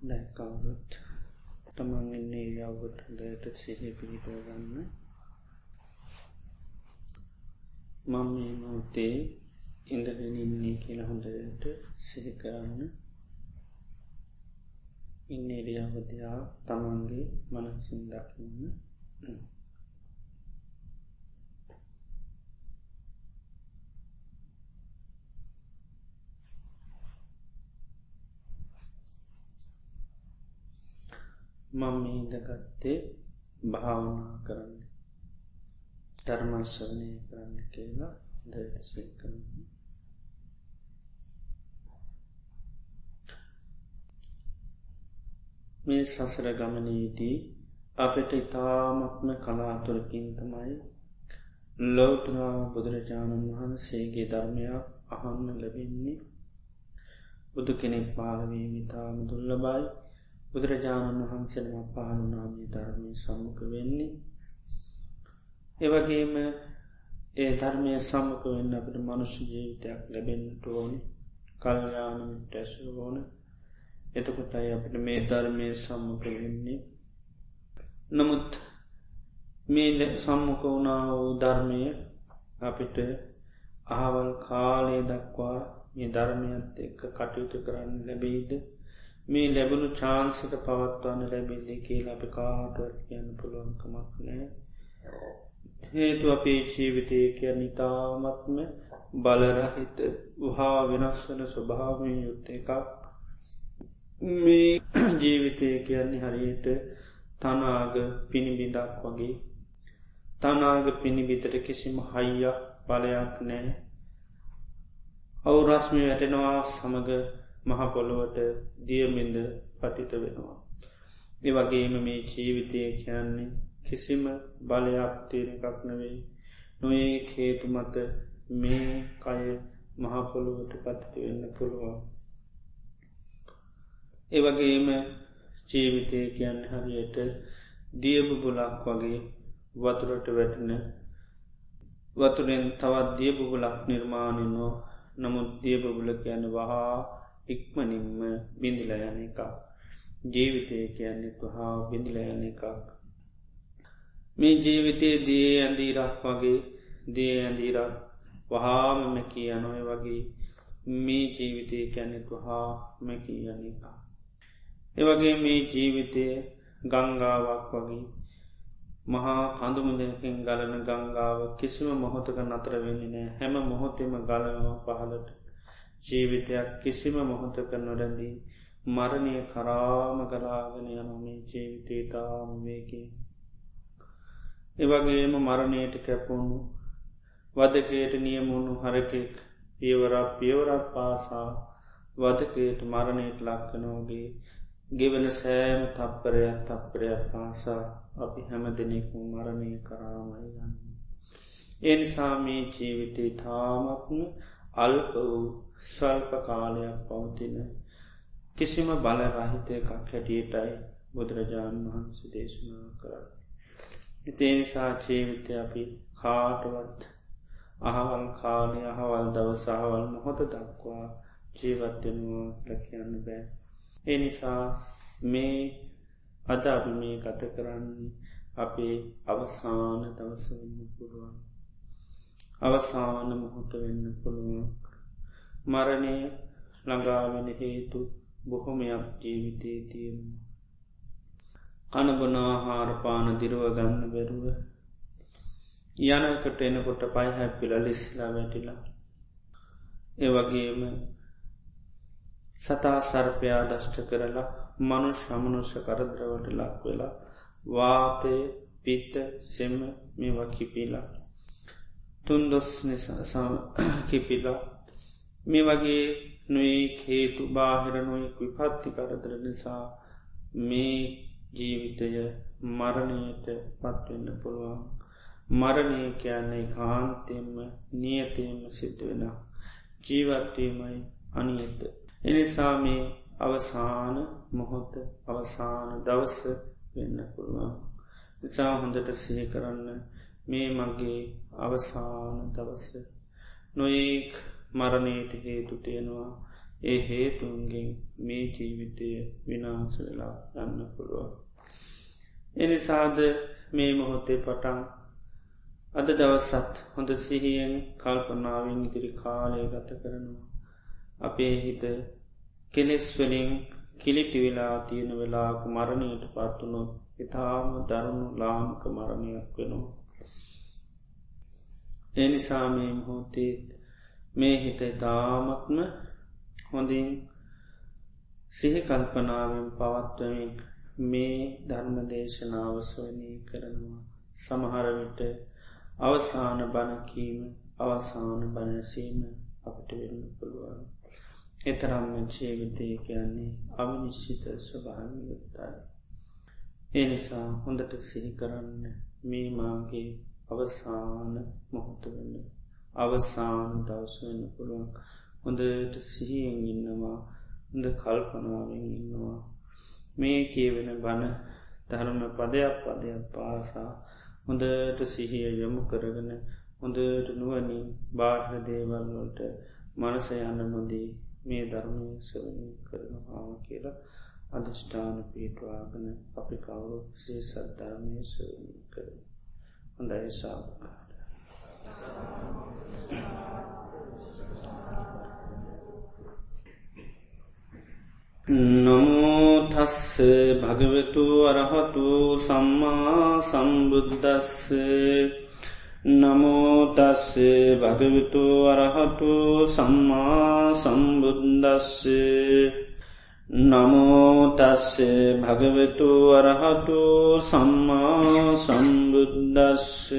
දැකවුරුත් තමන් ඉන්නේ යව්ගොත් හොඳට සිහි පිහිටුව ගන්න. මම මේ මොහොතේ ඉඳගෙන ඉන්නේ කියලා හොඳට සිහි කරන්න. ඉන්න එරියාවදයා තමන්ගේ මනසින් දකින්න. මම ඉදගත්තේ භාවනා කරන්න. ධර්මශ්වනය කරන්න කියලා දටසේ කරන්න මේ සසර ගමනයේදී අපට ඉතාමත්ම කලාතුරකින් තමයි ලෝතුරා බුදුරජාණන් වහන්සේගේ ධර්මයක් අහන්න ලැබෙන්නේ. බුදු කෙනෙක් පාලවී විතාම දුල්ලබයි බුදුරජාණන් වහන්සේම පහනුනාමී ධර්මය සම්මුඛ වෙන්නේ. ඒවගේම ඒ ධර්මය සම්මක වෙන්න අපට මනුෂ්‍ය ජීවිතයක් ලැබෙන්ට ඕනි. කල්යානමිට ඇසු ඕන. එතකොටයි අපට මේ ධර්මය සම්මක වෙන්නේ. නමුත් මේ සම්මුක වුණා වූ ධර්මය අපිට අහවල් කාලය දක්වා මේ ධර්මයත් එක්ක කටයුතු කරන්න ලැබෙයිද? මේ ලැබුණු චාන්සික පවත්වන්න ලැබෙදේ කියලා අප කාටුවත් කියන්න පුළුවන්කමක් නෑ හේතු අපේ ජීවිතය කිය නිතාමත්ම බලරහිත වහා වෙනස් වන ස්වභාවය යුත්ත එකක්. මේ ජීවිතය කියන්නේ හරියට තනාග පිණිබිඳක් වගේ. තනාග පිණිබිතට කිසිම හයියක් බලයක් නෑ අවු රස්මි වැටෙනවා සමඟ මහපොළොවට දියමින්ද පතිත වෙනවා. ඒ වගේම මේ ජීවිතය කියන්නේ කිසිම බලයක් තේන එකක් නෙවෙයි නොඒ හේතු මත මේ කය මහපොළොවට පතිත වෙන්න පුළුවන්. ඒවගේම ජීවිතය කියන්න හරියට දියබු බුලක් වගේ වතුරට වැටන වතුරෙන් තවත් දියබුබුලක් නිර්මාණයනෝ නමුත් දියබබුල කියන වහා ඉක්මනින්ම බිඳිල යන එකක්. ජීවිතය කියන්නේ හා බිඳිල යන එකක්. මේ ජීවිතයේ දී ඇඳීරක් වගේ දේ ඇඳීරක් වහාම මැකී යනොය වගේ මේ ජීවිතය කැනෙතු හා මැකී යන එක එවගේ මේ ජීවිතය ගංගාවක් වගේ මහා කඳුමුදකින් ගලන ගංගාව කිසිම මොහොතක නතර වෙන්නේ නෑ හැම මොහොතෙම ගලනවා පහලට ජීවිතයක් කිසිම මොහොතක නොරැඳී මරණය කරාම ගලාගෙන යනොමේ ජීවිතේතාම වේගේ. එවගේම මරණයට කැපුණු වදකයට නියමුණු හරකෙක් පියවරක් පියවරක් පාසා වදකයට මරණයට ලක්කනෝගේ ගෙවන සෑම තප්පරයක් තප්පරයක් පාසා අපි හැම දෙනෙකු මරණය කරාමයි ගන්න. එනිසා මේ ජීවිතේ තාමත්ම අල්ප වූ ස්වල්ප කාලයක් පවතින කිසිම බලරහිත එකක් හැටියටයි බුදුරජාණන් වහන්සේ දේශනා කර. ඉතේනිසා ජීවිතය අපි කාටවත් අහවල් කාලය අහවල් දවසාහවල් මොහොත දක්වා ජීවත්වෙනවා ලැකයන්න බෑ. ඒ නිසා මේ අද අපි මේ ගත කරන්නේ අපේ අවසාන දවසවෙන්න පුළුවන්. අවසාන මොහොත වෙන්න පුළුවන් මරණය ළඟාවෙන හේතු බොහොමයක් ජීවිතයේ තියෙනවා. කණබනාහාරපාන දිරුව ගන්න බැරුව යනකට එනකොට පයිහැපිල ලිස්ලා වැටිලා. ඒවගේම සතා සර්පයා දෂ්ට කරලා මනු ශ්‍රමනුෂ්‍ය කරදරවට ලක් වෙලා වාතය පිත්ත සෙම මේවා කිපිලා. තුන්දොස් නිසා කිපිලා. මේ වගේ නොයි හේතු බාහිර නොයෙක් විපත්ති කරදර නිසා මේ ජීවිතය මරණයට පත්වෙන්න පුළුවන්. මරණය කියන්නේ කාන්තෙන්ම නියතයෙන්ම සිද්ධ වෙන ජීවත්වීමයි අනියත එනිසා මේ අවසාන මොහොත අවසාන දවස වෙන්න පුළුවන්. නිසා හොඳට සිහි කරන්න මේ මගේ අවසාන දවස. නොඒක් මරණයට හේතු තියෙනවා ඒ හේතුන්ගෙන් මේ ජීවිතය විනාසවෙලා යන්න පුළුවන්. එනිසාද මේ මොහොතේ පටන් අද දවසත් හොඳ සිහියෙන් කල්පනාවෙන් ඉදිරි කාලය ගත කරනවා. අපේ හිත කෙලෙස්වලින් කිලිටි වෙලා තියෙන වෙලාක මරණයට පත්වනොත් ඉතාම දරුණු ලාමක මරණයක් වෙනවා. එනිසාමේ හෝතේත් මේ හිත තාමත්ම හොඳින් සිහි කල්පනාවෙන් පවත්වමින් මේ ධර්ම දේශනාවස්වනී කරනවා සමහරවිට අවසාන බණකීම අවසාන බණසීම අපට වෙන්න පුළුවන්. එතරම්ම ජීවිතය කියන්නේ අවිනිශ්චිත ස්වභාවියුත්තයි. ඒ නිසා හොඳට සිහි කරන්න මේ මාගේ අවසාන මොහොත වන්න අවසාන දවස වෙන්න පුළුවන්. හොඳට සිහියෙන් ඉන්නවා හොඳ කල්පනාවෙන් ඉන්නවා. මේ කියවෙන බණ ධර්ම පදයක් පදයක් පාසා හොඳට සිහිය යොමු කරගෙන හොඳට නුවනින් බාර්හ දේවල්වලට මනස යන්න නොදී මේ ධර්මය සවනී කරනවාම කියලා අධෂ්ඨාන පීටවාගන අපි කවුරු සේ සද්ධර්මය සවනී කර හොඳයි සාාවකාට නමුතස්ස භගවතු අරහතු සම්මා සම්බුද්ධස්ස නමෝතස්ස භගවිතු අරහතු සම්මා සම්බුද්දස්ස නමෝතස්ස භගවතු අරහතු සම්මා සම්බුද්දස්ස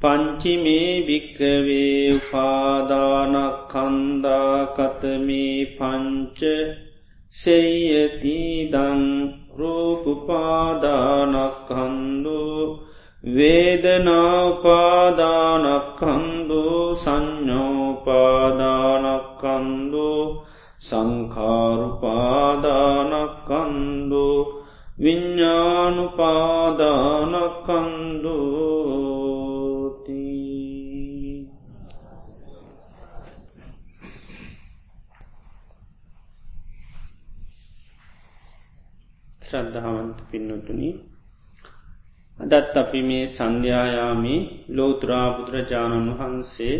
පංචිමේ භික්කවේ උපාදානකන්දාකතමේ පංච සෙයතිදං රූපුපාදානක්කන්දු වේදනාපාදානක්කන්දු සංඥෝපාදානක්කන්දු සංකාරුපාදානක්කන්දු විඤ්ඥානුපාදානක්කන්දූති ශ්‍රද්ධාවන්ත පින්නතුනි අදත් අපි මේ සන්ධ්‍යායාමි ලෝතුරාබුදුරජාණන් වහන්සේ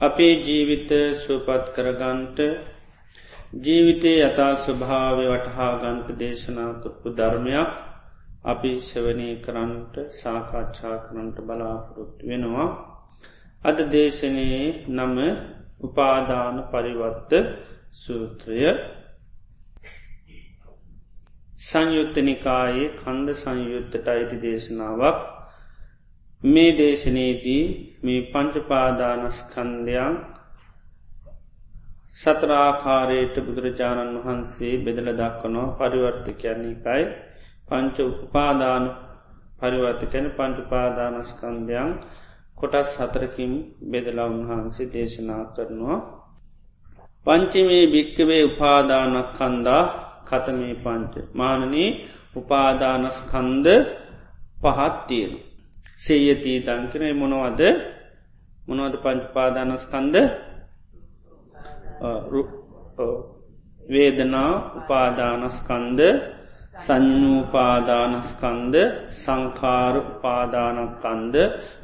අපේ ජීවිත සුවපත් කරගන්ට ජීවිතය යථා ස්වභාවය වටහා ගන්ට දේශනා කරපු ධර්මයක් අපි ශවනය කරන්නට සාකච්ඡා කරන්නට බලාපොරොත්තු වෙනවා. අද දේශනයේ නම උපාදාන පරිවත්ත සූත්‍රය සංයුත්තනිකායේ කන්ද සංයුත්තට අයිති දේශනාවක්. මේ දේශනයේදී මේ පංචපාදානස්කන්දයන් සතරාකාරයට බුදුරජාණන් වහන්සේ බෙදල දක්වනෝ පරිවර්ත කියන්නේකයි පංච උපාදාන පරිවර්තකැන පංචුපාදානස්කන්දයන් කොටස් හතරකින් බෙදලා උන්වහන්සේ දේශනා කරනවා. පංචිමේ භික්කවේ උපාදානක් කන්දා කතමේ පංච මානනී උපාදානස්කන්ද පහත්තියෙන. සේයතී දංකනය මොනවද මොනවද පංචපාදානස්කන්ද වේදනා උපාදානස්කන්ද සංඥූපාදානස්කන්ද සංකාර උපාදානකන්ද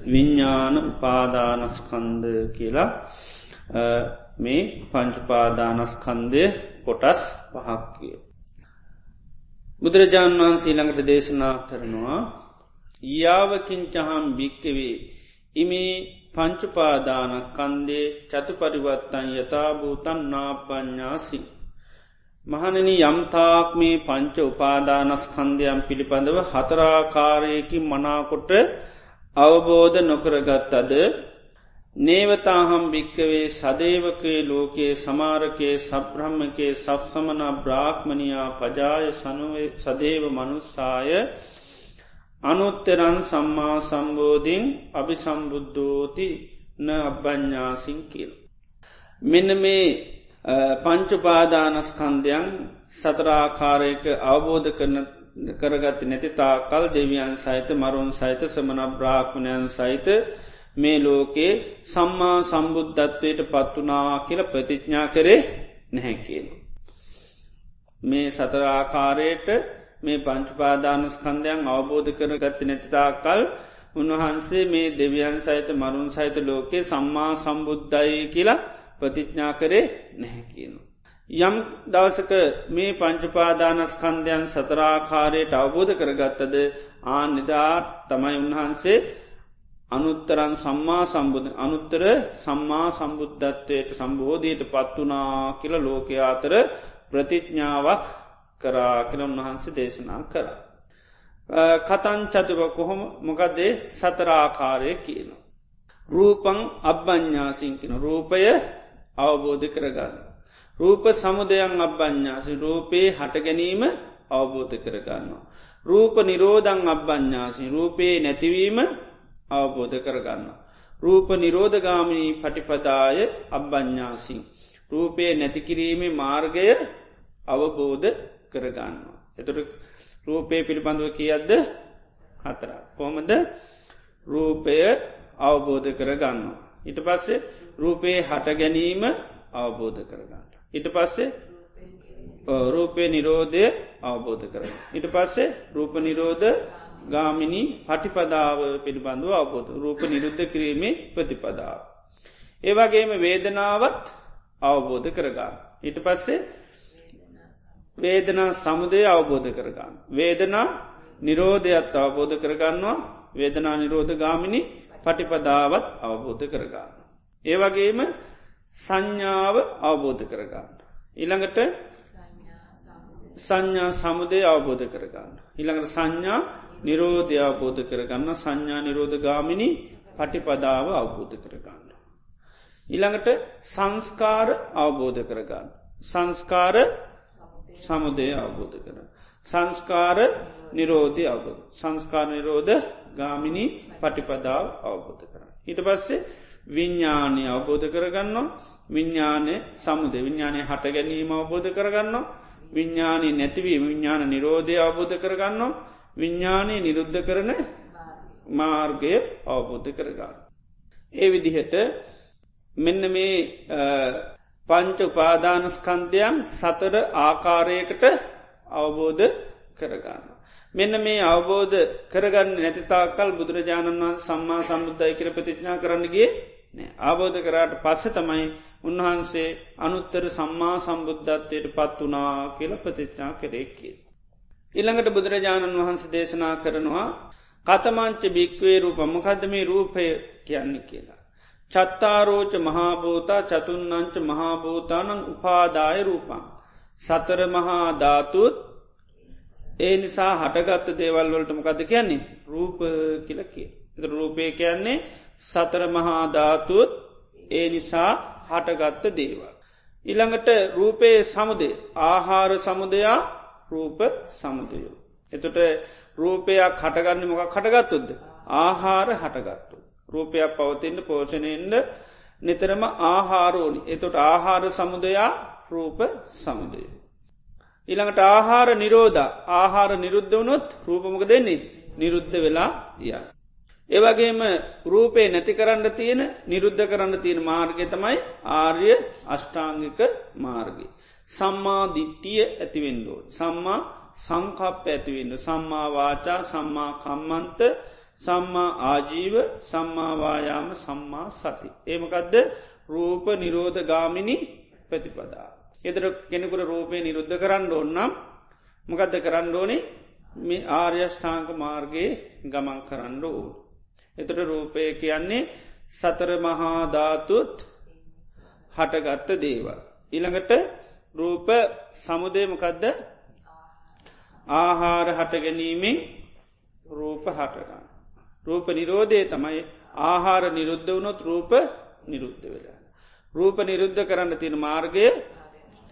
විඤ්ඥාන උපාදානස්කන්ද කියලා මේ පංචපාදානස්කන්දය කොටස් පහක්කිය. බුදුරජාණන් වහන්සේ ළඟට දේශනා කරනවා යාවකින්චහම් භික්කවේ ඉමේ පංචුපාදානක් කන්දේ චතු පරිවත්තන් යථභූතන් නාපඥ්ඥාසි. මහනනි යම්තාක් මේ පංච උපාදානස්කන්දයම් පිළිබඳව හතරාකාරයකින් මනාකොට අවබෝධ නොකරගත් අද නේවතාහම් භික්කවේ සදේවකේ ලෝකයේ සමාරකයේ සබ්‍රහ්මකේ සබ්සමන බ්‍රාක්්මණයා පජාය සනුවේ සදේව මනුස්සාය අනුත්තරන් සම්මා සම්බෝධීන් අභි සම්බුද්ධෝති න අබ්බඥාසින් කියල්. මෙන්න මේ පංචුපාදානස්කන්දයන් සතරාකාරයක අවබෝධ කරන කරගත්ත නැති තා කල් දෙවියන් සහිත මරුන් සහිත සමන බ්‍රාක්්මණයන් සහිත මේ ලෝකේ සම්මා සම්බුද්ධත්වයට පත්වනා කියල ප්‍රතිඥ්ඥා කරේ නැහැකියෙන. මේ සතරාකාරයට මේ පංචුපාදානස්කන්දයන් අවබෝධ කර ගත්ත නැතිතා කල් උන්වහන්සේ මේ දෙවියන් සහිත මරුන් සහිත ලෝකේ සම්මා සම්බුද්ධයි කියලා ප්‍රතිඥ්ඥා කරේ නැහැකියනු. යම් දවසක මේ පංචුපාදානස්කන්දයන් සතරාකාරයට අවබෝධ කරගත්තද ආ නිදාට තමයි උන්වහන්සේ අනුත්තරන් සම්මා සම්බුධ අනුත්තර සම්මා සම්බුද්ධත්වයට සම්බෝධයට පත්වනා කියල ලෝකයා අතර ප්‍රතිඥ්ඥාවක් කරා කියල උන්වහන්සේ දේශනා කර. කතන් චතුව කොහොම මොකදේ සතරාකාරය කියන. රූපං අබ්බඥාසිංකින රූපය අවබෝධ කරගන්න. රූප සමුදයන් අබ්බඥාසි රූපයේ හට ගැනීම අවබෝධ කරගන්නවා. රූප නිරෝධං අබ්බඥාසි රූපයේ නැතිවීම අවබෝධ කරගන්න. රූප නිරෝධගාමිනී පටිපදාය අබ්බඥාසිං. රූපය නැතිකිරීමේ මාර්ගය අවබෝධ කරගන්න. එතුට රූපය පිළිබඳව කියද්ද හතර. කොමද රූපය අවබෝධ කරගන්න. ඉට පස්සේ රූපයේ හට ගැනීම අවබෝධ කරගන්න. ඉට පස්සේ රූපය නිරෝධය අවබෝධ කරන. ඉට පස්සේ රූප නිරෝධ ගාමිනි පටිපදාව පිළිබඳව අවබෝධ රූප නිරුද්ධ කිරීමේ ප්‍රතිපදාව. ඒවගේම වේදනාවත් අවබෝධ කරගන්න. ඊට පස්සේ වේදනා සමුදය අවබෝධ කරගන්න. වේදනා නිරෝධයත් අවබෝධ කරගන්නවා වේදනා නිරෝධ ගාමිනි පටිපදාවත් අවබෝධ කරගන්න. ඒවගේම සංඥාව අවබෝධ කරගන්න. ඉළඟට සංඥා සමුදය අවබෝධ කරගන්න. ඉළඟට සංඥා නිරෝධය අවබෝධ කරගන්න සංඥා නිරෝධ ගාමිනි පටිපදාව අවබෝධ කරගන්න. ඉළඟට සංස්කාර අවබෝධ කරගන්න. සංස්කාර සමුදය අවබෝධ කර. සංස්කාර නිරෝධය අවබෝධ. සංස්කාර නිරෝධ ගාමිනි පටිපදාව අවබෝධ කර. ඊට පස්සේ විඤ්ඥානය අවබෝධ කරගන්න විඤ්ඥානය සමුද විඤ්ඥානය හට ගැනීම අවබෝධ කරගන්න විඤ්ඥානී නැතිවී විඤ්ඥාන නිරෝධය අවබෝධ කරගන්නවා විඤ්ඥානය නිරුද්ධ කරන මාර්ගය අවබෝධ කරගන්න. ඒ විදිහට මෙන්න මේ පංච උපාදානස්කන්ධයන් සතර ආකාරයකට අවබෝධ කරගන්න. මෙන්න මේ අවබෝධ කරගන්න නැතිතාකල් බුදුරජාණන් වන්ස සම්මා සම්බුද්ධයි කර ප්‍රතිඥා කරන්නගේ ආබෝධ කරාට පස්ස තමයි උන්වහන්සේ අනුත්තර සම්මා සම්බුද්ධත්වයට පත් වනා කියල ප්‍රතිඥා කරෙක්කේ. ඉළඟට බුදුරජාණන් වහන්ස දේශනා කරනවා කතමංච භික්වේ රූප මොකද මේ රූපය කියන්න කියලා. චත්තාරෝච මහාභූතා චතුන්නංච මහාභූතානං උපාදාය රූපං. සතර මහා ධාතුත් ඒ නිසා හටගත්ත දේවල් වලට මොකද කියන්නේ රූප කියලකි. රූපය කියන්නේ සතර මහා ධාතුත් ඒ නිසා හටගත්ත දේවල්. ඉළඟට රූපයේ සමුදේ ආහාර සමුදයා රූප සමුදයෝ. එතොට රූපයක් හටගන්න මොක කටගත්තුද්ද. ආහාර හටගත්තු. රූපයක් පවතින්න පෝෂණයෙන්ට නිතරම ආහාරෝනි. එතොට ආහාර සමුදයා රූප සමුදය. ඉළඟට ආහාර නිරෝධ ආහාර නිරුද්ධ වනොත් රූපමක දෙන්නේ නිරුද්ධ වෙලා ය. ඒවගේම රූපේ නැති කරන්න තියෙන නිරුද්ධ කරන්න තියෙන මාර්ගය තමයි ආර්ය අෂ්ඨාංගික මාර්ගය. සම්මා දිට්ටිය ඇතිවෙන්ඩෝ. සම්මා සංකප්ප ඇතිවෙන්න. සම්මාවාචා සම්මා කම්මන්ත සම්මා ආජීව සම්මාවායාම සම්මා සති. ඒමකදද රූප නිරෝධ ගාමිණි ප්‍රතිපදා. එතර කෙනෙකුට රූපය නිරුද්ධ කරන්න ඕන්නම් මොකදද කරන්න ඕනේ මේ ආර්යෂ්ඨාංක මාර්ගයේ ගමන් කරන්න ඕ. එතට රූපය කියන්නේ සතර මහාධාතුත් හටගත්ත දේවල්. ඉළඟට රූප සමුදේමකදද ආහාර හට ගැනීමෙන් රූප හටගන්න. රූප නිරෝධය තමයි ආහාර නිරුද්ධ වුණොත් රූප නිරුද්ධ වෙලා. රූප නිරුද්ධ කරන්න තින මාර්ගය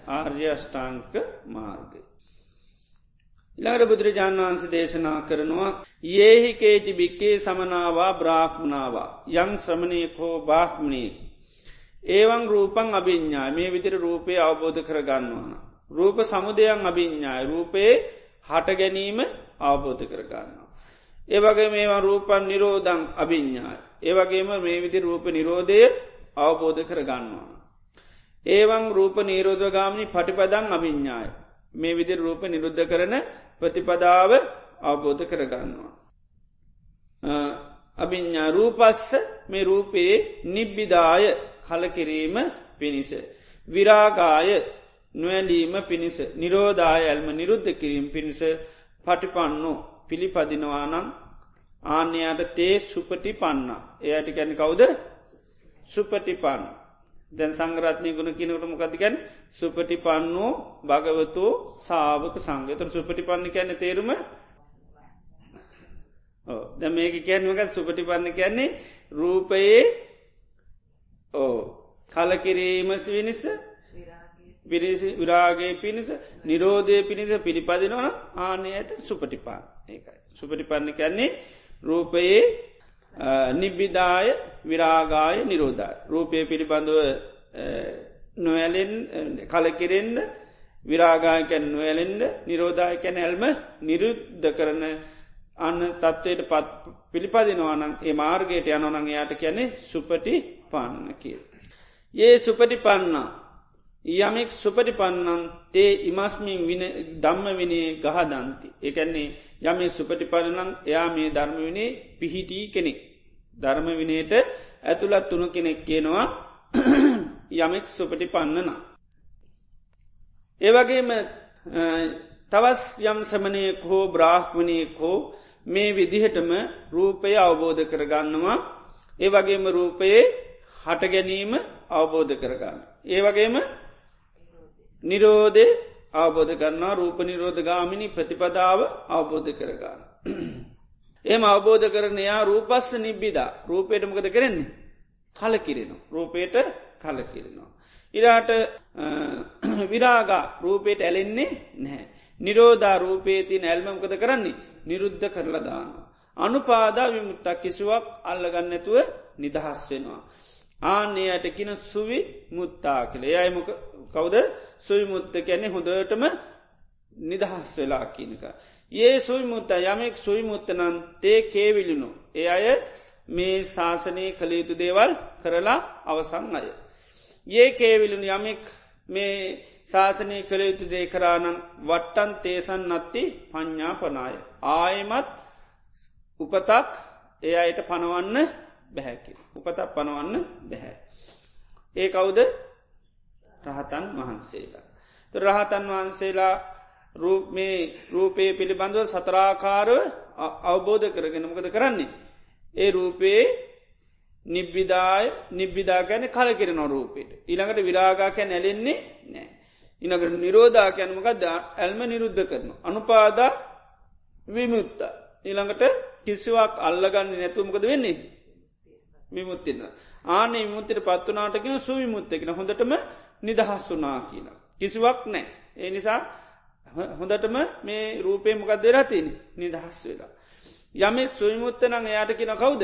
ආර්ය අෂ්ඨාංක මාර්ගය. ඉලාට බුදුරජාණන් වහන්ස දේශනා කරනවා ඒහි කේචි බික්කේ සමනාවා බ්‍රාහ්මණාවා යං ශ්‍රමණයකෝ බාහ්මණී ඒවන් රූපන් අභිඤ්ඥා මේ විදිර රූපය අවබෝධ කරගන්නවන. රූප සමුදයන් අභිඤ්ඥායි රූපයේ හට ගැනීම අවබෝධ කරගන්නවා. ඒවගේ මේවා රූපන් නිරෝධං අභිඤ්ඥායි. ඒවගේම මේ විදි රූප නිරෝධය අවබෝධ කර ගන්නවා. ඒවන් රූප නීරෝධ ගාමිනි පටිපදං අභිඤ්ඥාය මේ විදි රූප නිරුද්ධ කරන ප්‍රතිපදාව අවබෝධ කරගන්නවා. අභිඤ්ඥා රූපස්ස මේ රූපයේ නිබ්බිදාය කලකිරීම පිණිස. විරාගාය නොවැලීම පිණිස නිරෝධාය ඇල්ම නිරුද්ධ කිරීම පිණිස පටිපන්නු පිළිපදිනවානම් ආන්‍යයට තේ සුපටි පන්න. එයට ගැන කවුද සුපටිපන්න. දැන් සංගරත්නය ගුණ කිනකට මොකතිකැන් සුපටි පන්නෝ භගවතු සාාවක සංගතර සුපටි පන්න කියැන තේරුම ද මේක කියැන්මකත් සුපටි පන්න කියන්නේ රූපයේ ඕ කලකිරීමස් විනිස පිරිසි විරාගේ පිණිස නිරෝධය පිණිස පිළිපදිනවන ආනය ඇත සුපටිපාන් ඒකයි. සුපටිපන්න කැන්නේ රූපයේ නිබ්බිදාය විරාගාය නිරෝධය. රූපය පිළිබඳව නොවැලෙන් කලකිරෙන්න්න විරාගායකැන නොවැලෙන්ද නිරෝධායකැන ඇල්ම නිරුද්ධ කරන අන්න තත්ත්වයට පත් පිළිපදිනවානන් ඒ මාර්ගයට යනොනං යායට කැනෙ සුපටි පන්න කිය. ඒ සුපටි පන්නා යමෙක් සුපටි පන්නන් තේ ඉමස්මින් දම්ම විනේ ගහදන්ති. එකන්නේ යමේ සුපටි පලනං එයා මේ ධර්ම විනේ පිහිටී කෙනෙක්. ධර්ම විනයට ඇතුළත් තුුණු කෙනෙක් කියනවා යමෙක් සුපටි පන්නනා. ඒවගේම තවස් යම් සමනයෙක් හෝ බ්‍රාහ්මණයෙක් හෝ මේ විදිහටම රූපය අවබෝධ කරගන්නවා ඒ වගේම රූපයේ හට ගැනීම අවබෝධ කරගන්න. ඒ වගේම නිරෝධය අවබෝධ කරන්නා රූප නිරෝධ ගාමිණි ප්‍රතිපදාව අවබෝධ කරගන්න. එම අවබෝධ කරන යා රූපස්ස නිබ්බිදා රූපයට මොකද කරන්නේ. කලකිරෙනවා. රූපයට කලකිරෙනවා. ඉරාට විරාගා රූපයට ඇලෙන්නේ නැහැ. නිරෝධා රූපේ තින ඇල්මමකද කරන්නේ නිරුද්ධ කරලා දාන. අනුපාදා විමුත්තක් කිසිවක් අල්ලගන්නඇතුව නිදහස් වෙනවා. ආනයට කියන සුවි මුත්තා කළ යයිමක කවුද සුයි මුත්ත කැනෙ හොඳටම නිදහස් වෙලා කියනක. ඒ සුයි මුත්ත යමෙක් සුයි මුත්තනන් තේ කේවිලිනු. ඒ අය මේ ශාසනය කළයුතු දේවල් කරලා අවසං අය. ඒ කේවිලුන් යමෙක් මේ ශාසනය කළයුතු දේ කරානං වට්ටන් තේසන් නත්ති පඤ්ඥාපනාය. ආයමත් උපතක් ඒ අයට පනවන්න බැහැකි. උපතක් පනවන්න බැහැ. ඒ කවුද රහතන් වහන්සේලා. රහතන් වහන්සේලා මේ රූපය පිළිබඳව සතරාකාරව අවබෝධ කරගෙන මොකද කරන්නේ. ඒ රූපයේ නිබ්බිදාය නිබ්බිදා ගැන කලකිර නොරූපයට. ඉළඟට විරාගාකැ නැලෙන්නේ නෑ. ඉනකට නිරෝධා කැනමකද ඇල්ම නිරුද්ධ කරන. අනුපාදා විමුත්ත. ඊළඟට කිසිවක් අල්ලගන්න නැතුමකද වෙන්නේ. විමුත්තින්න. ආන විමුත්තිට පත්වනාටගෙන සුවිමුත්තකෙන හොඳටම නිදහස් වනා කියන. කිසිවක් නෑ. ඒ නිසා හොඳටම මේ රූපය මොකක්ද රතින නිදහස් වෙලා. යමෙක් සුවිමුත්තනං එයාට කියෙන කවුද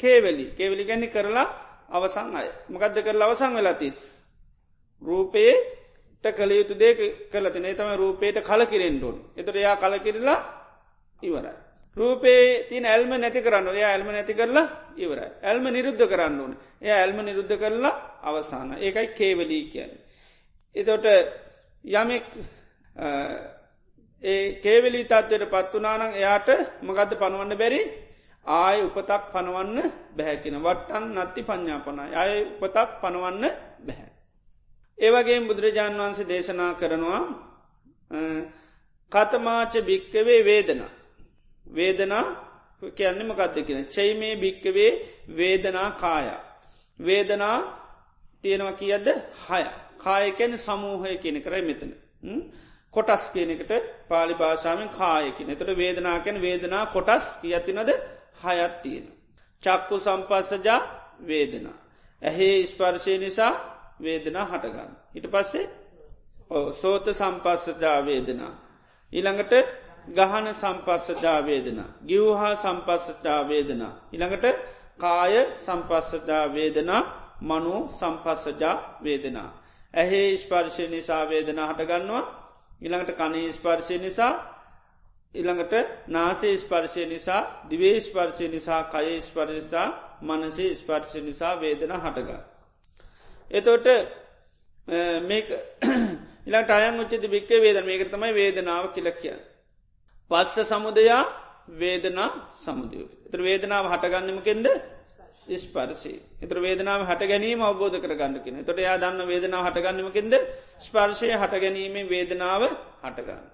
කේවලි. කේවලි ගැනි කරලා අවසං අය. මකදද කරලා අවසං වෙලාති. රූපයේ කළ යුතු දේ කලතින තම රූපයට කල කිරෙන්ඩුවන් එතට එයා කලකිරලා ඉවරයි. රූපේ තින ඇල්ම නැති කරන්න එයා ඇල්ම නැති කරලා ඉවර ඇල්ම නිරුද්ධ කරන්න ඕන. එය ඇල්ම නිරුද්ධ කරලා අවසාන. ඒකයි කේවලී කියන. එතොට යමෙක් ඒ කේවලී තත්වයට පත්වනානං එයාට මගද පනුවන්න බැරි? ආය උපතක් පනවන්න බැහැකින වට්ටන් නත්ති පඤ්ඥාපනයි අය උපතක් පනවන්න බැහැ. ඒවගේ බුදුරජාණන් වහන්සේ දේශනා කරනවා කතමාච භික්කවේ වේදනා. වේදනා කියන්නම ගත්ත කියෙන? චෛමේ භික්කවේ වේදනා කාය. වේදනා තියෙනවා කියද්ද? හය. කායකැන සමූහය කියන කරයි මෙතන. කොටස් කියනෙකට පාලි භාෂාවෙන් කායකින එතට වේදනාකැන වේදනා කොටස්. කියතිනද හයත් තියෙන. චක්කු සම්පස්සජා වේදනා. ඇහේ ස්පර්ශය නිසා වේදනා හටගන්න. හිට පස්සේ සෝත සම්පස්සජා වේදනා. ඊළඟට ගහන සම්පස්සජාවේදන. ගිව්හා සම්පස්සජාවේදනා. ඉළඟට කාය සම්පස්සජාවේදනා මනු සම්පස්සජා වේදනා. ඇහේ ස්පර්ශය නිසා වේදනා හටගන්නවා ඉළඟට කනේ ස්පර්ශය නිසා ඉළඟට නාසේ ස්පර්ශය නිසා දිවේ ස්පර්ශය නිසා කය ස්පර්ශතා මනසේ ස්පර්ශ නිසා වේදන හටගා. එතෝට මේක ඉලට අයන් උච්චති භික්කේ වේද මේක තමයි වේදනාව කියලක්කිය. පස්ස සමුදයා වේදනා සමුදය. එතර වේදනාව හටගන්නමකෙන්ද ස්පර්ශී. එතර වේදනාව හට ගැනීම අවබෝධ කරගන්නකින තොට යා දන්න වේදනාව හටගන්නමකින්ද ස්පර්ශය හට ගැනීමේ වේදනාව හටගන්න.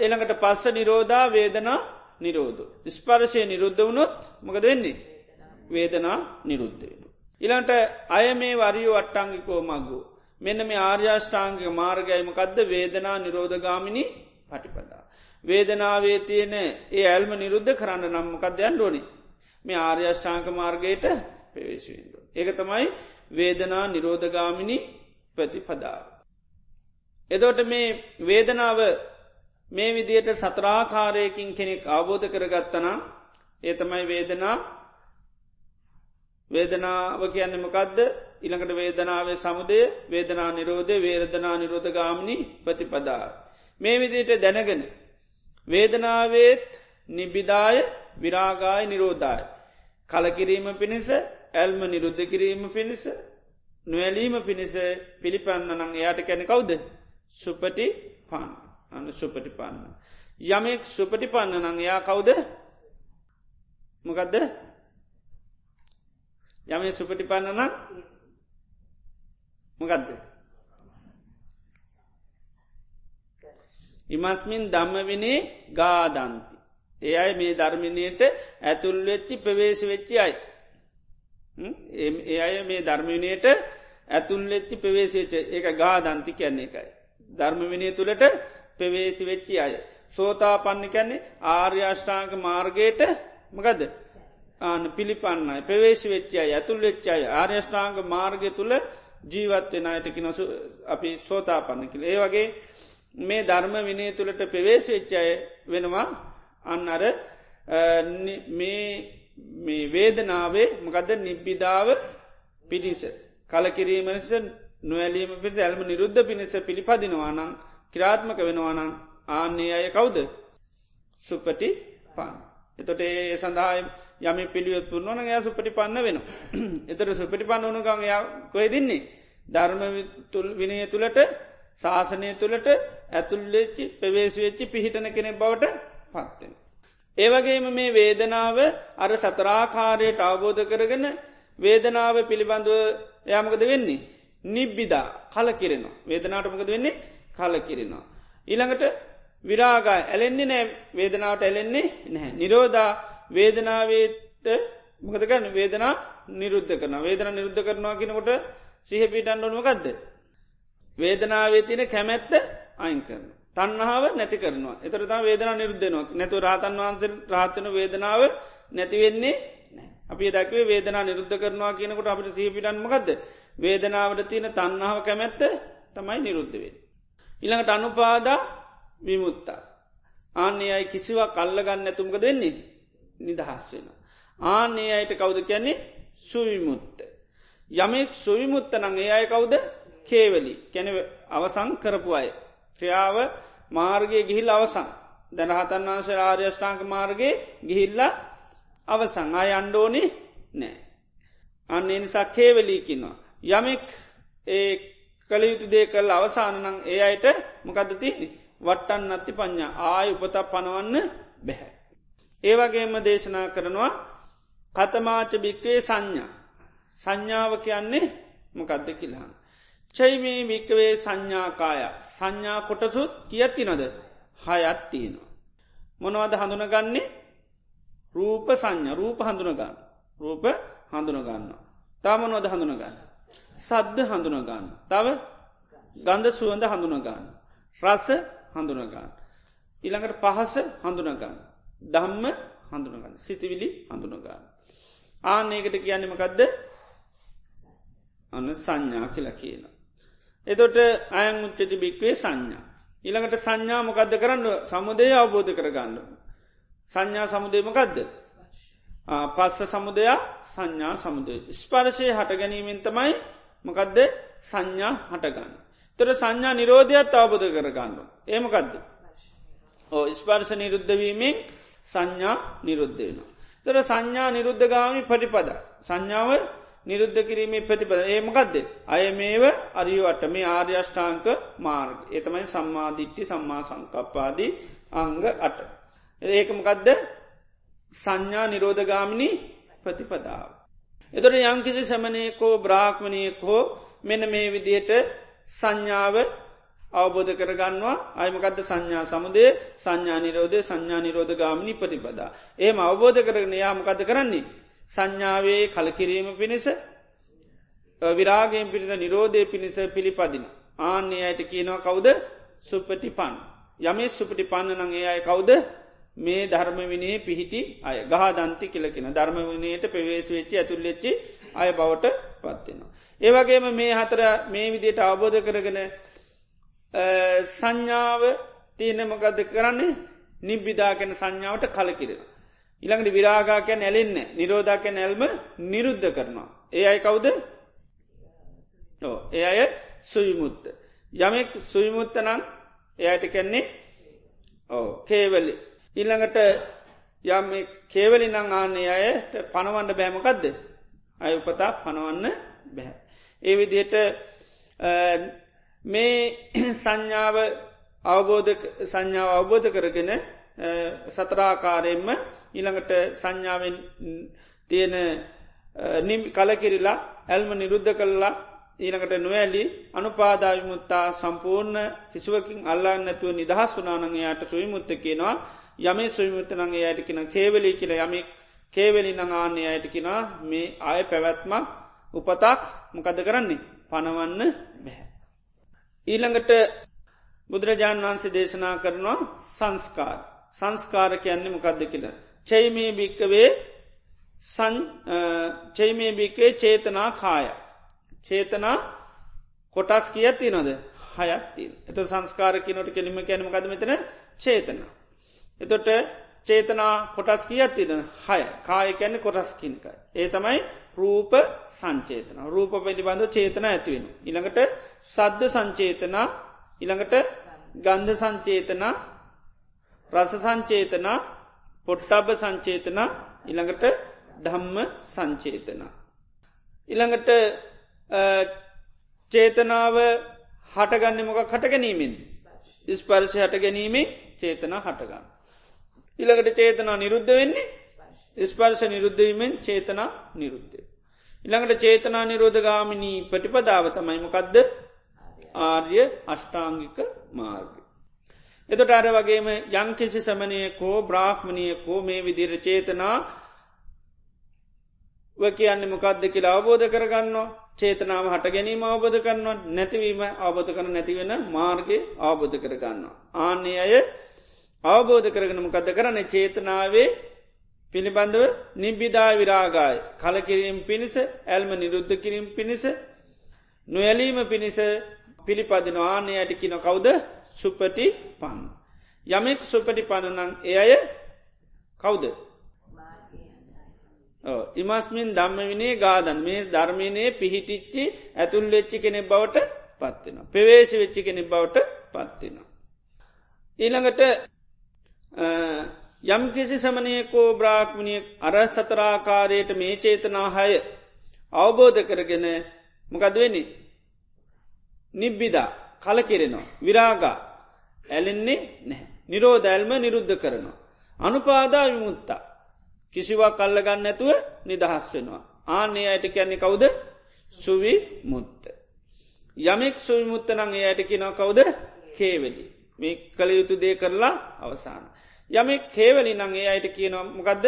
එළඟට පස්ස නිරෝධා වේදනා නිරෝධ. ස්පර්ශය නිරුද්ධ වුණොත් මොකද වෙන්නේ. වේදනා නිරුද්ධයන. ඉලන්ට අය මේ වරියෝ අට්ටංගිකෝ මග්ගෝ. මෙන්න මේ ආර්යාෂ්ඨාංගික මාර්ගයමකදද වේදනා නිරෝධගාමිණි පටිපදා. වේදනාවේ තියෙන ඒ ඇල්ම නිරුද්ධ කරන්න නම්මකක්දයන් ඩෝනි මේ ආර්යෂ්ඨාංක මාර්ගයට පෙවේශවෙන්ඩ. ඒක තමයි වේදනා නිරෝධගාමිණි ප්‍රතිපදාව. එදෝට මේ වේදනාව මේ විදියට සතරාකාරයකින් කෙනෙක් අවබෝධ කරගත්තනම් ඒ තමයි වේදනා වේදනාව කියන්න මකදද ඉළඟට වේදනාවේ සමුදය වේදනා නිරෝධය වේදනා නිරෝධ ගාමිණි ප්‍රතිපදා. මේ විදියට දැනගෙන. වේදනාවේත් නිබිදාය විරාගාය නිරෝධාය. කලකිරීම පිණිස ඇල්ම නිරුද්ධ කිරීම පිණිස නොවැලීම පිණිස පිළිපන්න නං එයාට කැන කවුද සුපටි පන් අන්න සුපටි පන්න. යමෙක් සුපටි පන්න නං එයා කවුද? මොකදද? යම සුපටි පන්න නම් මොකදද? ඉමස්මින් දම්මවිනේ ගාදන්ති. ඒ අයි මේ ධර්මිණයට ඇතුල් වෙච්චි ප්‍රවේශ වෙච්චි අයි. ඒ අය මේ ධර්මවිනයට ඇතුල් වෙච්චි ප්‍රවේශේච ඒක ගා දන්ති කියන්නේ එකයි. ධර්මවිනය තුළට ප්‍රවේශි වෙච්චි අය. සෝතා පන්න කැන්නේ ආර්යාෂ්ඨාංක මාර්ගයට මකද ආන පිළිපන්නයි ප්‍රවේශ වෙච්චයි ඇතුල් වෙච්චයි ආර්යෂ්ඨාංග මාර්ගය තුළ ජීවත්වෙන අයටකි නොසු අපි සෝතා පන්න කියල. ඒ වගේ මේ ධර්ම විනය තුළට ප්‍රවේශ වෙච්චය වෙනවා. අන්න අර මේ වේදනාවේ මකද නිබ්බිධාව පිටිස කලකිරීමනිස නොවැලීම පිට ඇල්ම නිරුද්ධ පිණිස පිළිපදිනවානං කිරාත්මක වෙනවානං ආන්නේ අය කවුද සුපටි පාන්. එතොට ඒ සඳහා යම පිළියොත් පුරන්නන යා සුපටි පන්න වෙන. එතට සුපටි පන්න ඕනුකං යා කොය දින්නේ. ධර්ම තුල් විනය තුළට ශාසනය තුළට ඇතුල්ලෙච්චි පෙවේශවෙච්චි පිහිටන කෙනෙ බවට පත්වෙන. ඒවගේම මේ වේදනාව අර සතරාකාරයට අවබෝධ කරගෙන වේදනාව පිළිබඳව යාමකද වෙන්නේ. නිබ්බිදා කල කිරෙනවා. වේදනාටමකද වෙන්නේ කල කිරෙනවා. ඊළඟට විරාගා ඇලෙන්නේ නෑ වේදනාවට ඇලෙන්නේ නැහැ. නිරෝධා වේදනාවේට මොකදගන්න වේදනා නිරුද්ධ කරන වේදන නිරුද්ධ කරනවා කියනකොට සිහපිටන් ඔනුවකක්ද. වේදනාවේ තින කැමැත්ත අයින් කරන. තන්නාව නැති කරනවා එතරතා වේදනා නිරුද්ධනවා නැතු රාතන් වහන්සේ රාතන වේදනාව නැතිවෙන්නේ අපි දක්වේ වේදනා නිරුද්ධ කරනවා කියනකොට අපට සීපිටන්මකක්ද වේදනාවට තියෙන තන්නාව කැමැත්ත තමයි නිරුද්ධවේ. ඉළඟට අනුපාදා විමුත්තා. ආන්නේ අයි කිසිවක් කල්ලගන්න ඇතුමක දෙන්නේ නිදහස් වෙන. ආන්නේ අයට කවුද කියන්නේ සුවිමුත්ත. යමෙක් සුවිමුත්ත නං ඒ අය කවුද කේවලි කැන අවසං කරපු අය. ක්‍රියාව මාර්ගය ගිහිල් අවසං දැනහතන් වන්සේ ආර්යෂ්ඨාංක මාර්ගයේ ගිහිල්ල අවසං අය අන්්ඩෝනි නෑ. අන්න එනිසා කේවලීකින්නවා. යමෙක් ඒ කළයුතු දේ කල් අවසානනං ඒ අයට මොකද තියනි වට්ටන් නත්ති පඥා ආය උපතක් පනවන්න බැහැ. ඒවගේම දේශනා කරනවා කතමාච භික්වේ සංඥා සංඥාව කියන්නේ මොකක්ද කිල්හන්. චයිමේ භික්කවේ සංඥාකාය සංඥා කොටසුත් කියත්ති නොද හයත්තිනවා. මොනවද හඳුනගන්නේ රූප සංඥ රූප හඳුනගන්න රූප හඳුනගන්න. තාමනොද හඳුනගන්න. සද්ධ හඳුනගන්න. තව ගන්ධ සුවඳ හඳුනගන්න. රස හඳුනගන්න. ඉළඟට පහස හඳුනගන්න. දම්ම හඳුනගන්න සිතිවිලි හඳුනගන්න. ආනඒකට කියන්නමකදද අන්න සංඥා කියලා කියන. එතොට අයන් උච්චති භික්වේ සංඥා. ඉළඟට සංඥා මොකක්ද කරන්න සමුදය අවබෝධ කරගන්න. සංඥා සමුදේමකක්ද. පස්ස සමුදයා සංඥා සමුදය. ස්පර්ශය හට ගැනීමෙන් තමයි මොකදද සංඥා හටගන්න. තොර සංඥා නිරෝධයත් අවබෝධ කරගන්න. ඒමකදද. ඕ ස්පර්ශ නිරුද්ධවීමෙන් සංඥා නිරුද්ධ වෙන. තර සංඥා නිරුද්ධගාමි පටිපද. සංඥාව නිරුද්ධ කිරීමේ ප්‍රතිපද ඒමකක්ද. අය මේව අරියුවට මේ ආර්යෂ්ඨාංක මාර්ග. එතමයි සම්මාධිට්ටි සම්මා සංකප්පාදී අංග අට. ඒකමකදද සංඥා නිරෝධගාමිණි ප්‍රතිපදාව. එතොට යංකිසි සමනයකෝ බ්‍රාක්්මණයෙක් හෝ මෙන මේ විදියට සංඥාව අවබෝධ කරගන්නවා අයමකද සංඥා සමුදේ සංඥා නිරෝධ සංඥා නිරෝධ ගාමිණි ප්‍රතිපදා. ඒම අවබෝධ කරගෙන යාමකද කරන්නේ. සංඥාවේ කලකිරීම පිණිස විරාගෙන් පිණිස නිරෝධය පිණිස පිළිපදින. ආන්නේ අයට කියනවා කවුද සුපටි පන්. යමේ සුපටි පන්න නං ඒ අය කවුද මේ ධර්ම විනේ පිහිටි අය ගහ දන්ති කියලකින ධර්ම විනයට පෙවේශ වෙච්චි ඇතුල්ලෙච්චි අය බවට පත්වෙනවා. ඒවගේම මේ හතර මේ විදියට අවබෝධ කරගෙන සංඥාව තියනමගද කරන්නේ නිබ්බිදාකැන සංඥාවට කලකිරෙන. ඉළඟට විරාගාකය නැලෙන්න නිරෝධාක නැල්ම නිරුද්ධ කරනවා. ඒ අයි කවුද ඒ අය සුවිමුත්ත. යමෙක් සුවිමුත්තනං එයට කැන්නේ ඕ කේවලි ඉල්ළඟට යම් කේවලි නං ආන්නේ අයට පණවන්න බෑමකක්ද අය උපතා පණවන්න බැහැ. ඒ විදියට මේ සංඥාව අවබෝධ සංඥාව අවබෝධ කරගෙන සතරාකාරයෙන්ම ඊළඟට සංඥාවෙන් තියෙන කලකිරිලා ඇල්ම නිරුද්ධ කල්ලා ඊළඟට නොවැලි අනුපාදාවිමුත්තා සම්පූර්ණ කිසිවකින් අල්ලාන්න නැතුව නිදහස් වනානංයායට සුවිමුත්ත කියෙනවා යමේ සුවිමුත්තනගේ අයට කියෙන කේවලි කියල යමෙක් කේවලි නංආන්නේ අයට කියෙනවා මේ ආය පැවැත්මක් උපතක් මොකද කරන්නේ පනවන්න බැහැ. ඊළඟට බුදුරජාණන් වහන්සේ දේශනා කරනවා සංස්කාර සංස්කාර කියන්නේ මොකක්ද කියලා. චෛමේ භික්කවේ චෛමේ භික්කේ චේතනා කාය. චේතනා කොටස් කියති නොද හයත්ති. එත සංස්කාර කියනොට කෙලිම කැනම කද මෙතන චේතනා. එතොට චේතනා කොටස් කියත්තින හය කාය කැන්න කොටස් කිනකයි. ඒ තමයි රූප සංචේතන රූප පිළිබඳ චේතන ඇතිවෙන. ඉළඟට සද්ධ සංචේතනා ඉළඟට ගන්ධ සංචේතනා රස සංචේතනා පොට්ටබ සංචේතනා ඉළඟට ධම්ම සංචේතනා. ඉළඟට චේතනාව හටගන්න මොක හට ගැනීමෙන් ස්පර්ශ හට ගැනීමේ චේතනා හටගන්න. ඉළඟට චේතනා නිරුද්ධ වෙන්නේ ස්පර්ශ නිරුද්ධවීමෙන් චේතනා නිරුද්ධය. ඉළඟට චේතනා නිරෝධගාමිනී ප්‍රටිපදාව තමයිමකක්ද ආර්ය අෂ්ටාංගික මාර්ග. එතොට අර වගේම යංකිසි සමනයකෝ බ්‍රාහ්මණයකෝ මේ විදිර චේතනා කියන්න මොකක්ද කියලා අවබෝධ කරගන්නවා චේතනාව හට ගැනීම අවබෝධ කරනවා නැතිවීම අවබෝධ කර නැතිවෙන මාර්ගය අවබෝධ කරගන්නවා. ආන්නේ අය අවබෝධ කරගෙන මොකද කරන චේතනාවේ පිළිබඳව නිබ්බිදා විරාගාය කලකිරීම් පිණිස ඇල්ම නිරුද්ධ කිරීම් පිණිස නොයලීම පිණිස පිළිපදින ආනේ ඇටිකින කවුද සුපටි පන්. යමෙක් සුපටි පණනං එය අය කවුද. ඉමස්මින් දම්ම විනේ ගාදන් මේ ධර්මීනයේ පිහිටිච්චි ඇතුල් වෙච්චි කෙනෙ බවට පත්වෙන. පෙවේශ වෙච්චි කෙනෙ බවට පත්වෙන. ඊළඟට යම් කිසි සමනයකෝ බ්‍රාක්්මණිය අර සතරාකාරයට මේ චේතනාහය අවබෝධ කරගෙන මොකදවෙනි නිබ්බිදා කලකිරෙනවා. විරාගා ඇලෙන්නේ නැහැ. නිරෝධැල්ම නිරුද්ධ කරනවා. අනුපාදා විමුත්තා. කිසිවා කල්ලගන්න ඇතුව නිදහස් වෙනවා. ආනේ අයට කියන්නේ කවුද සුවි මුත්ත. යමෙක් සුවිමුත්ත නං ඒ අයට කියෙනව කවුද කේවෙලි. මේ කළ යුතු දේ කරලා අවසාන. යමෙක් කේවලි නංගේ අයට කියනවා මොකක්ද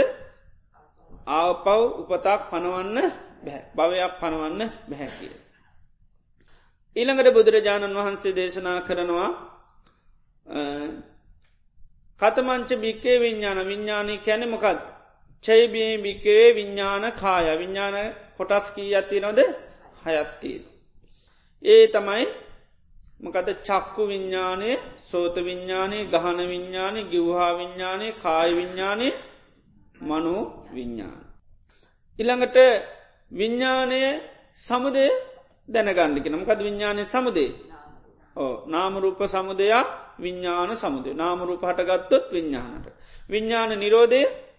ආපව් උපතාක් පනවන්න භවයක් පනවන්න බැහැ කිය. ඊළඟට බුදුරජාණන් වහන්සේ දේශනා කරනවා කතමංච භික්කේ විඤ්ඥාන විඤ්ඥානය කැනෙ මොකත් චෛබිය භික්කවේ විඤ්ඥාන කාය විඤ්ඥාන කොටස් කී ඇති නොද හයත්තිී. ඒ තමයි මොකද චක්කු විඤ්ඥානය සෝත විඤ්ඥානය ගහන විඤ්ඥානය ගිව්හා විඤ්ඥානය කාය විඤ්ඥානය මනු විඤ්ඥාන. ඉළඟට විඤ්ඥානය සමුදය දැනගණ්ඩිකෙන මොකද විඤ්ඥානය සමුදේ ඕ නාමරූප සමුදයා විඤ්ඥාන සමුදේ නාමරූප හටගත්තොත් විඤ්ඥානට. විඤ්ඥාන නිරෝධය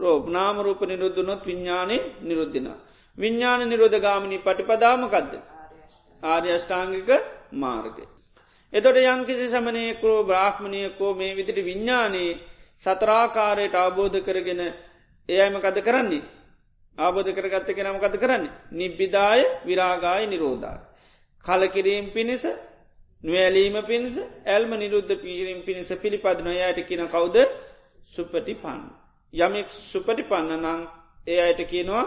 රෝප නාමරූප නිරුද්ධනොත් විඤ්ඥානය නිරුද්ධන. විඤ්ඥාන නිරෝධ ගාමිණී පටිපදාමකක්ද. ආර්ය අෂ්ඨාංගික මාර්ගය. එතොට යංකිසි සමනයකෝ බ්‍රාහ්මණයකෝ මේ විදිට විඤ්ඥානයේ සතරාකාරයට අවබෝධ කරගෙන එයයිම කද කරන්නේ. ආබෝධ කරගත්ත කෙනම කත කරන්නේ. නිබ්බිදාය විරාගාය නිරෝධාය. කලකිරීම් පිණිස නොවැලීම පිණිස ඇල්ම නිරුද්ධ පීරීම් පිණිස පිළිපදන යට කියන කවුද සුපටි පන්න. යමෙක් සුපටි පන්න නං ඒ අයට කියනවා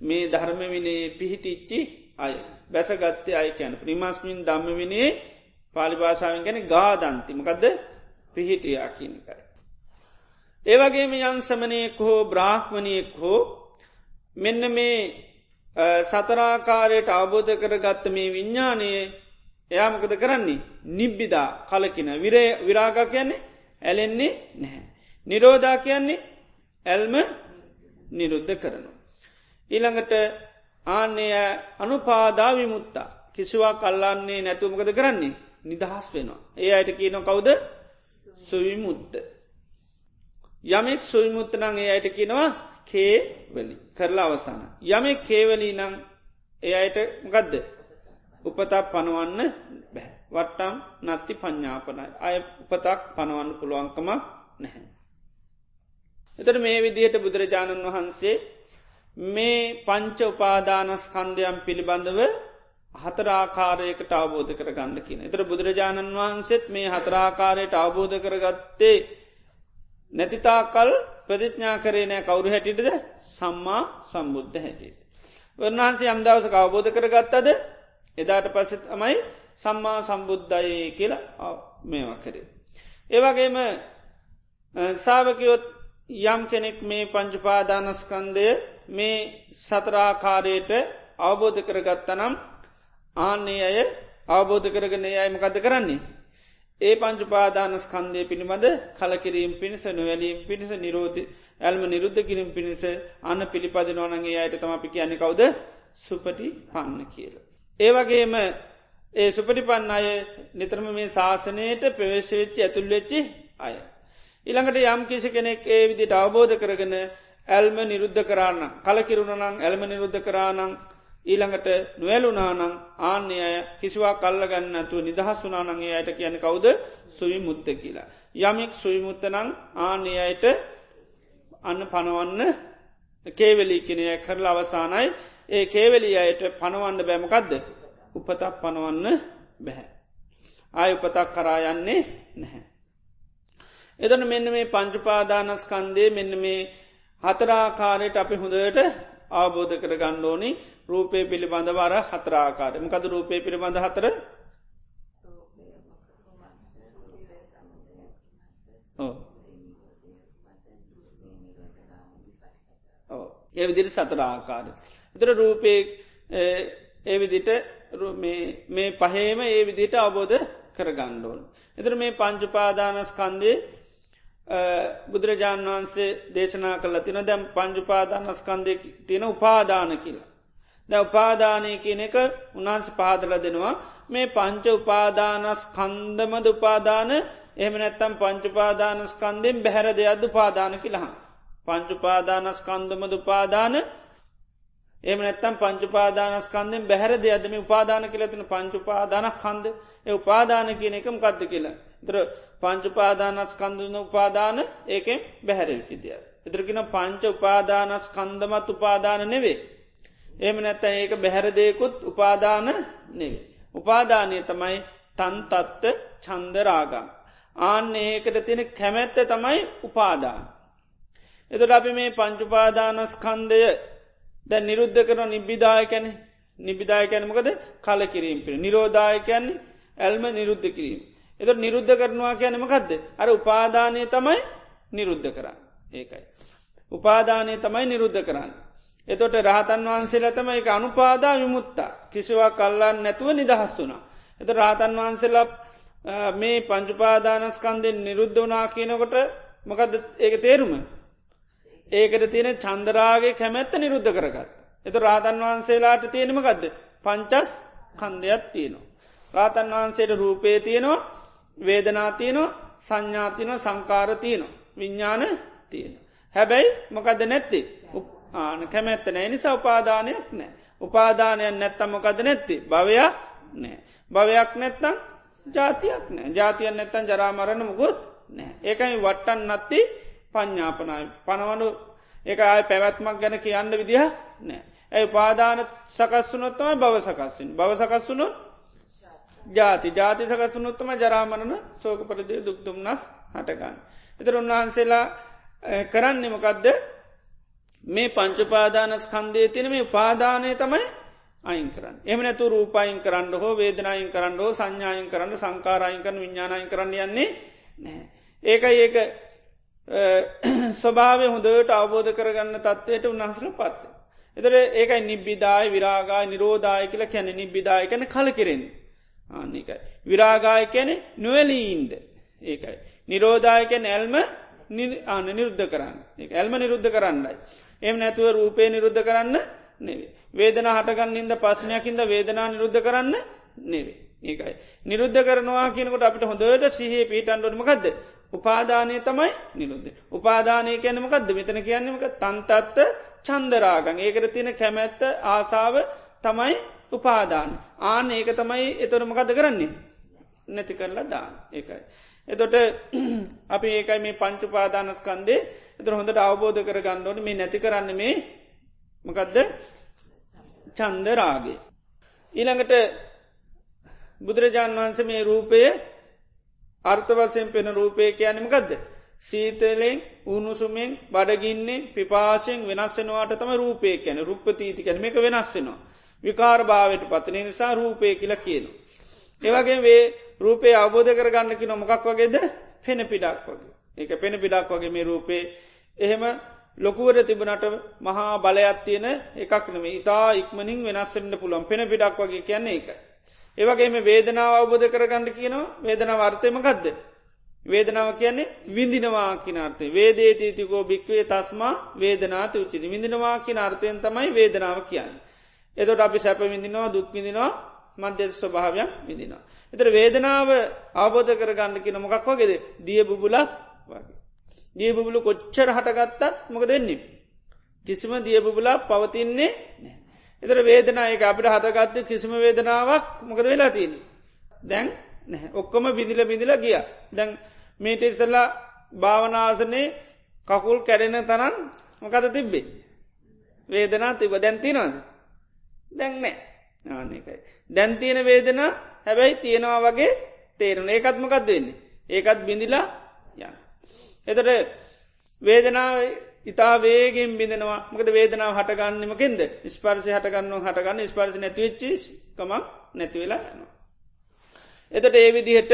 මේ ධර්ම විනේ පිහිටිච්චි අය බැසගත්තේ අයකැන ප්‍රිමස්මින් දම්ම විනේ පාලිභාෂාවෙන් ගැන ගාදන්තිමකදද පිහිටියා කියනකයි. ඒවගේම යං සමනයෙක් හෝ බ්‍රාහ්මණයෙක් හෝ මෙන්න මේ සතරාකාරයට අවබෝධ කර ගත්ත මේ විඤ්ඥානයේ එයාමකද කරන්නේ නිබ්බිදා කලකින විරේ විරාග කියන්නේ ඇලෙන්නේ නැහැ. නිරෝධා කියන්නේ ඇල්ම නිරුද්ධ කරනු. ඊළඟට ආන්නය අනුපාදා විමුත්තා කිසිවා කල්ලන්නේ නැතුවමකද කරන්නේ නිදහස් වෙනවා. ඒ අයට කියන කවුද සුවිමුත්ත. යමෙක් සුවිමුත්තනං ඒ අයට කියනවා කේවලි කරලා අවසාන. යමෙක් කේවලී නං ඒ අයට ගදද උපතක් පනවන්න බැහ. වට්ටම් නත්ති පඤ්ඥාපනයි. අය උපතක් පනවන්න පුළුවන්කමක් නැහැ. එතට මේ විදිහට බුදුරජාණන් වහන්සේ මේ පංච උපාදානස්කන්දයම් පිළිබඳව හතරාකාරයකට අවබෝධ කර ගන්න කියන. එතර බුදුරජාණන් වහන්සේත් මේ හතරාකාරයට අවබෝධ කරගත්තේ නැතිතාකල් ප්‍රතිඥා කරේ නෑ කවුරු හැටිටද සම්මා සම්බුද්ධ හැටියට. වන්වහන්සේ අම්දවස අවබෝධ කරගත්තද එදාට පසෙත් අමයි සම්මා සම්බුද්ධයි කියලා මේවා කරේ. ඒවගේම සාාවකයොත් යම් කෙනෙක් මේ පංචුපාදානස්කන්දය මේ සතරාකාරයට අවබෝධ කරගත්තනම් ආන්නේ අය අවබෝධ කරගෙන අයමකද කරන්නේ. ඒ පංචුපාදානස්කන්දය පිළිබඳ කලකිරීම් පිණිස නොවැලීම් පිණිස නිරෝධ ඇල්ම නිරුද්ධ කිරීම් පිණිස අන්න පිළිපද නොනගේ අයට තම අපි කියන්නේ කවුද සුපටි පන්න කියලා. ඒවගේම ඒ සුපටිපන්න අය නිතරම මේ ශාසනයට ප්‍රවේශවෙච්චි ඇතුල්වෙච්චි අය. ඉළඟට යම් කිසි කෙනෙක් ඒ විදිට අවබෝධ කරගෙන ඇල්ම නිරුද්ධ කරන්න කලකිරුණනං ඇල්ම නිරුද්ධ කරානං ඊළඟට නොවැලුනානං ආන්‍ය අය කිසිවා කල්ලගන්න ඇතුව නිදහස් වනානගේ අයට කියන කවුද සුවි මුත්ත කියලා. යමික් සුවිමුත්තනං ආන්‍ය අයට අන්න පනවන්න කේවලී කෙනය කරලා අවසානයි ඒ කේවලී අයට පනවන්න බෑමකක්ද උපතක් පනවන්න බැහැ. ආය උපතක් කරායන්නේ නැහැ. එතන මෙන්න මේ පංචුපාදානස්කන්දේ මෙන්න මේ හතරාකාරයට අපි හොඳට අවබෝධ කර ගණ්ඩෝනි රූපය පිළිබඳවර හතරාකාර මකද රූපය පිළිබඳ හතර? ඒ විදිරි සතර ආකාර. එතර රූපය ඒ විදිට මේ පහේම ඒ විදිට අවබෝධ කරගණ්ඩෝන්. එතර මේ පංචුපාදානස්කන්දේ බුදුරජාණන් වහන්සේ දේශනා කල තින දැම් පංචුපාදානස්කන්දය තියෙන උපාදාන කියලා. ද උපාදානය කියන එක උන්හන්ස පාදල දෙනවා මේ පංච උපාදානස් කන්දමද උපාදාන එහම නැත්තම් පංචුපාදානස්කන්දෙන් බැහැර දෙයක්ද උපාදාන කියලහා. පංචුපාදානස්කන්දමද උපාදාන එම නැත්තම් පංචුපාදානස්කන්දෙන් බැහැර දෙයක්දම උපාදාන කියලතින පංචුපාදානක් කන්ද ඒ උපාදාන කියන එකම කද්ද කියලා. දර පංචුපාදානස්කන්දන උපාදාන ඒකෙන් බැහැරවිකි දෙය. එතරකින පංච උපාදානස්කන්දමත් උපාදාන නෙවේ. එම නැත්ත ඒක බැහැරදයකුත් උපාදාන නෙවේ. උපාදානය තමයි තන්තත්ත චන්දරාගම්. ආන්න ඒකට තියෙන කැමැත්ත තමයි උපාදාන. එතට අපි මේ පංචුපාදානස්කන්දය දැ නිරුද්ධ කරන නිබ්බිදායකැන නිබිදායකැනමකද කල කිරීම පිළ නිරෝධායකයන්නේ ඇල්ම නිරුද්ධ කිරීම. එත නිරුද්ධ කරනවා කියනමකක්ද අර උපාදානය තමයි නිරුද්ධ කරන්න ඒකයි. උපාදානය තමයි නිරුද්ධ කරන්න. එතොට රහතන් වහන්සේලා තම එක අනුපාදා විමුත්තා කිසිවා කල්ලන්න නැතුව නිදහස් වුනා. එත රහතන් වහන්සේලා මේ පංචුපාදානස්කන්දෙන් නිරුද්ධ වනා කියනකොට මොකද ඒක තේරුම ඒකට තියෙන චන්දරාගේ කැමැත්ත නිරුද්ධ කරගත්. එත රාතන් වහන්සේලාට තියෙනමකක්ද පංචස් කන්දයක් තියෙනවා. රාතන් වහන්සේට රූපේ තියෙනවා වේදනාතියනවා සංඥාතිනව සංකාරතියනවා. විඤ්ඥාන තියෙන. හැබැයි මොකද නැත්ති? ආන කැමැත්ත නෑ නිසා උපාදානයක් නෑ උපාදානයක් නැත්තම් මොකද නැත්ති? භවයක් නෑ භවයක් නැත්තම් ජාතියක් නෑ ජාතියන් නැත්තන් ජරාමරණ මුගොත් නෑ ඒකයි වට්ටන් නත්ති පඤ්ඥාපනයි පනවනු එක අය පැවැත්මක් ගැන කියන්න විදිහ නෑ ඇයි පාදාන සකස්වනොත්තමයි බව සකස්සින් බව සකස්වුණොත් ජාති ජාති සකත්තුනොත්තම ජරාමණන සෝකපරදය දුක්දුම්න්නස් හටගන්න. එතර උන්වහන්සේලා කරන්නෙමකදද මේ පංචපාදානස් කන්දේ තින මේ උපාදානය තමයි අයින් කරන්න. එම නැතු රූපයින් කරන්න හෝ වේදනයින් කරන්න හෝ සංඥායින් කරන්න සංකාරයින් කරන විඤ්ඥානයින් කරන්න යන්නේ නැහැ. ඒක ඒක ස්වභාවය හොඳට අවබෝධ කරගන්න තත්වයට උන්හසල පත්ත. එතර ඒකයි නිබ්බිදායි විරාගා නිරෝධය කියල කැන නිබ්බිදාය කැන කල කෙරෙන් ආන්නේකයි. විරාගාය කැනෙ නොවැලීන්ද ඒකයි. නිරෝධායක නැල්ම ආන නිරුද්ධ කරන්න ඇල්ම නිරුද්ධ කරන්නයි. එම නැතුව රූපය නිරුද්ධ කරන්න නෙවේ. වේදන හටගන්නින්ද පස්්නයකින්ද වේදනා නිරුද්ධ කරන්න නෙවේ. ඒකයි. නිරුද්ධ කරනවා කියනකොට අපිට හොඳට සිහේ පිටන්ඩොනමකක්ද. උපාදානය තමයි නිරුද්ධ. උපාදානය කියනමකක්ද මෙතන කියන්නමක තන්තත්ත චන්දරාගන් ඒකට තියෙන කැමැත්ත ආසාාව තමයි උපාදාන. ආන ඒක තමයි එතොරමකද කරන්නේ. නැති කරලා දාන ඒකයි. එතොට අපි ඒකයි මේ පංචුපාදානස්කන්දේ එතර හොඳට අවබෝධ කර ගණ්ඩෝන මේ නැති කරන්න මේ මකදද චන්දරාගේ. ඊළඟට බුදුරජාණන් වහන්ස මේ රූපය අර්ථවසයෙන් පෙන රූපය කියනමකදද. සීතලෙන් උනුසුමෙන් බඩගින්නේ පිපාශයෙන් වෙනස් වෙනවාට තම රූපය කැන රුප්පතීති කැන මේක වෙනස් වෙනවා. විකාර භාවයට පතන නිසා රූපය කියලා කියනවා. ඒවගේ වේ රූපේ අවබෝධ කරගන්න කි නොමකක් වගේද පෙන පිඩක් වගේ. ඒක පෙන පිඩක් වගේ මේ රූපේ එහෙම ලොකුවට තිබනට මහා බලයක් තියෙන එකක් නෙම ඉතා ඉක්මනින් වෙනස්සෙන්ට පුළුවන් පෙන පිඩක් වගේ කියන්නේ එක. ඒවගේම වේදනාව අවබෝධ කරගන්න කියනවා වේදනාව අර්ථයමකක්ද. වේදනාව කියන්නේ විඳිනවා කිනාර්ථය වේදේතීතිකෝ භික්වේ තස්මා වේදනාත උච්චිති විඳිනවා කියන අර්ථයෙන් තමයි වේදනාව කියන්න. එතොට අපි සැප විඳිනවා දුක් විඳිනවා මධ්‍ය ස්වභාවයක් විදිනවා. එතර වේදනාව ආබෝධ කරගන්න කියන මොකක් වගේද දිය බුබුලක් වගේ. දිය බුබුලු කොච්චර හටගත්තත් මොක දෙන්නේ. කිසිම දිය බුබුලා පවතින්නේ නෑ. එතර වේදනායක අපිට හතගත්ත කිසිම වේදනාවක් මොකද වෙලා තියෙන. දැන් ඔක්කොම බිදිල බිඳිල ගිය. දැන් මේට ඉස්සල්ලා භාවනාසනේ කකුල් කැඩෙන තරන් මොකද තිබ්බේ. වේදනා තිබ දැන්තිනවාද. දැන් නෑ ආනකයි. දැන්තියන වේදන හැබැයි තියෙනවා වගේ තේරුණ ඒකත්මකත් වෙන්නේ. ඒකත් බිඳිලා යන්න. එතට වේදනාව ඉතා වේගෙන් බිඳෙනවා මකද වේදනාව හටගන්නමකෙන්ද ස්පර්සි හටගන්න හටගන්න ස්පර්සි නැතිවෙච්චිස් කමක් නැතිවෙලා යනවා. එතට ඒ විදිහට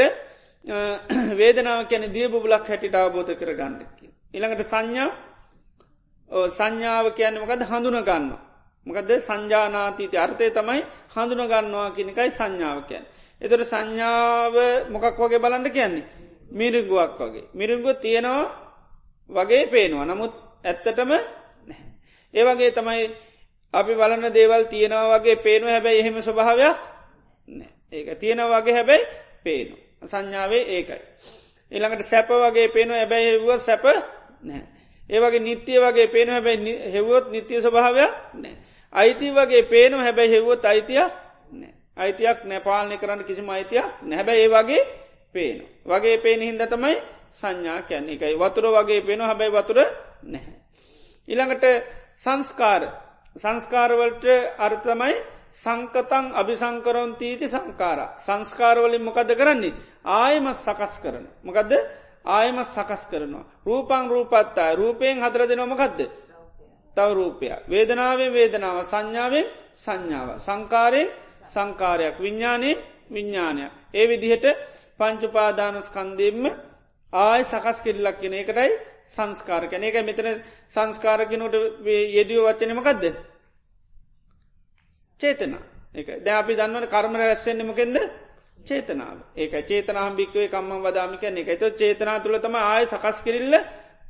වේදනාව කැන දිය බුලක් හැටිට අවබෝධ කර ගන්නකි. ඉළඟට සංඥා සංඥාව කියන්නමකද හඳුන ගන්නවා. මකද සංජානාතීති අර්ථය තමයි හඳුනගන්නවා කෙනෙකයි සංඥාවකයන්. එතොට සංඥාව මොකක් වගේ බලන්න කියන්නේ. මිරිගුවක් වගේ. මිරිගුව තියෙනවා වගේ පේනවා. නමුත් ඇත්තටම ඒවගේ තමයි අපි බලන්න දේවල් තියෙනවා වගේ පේනවා හැබැයි එහෙම ස්වභාවයක් ඒක තියෙන වගේ හැබැයි පේනු. සංඥාවේ ඒකයි. එළඟට සැප වගේ පේනු ඇබැයි හෙවුව සැප නෑ. ඒවගේ නිත්‍යය වගේ පේන හැබැයි හෙවුවොත් නිත්‍යය ස්වභාවයක් නෑ. අයිති වගේ පේනු හැබැයි හෙවුවොත් අයිතිය අයිතියක් නැපාලනය කරන්න කිසිම අයිතිය නැහැබැ ඒ වගේ පේනු. වගේ පේන හින්ද තමයි සංඥා කියන්නේ. එකයි වතුර වගේ පේනු හැබැයි වතුර නැහැ. ඉළඟට සංස්කාර. සංස්කාරවලට අර්ථමයි සංකතන් අභිසංකරොන්තීති සංකාර සංස්කාරවලින් මොකද කරන්නේ? ආයමත් සකස් කරන. මොකදද? ආයමත් සකස් කරනවා. රූපං රූපත්තා රූපයෙන් හදර දෙනොමකක්ද තව රූපය. වේදනාවෙන් වේදනාව සංඥාවෙන් සංඥාව. සංකාරයෙන් සංකාරයක් විඤ්ඥානය විඤ්ඥානයක්. ඒ විදිහට පංචුපාදානස්කන්දෙන්ම ආය සකස් කෙල්ලක් කෙන එකටයි සංස්කාරකන එක මෙතන සංස්කාරකනට යෙදියෝ වච්චනමකක්ද. චේතන එක ද අපි දන්නවන කර්මණ රැස්වෙන්නෙමකෙන්ද චේතනාව ඒක චේතනාම් භික්වේ කම්ම වදාමිකන එක එත චේතනා තුළ තම ආය සකස් කිරල්ල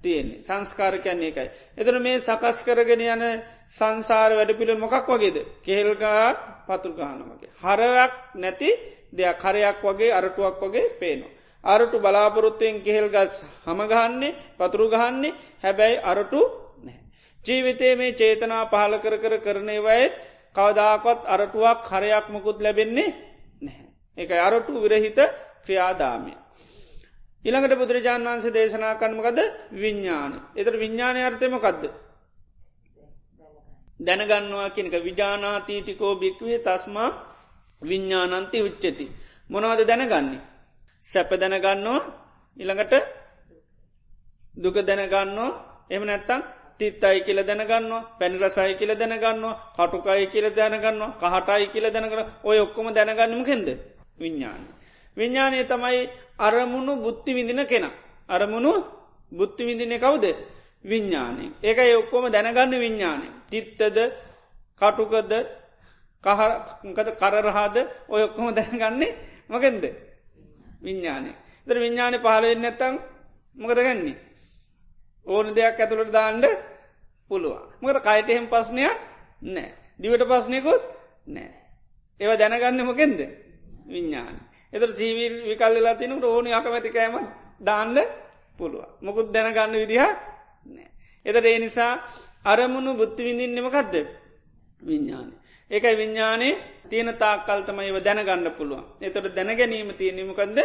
තියෙන්නේ සංස්කාර කියන්නේ එකයි. එතන මේ සකස් කරගෙන යන සංසාර වැඩ පිළිල් මොකක් වගේද. කෙහෙල්ගාක් පතුල් ගාන වගේ. හරයක් නැති දෙයක් හරයක් වගේ අරටුවක් වගේ පේනවා. අරටු බලාපොරොත්තයෙන් කෙහෙල් ගස් හමගහන්නේ පතුරු ගහන්නේ හැබැයි අරටු නෑ. ජීවිතේ මේ චේතනා පහල කර කර කරනේවයත් කවදාකොත් අරටුවක් හරයක් මොකුත් ලැබෙන්නේ නැහැ. එක අරටු විරහිත ක්‍රියාදාමය. ඉළඟට බුදුරජාන් වන්සේ දේශනා කන්මකද විඤ්ඥාන. එතර විඤ්ඥානය අර්ථයමකක්ද. දැනගන්නවා කියනක විජානාතීටිකෝ භික්වේ තස්මා විඤ්ඥානන්ති උච්චති. මොනවද දැනගන්නේ. සැප දැනගන්නවා ඉළඟට දුක දැනගන්නවා එම නැත්තං තිත්තයි කියල දැනගන්නවා පැනිරසයි කියල දැනගන්නවා කටුකයි කියල දැනගන්නවා කහටයි කියල දැනගන ඔය ඔක්කොම දැනගන්නම කෙන්ද විඤ්ඥාන. විඤ්ඥානය තමයි අරමුණු බුද්ධි විඳින කෙන. අරමුණු බුද්ධි විඳින කවුද විඤ්ඥානය. ඒක ඔක්කොම දැනගන්න විඤ්ඥානය. තිත්තද කටුකද කහකද කරරහාද ඔය ඔක්කොම දැනගන්නේ මකෙන්ද විඤ්ඥානය. ද විඤ්ඥානය පහලවෙන්න ඇත්තම් මොකද ගන්නේ. ඕන දෙයක් ඇතුළට දාන්ඩ පුළුවන්. මොකද කයිට එහෙම පස්්නයක් නෑ. දිවට පස්්නයකුත් නෑ. ඒව දැනගන්න මොකෙන්ද විඤ්ඥාන. එතර ජීවීල් විකල්ලලා තිනකට ඕනු අකමැතිකෑම දාන්න පුළුව. මොකුත් දැනගන්න විදිහ නෑ. එතට ඒ නිසා අරමුණු බුද්ධි විඳින්නමකක්ද විඤ්ඥානය. ඒකයි විඤ්ඥානයේ තියෙන තාක්කල්තමයිව දැනගන්න පුළුවන්. එතොට දැනගැනීම තියෙනීමකක්ද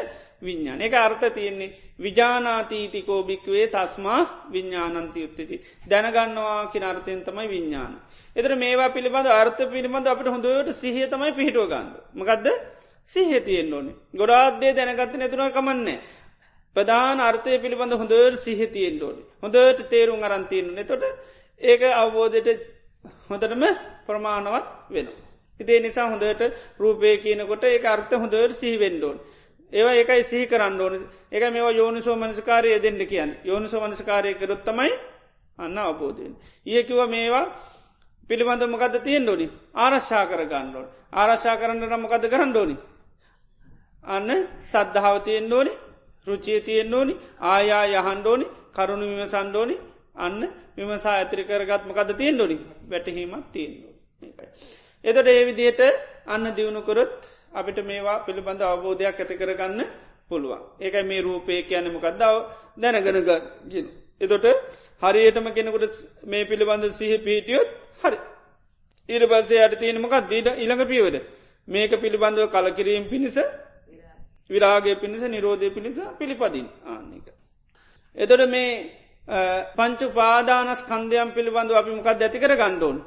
විඤ්ඥාන එක අර්ථ තියෙන්නේ විජානාතීතිකෝ භික්වේ තස්මා විඤ්ඥානන්ති යුත්තති. දැනගන්නවා කින අර්ථයෙන් තමයි විඤ්ඥාන. එතර මේවා පිළිබඳ අර්ථ පිළිබඳ අපට හොඳට සිහිය තමයි පිහිටුව ගන්න. මකදද සිහිය තියෙන් ඕනේ ගොඩාත්දේ දැනගත්ත නැතුන කමන්නේ. ප්‍රධාන අර්ථය පිළිබඳ හොඳට සිහිතියෙන් ඕනේ හොඳට තේරුම් අරන්තියන්න නතොට ඒක අවබෝධයට හොඳටම ප්‍රමාණවත් වෙනවා. ඉතිේ නිසා හොඳට රූපය කියනකොට ඒ අර්ථ හොඳට සිහිවෙන්ඩෝන්. ඒවා ඒකයි සිහි කරන්න ඕන එක මේවා යෝනිසෝ මනස්කාරය දෙන්න කියන්න යෝනිසෝ මනස්කාරය කරොත්තමයි අන්න අවබෝධයෙන්. ඒකිව මේවා පිළිබඳ මකද තියෙන් ඩෝනි ආරශ්ා කර ගන්නඩෝන් ආරශ්ා කරන්න නමකද කරන්න ඩෝනි. අන්න සද්ධාවතියෙන් ඩෝනි රුචිය තියෙන් ඕනි ආයා යහන්ඩෝනි කරුණු විමසන්ඩෝනි අන්න විමසා ඇතිරි කරගත්මකද තියෙන් ඩොනි වැටහීමක් තියෙන්. එතට ඒ විදියට අන්න දියුණුකොරොත් අපිට මේවා පිළිබඳ අවබෝධයක් ඇති කරගන්න පුළුවන්. ඒකයි මේ රූපය කියනමකක්දාව දැනගනග ගෙන. එතොට හරියටම කෙනෙකුට මේ පිළිබඳ සිහ පිහිටියොත් හරි. ඊට පස්සේ අයට තියෙනමකක් දීට ඉළඟ පියවද. මේක පිළිබඳව කලකිරීම් පිණිස විරාගේ පිණිස නිරෝධය පිණිස පිළිපදින් ආන්නක. එතොට මේ පංචු පාදානස් කන්දයම් පිළිබඳව අපි මොකක් ඇතිකර ගණ්ඩෝන්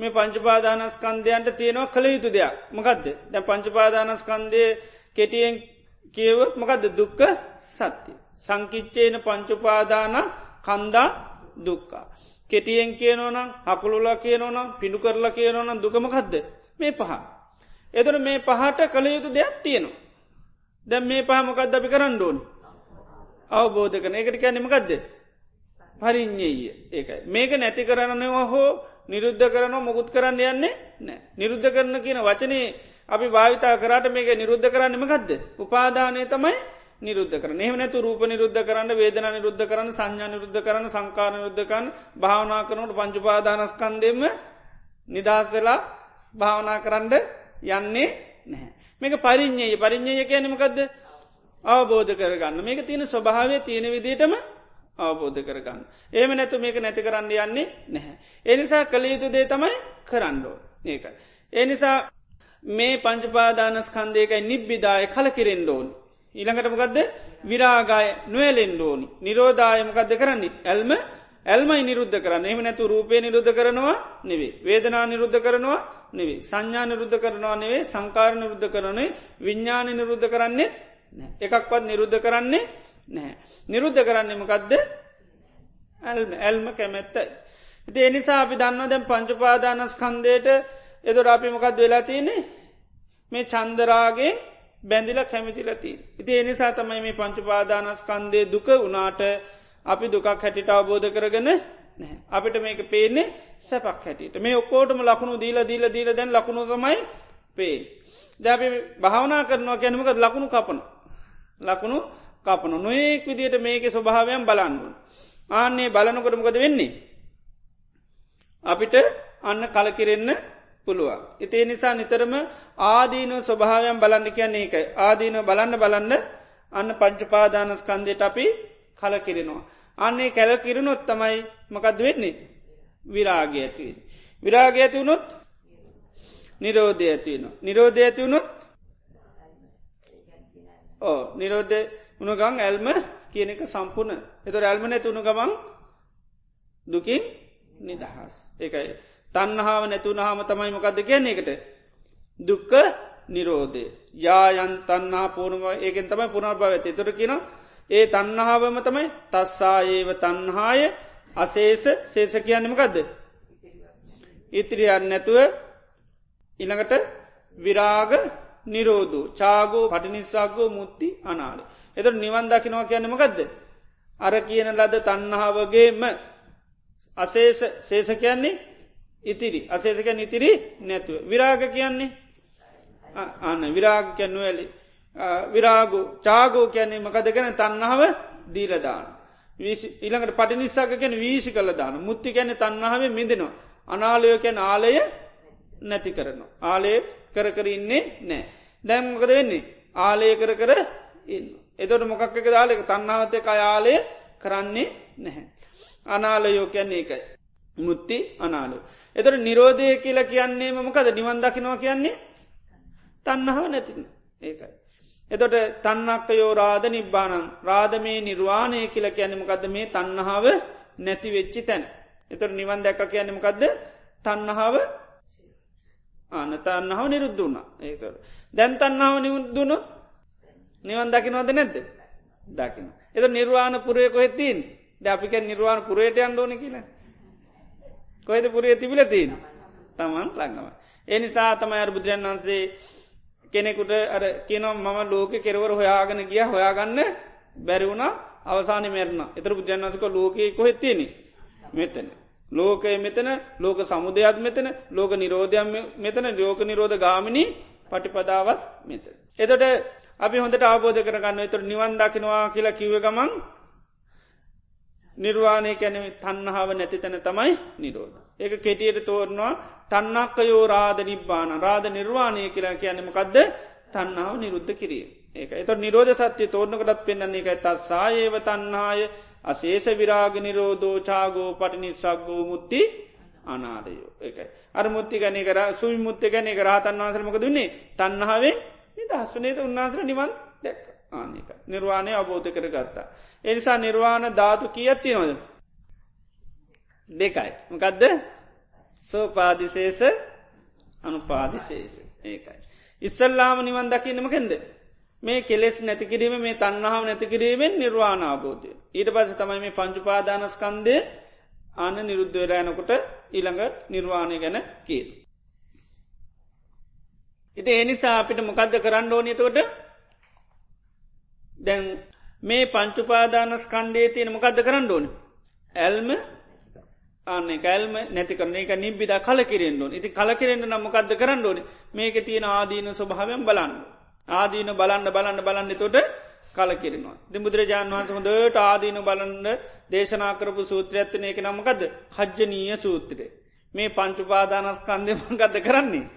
මේ පංචපාදානස්කන්දයන්ට තියෙනවා කළ යුතු දෙයක් මකදද දැ පංචපාදානස්කන්දය කෙටියෙන් කියවත් මකද දුක්ක සත්‍යය. සංකිච්චේන පංචුපාදාන කන්දා දුක්කා. කෙටියෙන් කියනවනම් හකුළුලා කියනවනම් පිඩු කරලා කියනවනම් දුකමකක්ද මේ පහ. එතර මේ පහට කළ යුතු දෙයක් තියෙනවා. දැම් මේ පහමකක්ද අපි කරන්න ඕන්? අවබෝධ කන එකට කැනීමකක්ද පරිින්්ඥය ඒකයි. මේක නැති කරන්නනවා හෝ නිරුද්ධ කරනවා මොකුත් කරන්න යන්නේ නෑ නිරුද්ධ කරන කියන වචනේ අපි භාවිතා කරට මේක නිරුද්ධ කරන්නම ගදද උපාදානය තමයි නිරුද්ධ කරන එහම නැතු රූප නිරුද්ධ කරන්න වේදන නිරුද්ධ කරන්න සංඥා නිරුද්ධ කරන්න සංකාර නිරුද්ධකන් භාවනා කරනට පංචුපාදානස්කන්දෙම නිදහස් වෙලා භාවනා කරන්න යන්නේ නැහැ. මේක පරිින්්ඥය පරිින්්ඥය කියනමකක්ද අවබෝධ කරගන්න මේක තියෙන ස්වභාවය තියෙන විදිටම අවබෝධ කරගන්න. ඒම නැතු මේක නැති කරන්න යන්නේ නැහැ. එනිසා කළ යුතු දේ තමයි කරන්නඩෝ ඒකයි. එනිසා මේ පංචපාදානස්කන්දයකයි නිබ්බිදාය කල කිරෙන්ඩෝන්. ඊළඟටමකක්ද විරාගාය නොවලෙන්ඩෝනි නිරෝධායමකක්ද කරන්නේ ඇල්ම ඇල්මයි නිරුද්ධ කරන්න. එම නැතු රූපය නිරුද්ධ කරනවා නෙවේ වේදනා නිරුද්ධ කරනවා නෙවේ සංඥා නිරුද්ධ කරනවා නෙවේ සංකාර නිරුද්ධ කරනේ විඤ්ඥාන නිරුද්ධ කරන්නේ එකක්වත් නිරුද්ධ කරන්නේ නැහැ. නිරුද්ධ කරන්නමකක්ද ඇල්ම. ඇල්ම කැමැත්තයි. ඉති එනිසා අපි දන්න දැම් පංචපාදානස්කන්දයට එදොර අපි මොකක්ද වෙලා තියන්නේ? මේ චන්දරාගේ බැඳිල කැමිතිලති. ඉති එනිසා තමයි මේ පංචපාදානස්කන්දය දුක වනාට අපි දුකක් හැටිට අවබෝධ කරගන නැහැ. අපිට මේක පේන්නේ සැපක් හැටියට මේ ඔක්කෝටම ලකුණු දීල දීල දීල දැන් ලකුණුකමයි පේ. දැපි භාවනා කරනවා කැනමක ලකුණු කපන. ලකුණු කපන නොයෙක් විදියට මේක ස්වභාවයන් බලන්නුන්. ආන්නේ බලනකොටමකද වෙන්නේ. අපිට අන්න කලකිරෙන්න පුළුවන්. ඉතිේ නිසා නිතරම ආදීන ස්වභාවයන් බලන්න කියන්නේ එකයි. ආදීන බලන්න බලන්න අන්න පංචපාදානස්කන්දයට අපි කලකිරෙනවා. අන්නේ කැලකිරුණොත් තමයි මකද වෙන්නේ? විරාගය ඇතිවෙන. විරාගය ඇති වුණොත් නිරෝධය ඇතිවෙන. නිරෝධය ඇති වුණොත් ඕ නිරෝධ උනගං ඇල්ම කියන එක සම්පූර්ණ. එතොර ඇල්ම නැතුුණු ගමන් දුකින් නිදහස්. ඒකයි. තන්නහාාව නැතුනහාම තමයි මොකක්ද කියන්නේ එකට දුක්ක නිරෝධය. යායන් තන්නා පූර්ණම ඒකෙන් තමයි පුනර්භව ඇති තොර කියන ඒ තන්නහාාවම තමයි තස්සාඒව තන්හාය අසේස සේස කියන්නමකක්ද ඉතිරියන්න නැතුව ඉළඟට විරාග නිරෝධූ චාගෝ පටිනිස්සාගෝ මුත්ති අනාල. එතට නිවන් දකිනවා කියන්නමකක්ද. අර කියන ලද තන්නහාවගේම අසේස සේස කියන්නේ ඉතිරි අසේසක නිතිරි නැතුව. විරාග කියන්නේ අන්න විරාග කියැන්නුවලි විරාගු චාගෝ කියන්නේ මකද ගැන තන්නාව දීලදාන. ඉළඟට පටිනිස්සාක ගැන වීසි කළ දාන මුත්ති ගැන තන්නාව මිදෙනවා. අනාලයෝ කැන ආලය නැති කරනවා. ආලය කර කර ඉන්නේ නෑ. දැම්මකද වෙන්නේ ආලය කර කර ඉන්න. එතොට මොකක්ක දාලක තන්නාවතය අයාලය කරන්නේ නැහැ. අනාලයෝ කියන්නේ එකයි. මුත්ති අනාලු. එතට නිරෝධය කියලා කියන්නේ මකද නිවන් දකිනවා කියන්නේ තන්නහාව නැතින ඒකයි. එතොට තන්නක්කයෝ රාධ නිබ්බානන් රාධමේ නිර්වාණය කියල කියන්නමකද මේ තන්නහාාව නැති වෙච්චි තැන. එතට නිවන් දැක්ක කියන්නමකක්ද තන්නහාාව ආන තන්නාව නිරුද්ධ වුණ ඒකට. දැන් තන්නාව නිවුද්දුුණු නිවන් දකිනවද නැද්ද දකින. එත නිර්වාණ පුරය කොහෙත්තින් ද අපික නිර්වාණ පුරයට අන්ඩෝන කියල. කොහෙද පුරේ තිබිල තින් තමන් ලඟම. ඒ නිසා තමයි අර බුදුරන් වන්සේ කෙනෙකුට අර කියනම් මම ලෝක කෙරවර හොයාගෙන ගිය හොයාගන්න බැරිවුණ අවසාන මැරණ එතර බුදුරන්න්නසක ලෝකයේ කොහෙත්තියෙන මෙතන. ලෝකය මෙතන ලෝක සමුදයක් මෙතන ලෝක නිරෝධයක් මෙතන ලෝක නිරෝධ ගාමිණි පටිපදාවත් මෙත. එතට අපි හොඳට ආබෝධ කරගන්න එතුර නිවන් දකිනවා කියලා කිව ගමන් නිර්වාණය කැන තන්නහාාව නැති තැන තමයි නිරෝධ. ඒක කෙටියට තෝරනවා තන්නක්කයෝ රාධ නිබ්බාන. රාධ නිර්වාණය කියලා කියන්නමකක්ද තන්නාව නිරුද්ධ කිරිය. ඒක. එත නිරෝධ සත්‍ය තෝරණකටත් පෙන්න්නේ එකයි තත්සා ඒව තන්නාය අසේෂ විරාග නිරෝධෝ චාගෝ පටිනිස්සක්ගෝ මුත්ති අනාරයෝ. එකයි. අර මුත්ති ගනය කර සුයි මුත්ත ගැන එක රහතන් වන්සරමක දුන්නේ තන්නහාාවෙන් නිදහස්සනේත උන්නාසර නිවන් දැක් ආනක නිර්වාණය අබෝධ කර ගත්තා. එනිසා නිර්වාණ ධාතු කියත්ති නොද. දෙකයි. මකදද සෝපාදිශේෂ අනුපාදිශේෂ ඒකයි. ඉස්සල්ලාම නිවන් දකින්නමකෙන්ද. මේ කෙලෙස් නැතිකිරීම මේ තන්නහාාව නැතිකිරීමෙන් නිර්වාණ අබෝධය. ඊට පස තමයි මේ පංචුපාදානස්කන්දය ආන නිරුද්ධ වෙලායනකොට ඊළඟ නිර්වාණය ගැන කියල්. ඉති එනිසා අපිට මොකක්ද කරන්න ඕනතකොට දැන් මේ පංචුපාදානස්කන්දේ තියෙන මොකක්ද කරන්න ඕන ඇල්ම අන්න කැල්ම නැති කරන එක නිබ්බිද කලකිරෙන්න්න ඕන. ඉති කලකිරෙන්න්න නම්මකක්ද කරන්න ඕන? මේක තියෙන ආදීන ස්වභාවයෙන් බලන්න. ආදීන බලන්න බලන්න බලන්න තොට කලකිරෙනවා. ද බුදුරජාන් වන්ස හොඳට ආදීන බලන්න දේශනාකරපු සූත්‍රයත්තන එක නමකද කජ්ජනීය සූත්‍රය. මේ පංචුපාදානස්කන්දමගද කරන්නේ?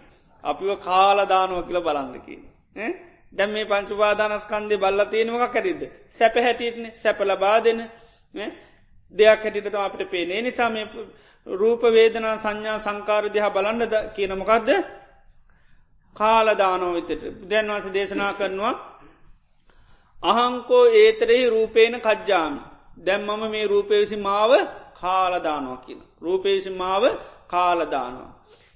අපිව කාලදානුව කියල බලන්නකි දැම් මේ පංචුපාදානස්කන්දය බල්ල තියෙනවක කැරිද සැප හැටියටන. සැප ලබා දෙන. දෙයක් හැටිට අපට පේනේ නිසා මේ රූප වේදනා සංඥා සංකාරදිහ බලන්නද කියනමකක්ද කාලදානෝ විතට දැන් වස දේශනා කරනවා අහංකෝ ඒතරෙහි රූපේන කජ්ජාමි. දැම් මම මේ රූපයවිසි මාව කාලදානවා කියන. රූපේසි මාව කාලදානවා.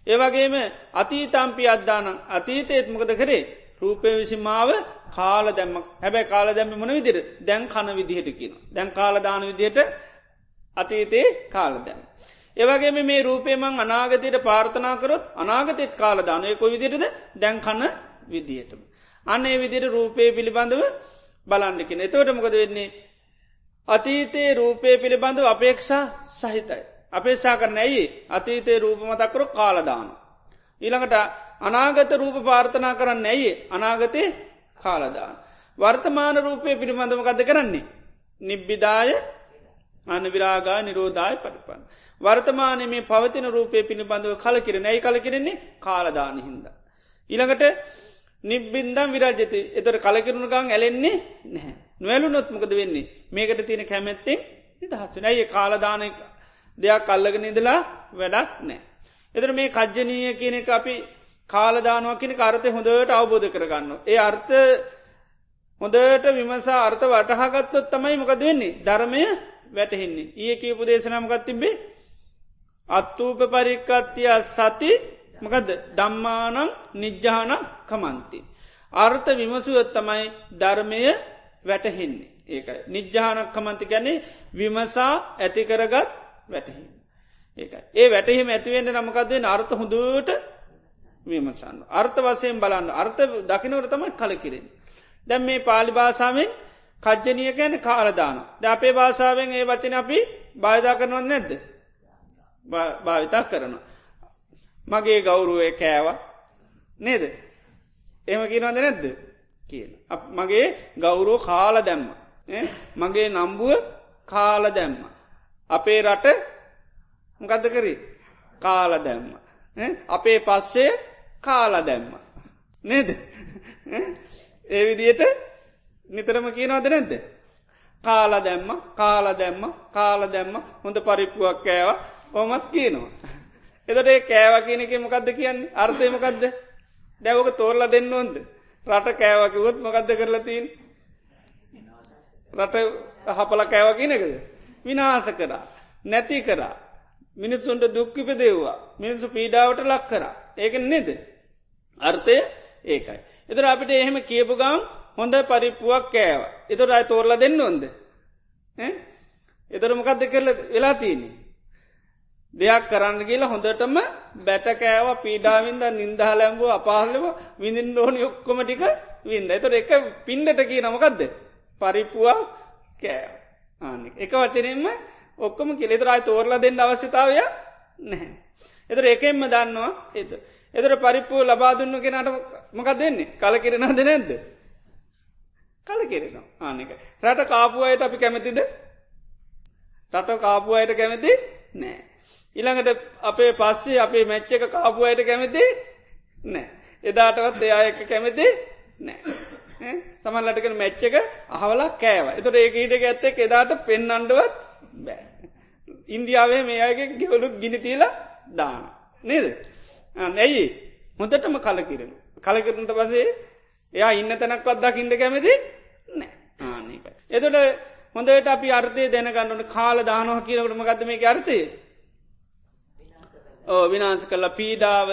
ඒවගේම අතීතම්පි අද්දානං. අතීතයත් මොකද කරේ? රූපය විසි මාව කාල දැම්ම හැබැයි කාල දැම්ම මොන විදිර දැන් කන විදිහට කියන. දැන් කාලදාන විදිහට අතීතයේ කාල දැම්. ඒවගේම මේ රූපේමං අනාගතයට පාර්ථනා කරොත් අනාගතෙත් කාලදානය කො විදිරද දැන් කන්න විදිහටම. අන්න ඒ විදිර රූපය පිළිබඳව බලන්ඩකින එතවට මොකද වෙන්නේ. අතීතයේ රූපය පිළිබඳව අපේක්ෂා සහිතයි. අපේක්ෂා කරන ඇයි අතීතයේ රූපමතක්කරු කාලදාන. ඊළඟට අනාගත රූප පාර්ථනා කරන්න ඇයි අනාගතය කාලදාන. වර්තමාන රූපය පිළිබඳම ගද කරන්නේ. නිබ්බිදාය අනවිරාගා නිරෝධාය පටිපන්න. වර්තමානය මේ පවතින රූපය පිළිබඳව කල කිරෙන ඇයි කල කිරෙන්නේ කාලදාන හින්ද. ඉළඟට නිබ්බින්දම් විරජති එතොට කලකිරුණු ගං ඇලෙන්නේ නැහැ නොවැලු නොත්මකද වෙන්නේ මේකට තියෙන කැමැත්තෙන් නිදහස්සුන ඇයි කාලදාන දෙයක් කල්ලගෙන ඉදලා වැඩක් නෑ. එතර මේ කජ්ජනීය කියන එක අපි කාලදානුවක් කියන කාරතය හොඳට අවබෝධ කරගන්න. ඒ අර්ථ හොඳට විමසා අර්ථ වටහාගත්තොත් තමයි මොකද වෙන්නේ ධර්මය වැටහෙන්නේ. ඒ කියපු දේශනමකත් තිබේ අත්තූප පරික්කත්තිය සති මකද දම්මානං නිජ්ජාන කමන්ති. අර්ථ විමසුවත් තමයි ධර්මය වැටහෙන්නේ. ඒකයි. නිජ්ජානක් කමන්ති ගැනේ විමසා ඇතිකරගත් වැටහින්. ඒකයි. ඒ වැටහිම ඇතිවෙන්න නමකක්දේ අර්ථ හොඳට විමසන්න. අර්ථ වසයෙන් බලන්න අර්ථ දකිනවට තමයි කලකිරෙන්. දැම් මේ පාලි භාසාාවෙන් කජ්ජනය ගැන කාලදාන. ද අපේ භාෂාවෙන් ඒ වචන අපි බාධා කරනවත් නැද්ද. භාවිතා කරනවා. මගේ ගෞරුවය කෑව නේද. එම කියනවද නැද්ද කියන. මගේ ගෞරෝ කාල දැම්ම. මගේ නම්බුව කාල දැම්ම. අපේ රට මොකදද කරේ කාල දැම්ම. අපේ පස්සේ කාල දැම්ම. නේද ඒ විදියට නිතරම කියනවද නැද්ද. කාල දැම්ම කාල දැම්ම කාල දැම්ම හොඳ පරිප්පුුවක් කෑව ඕමත් කියනවා. එතට ඒ කෑව කියන එක මොකක්ද කියන්නේ? අර්ථය මොකක්ද දැවක තෝරල දෙන්න ඕොන්ද? රට කෑවකිවොත් මොකක්ද කරලතින් රට හපල කෑව කියනකද විනාස කරා නැති කරා. මිනිස්සුන්ට දුක්කිප දෙව්වා මිනිසු පීඩාවට ලක් කරා. ඒක නේද? අර්ථය ඒකයි. එතර අපිට එහෙම කියපු ගම් හොඳ පරිප්පුුවක් කෑව එතොට අයි තෝරල දෙන්න ඕොන්ද එතර මොකක්ද කරල වෙලා තියන්නේ දෙයක් කරන්න කියලා හොඳටම බැටකෑව පීඩාවින්ද නින්දා ලැම්බෝ අපාහලව විඳින් ඕනි ඔක්කොම ටික වින්ද. එතොට එක පින්ඩට කිය නමකක්ද. පරිප්පුවා කෑව. ආනෙ එක වචනෙන්ම ඔක්කොම කෙළෙතරයි තෝරලා දෙන්න අවශ්‍යතාවය නැහැ. එතර එකෙන්ම දන්නවා එත. එතර පරිප්පුූ ලබාදුන්න කෙනට මකක් දෙන්නේ කල කිරෙනද නැද්ද. කල කෙරෙන ආනෙක. රට කාපුුවයට අපි කැමතිද රට කාපුුවයට කැමති නෑ. ඉළඟට අපේ පස්සේ අපේ මැච්ච එක කාපුයට කැමති නෑ. එදාටවත් එයා එක කැමති නෑ. සමල්ලටකෙන මැච්ච එක අහවලා කෑව. එතට ඒක හිට ඇත්තෙක් එදාට පෙන් අන්ඩුවත් බෑ. ඉන්දියාවේ මේ අයගේ ගෙවලුත් ගිනිතිීලා දාන. නේද. ඇයි හොඳටම කලකිරෙන. කලකිරනට පසේ එයා ඉන්න තැනක්වත් දකිින්ට කැමති නෑ ආනක. එතොට හොඳට අපි අර්ථය දැනගන්නට කාල දානහ කියනකට මගත්ත මේ අර්ථය ඕ විනාංශ කල්ලා පීඩාව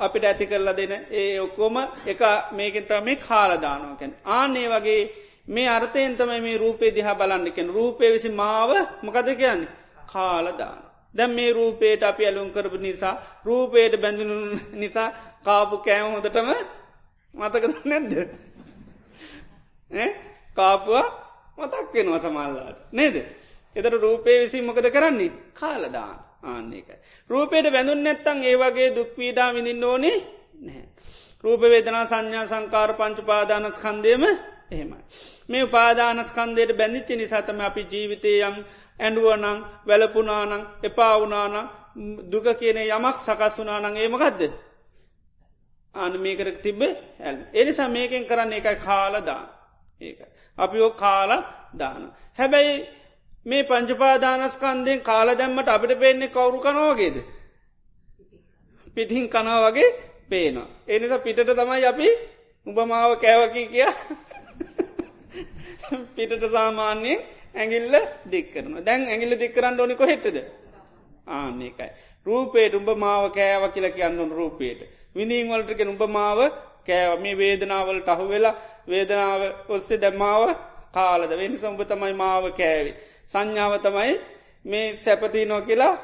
අපිට ඇති කරලා දෙන ඒ ඔක්කොම එක මේකෙන්තම මේ කාලදානුවකැන. ආනේ වගේ මේ අර්ථයන්තම මේ රූපේ දිහා බලන්නෙකෙන් රූපය විසි මාව මොකද කියන්නේ කාලදාන. දැම් මේ රූපේට අපි ඇලුම් කරපු නිසා රූපේට බැඳුණු නිසා කාපු කෑම හොදටම මතකද නැද්ද. කාපුවා මතක් වෙනවා සමල්ලාට නේද. එතට රූපේ විසි මොකද කරන්නේ කාලදාන. ආන්නේකයි. රූපයට බැඳුන් නැත්තං ඒ වගේ දුක්වීඩා විඳින්න ඕනේ නැහැ. රූපවේදනා සංඥා සංකාර පංචුපාදානස්කන්දයම එහෙමයි. මේ උපාදානස්කන්දයට බැඳිච්ච නිසාතම අපි ජීවිතයම් ඇඩුවනං වැලපුනානං එපාවුනානං දුක කියන යමක් සකස් වනානං ඒමගදද. අන මේකරක් තිබේ ඇල්. එනිසා මේකෙන් කරන්න එකයි කාලදාන. ඒකයි. අපි ඕ කාල දාන. හැබැයි මේ පංචපාදානස්කන්දයෙන් කාල දැම්මට අපිට පේන්නේ කවුරු කනවාගේද. පිටිහින් කනා වගේ පේනවා. එනිසා පිටට තමයි අපි උබමාව කෑවකි කිය පිටට සාමාන්‍යයෙන් ඇගිල්ල දික්කරන දැන් ඇගිල්ල දික්කරන්න ඕනි කොහෙටද ආන්නේකයි. රූපේට උඹ මාව කෑව කියල කියන්නු රූපේට. විඳීම් වලටක උඹ මාව කෑව මේ වේදනාවලට අහු වෙලා වේදනාව ඔස්සේ දැම්මාව කාලද වෙනි සම්ඹ තමයි මාව කෑවි. සංඥාව තමයි මේ සැපති නෝ කියලා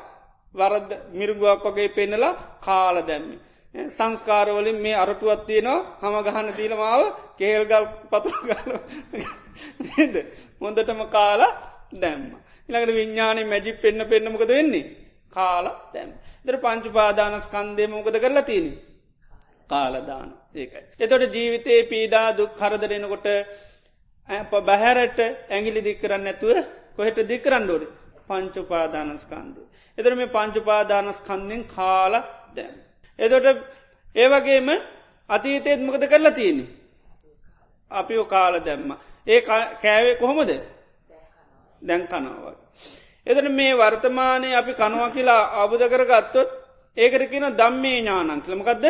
වරද මිරුගුවක් වගේ පෙන්නලා කාල දැම්මි. සංස්කාරවලින් මේ අරටුවත් තියනවා හම ගහන්න දීලමාව කේල්ගල් පතුරගල ද හොඳටම කාලා දැම්ම. ඉළඟට විඤ්ඥානය මැජි පෙන්න්න පෙන්න්නමකද වෙන්නේ කාලා දැම්. දර පංචුපාදානස්කන්දය මොකද කරලා තියනි. කාලදාන ඒකයි. එතොට ජීවිතයේ පීඩා දුක් කරදරෙනකොට බැහැරට ඇගිලි දික්කරන්න ඇතුව කොහෙට දිකරන්නඩෝඩ පංචුපාදානස්කන්දය. එතර මේ පංචුපාදානස්කන්දෙන් කාල දැම්. එදොට ඒවගේම අතීතයත් මොකද කරලා තියෙන. අපි කාල දැම්ම. ඒ කෑවේ කොහොමද දැන් කනවල්. එදන මේ වර්තමානය අපි කනවා කියලා අබුද කර ගත්තොත් ඒකට කියන දම්මේ ඥානන් කළමකක්ද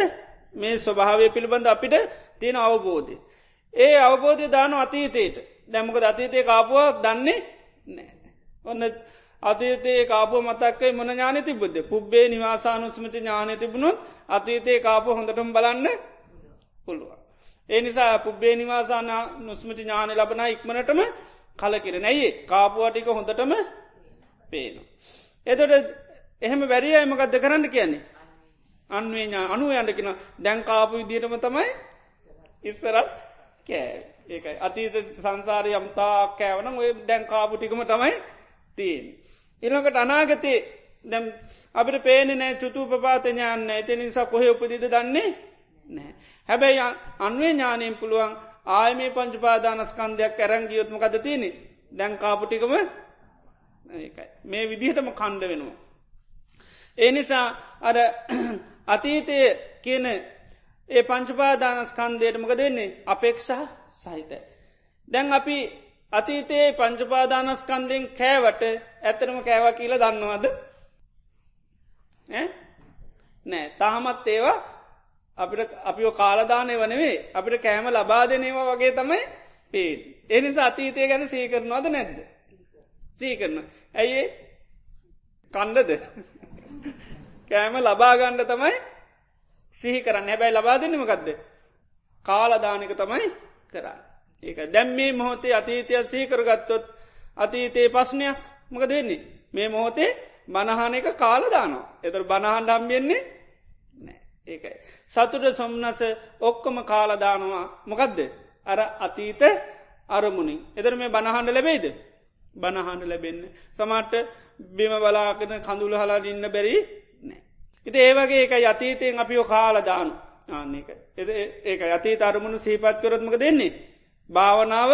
මේ ස්වභාවය පිළිබඳ අපිට තියෙන අවබෝධය. ඒ අවබෝධය දාන අතීතයට දැමක අතීතය කාපුවක් දන්නේ නෑ. ඔන්න අතීතයේ කාපුව මතක්කයි මොන ඥාන තිබුද්ධ පුබ්බේ නිවාසානුස්මච ඥානය තිබුණුත් අතීතයේ කාපු හොඳටම බලන්න පුළුවන්. ඒ නිසා පුබ්බේ නිවාසාන නුස්මති ඥාන ලබන ඉක්මනටම කලකිර නැයි කාපුවාටික හොඳටම පේනු. එතොට එහෙම වැරිය එමකක්ද කරන්න කියන්නේ. අන්වේ අනු යන්නකින දැන්කාපු විදිටම තමයි ඉස්සරත් කෑ ඒකයි අතීත සංසාරය යම්තා කෑවන ඔය දැන්කාපුටිකම තමයි තියෙන්. ඉළඟට අනාගතේ දැම් අපිට පේන නෑ චුතු පපාතඥාන්න ඇති නිසා කොහෙ උපදිද දන්නේ නෑ. හැබැයි අන්වේ ඥානයෙන් පුළුවන් ආය මේ පංචුපාදානස්කන්දයක් ඇරංගියයොත්ම කද තියෙනෙ දැන්කාපුටිකම මේ විදිහටම කණ්ඩ වෙනවා. ඒ නිසා අර අතීතය කියන ඒ පංචුපාදානස්කන්දයටමක දෙන්නේ අපේක්ෂා සහිත. දැන් අපි අතීතයේ පංචුපාදානස්කන්දයෙන් කෑවට ඇතරම කෑව කියල දන්නවද? නෑ. තාමත් ඒවා අපිට අපිෝ කාලදානය වනවේ අපිට කෑම ලබා දෙනේවා වගේ තමයි පේ එනිසා අතීතය ගැන සීකරනවාද නැද්ද? සීකරන ඇයි කණ්ඩද? කෑම ලබාගණ්ඩ තමයි සිහි කරන්න. හැබැයි ලබා දෙන්නමකක්ද කාලදානක තමයි කරන්න. ඒක දැම් මේ මොහොතේ අතීතයක් සීකරගත්තොත් අතීතයේ පස්්නයක් මක දෙන්නේ මේ මොහොතේ බණහානක කාලදානවා. එතර බණහන් ඩම්බෙන්නේ ඒකයි. සතුට සොම්නස ඔක්කොම කාලදානවා. මොකදද? අර අතීත අරමුණින් එතර මේ බණහන්ඩ ලැබෙයිද? බණහන්ඩ ලැබෙන්න. සමට බිම බලාගෙන කඳුල හලා ඉන්න බැරි නෑ. ඉති ඒවගේ එක අතීතයෙන් අපිෝ කාලදානු ආන්නේක එ ඒක. අතීත අරමුණු සීපත් කරොත්මක දෙන්නේ භාවනාව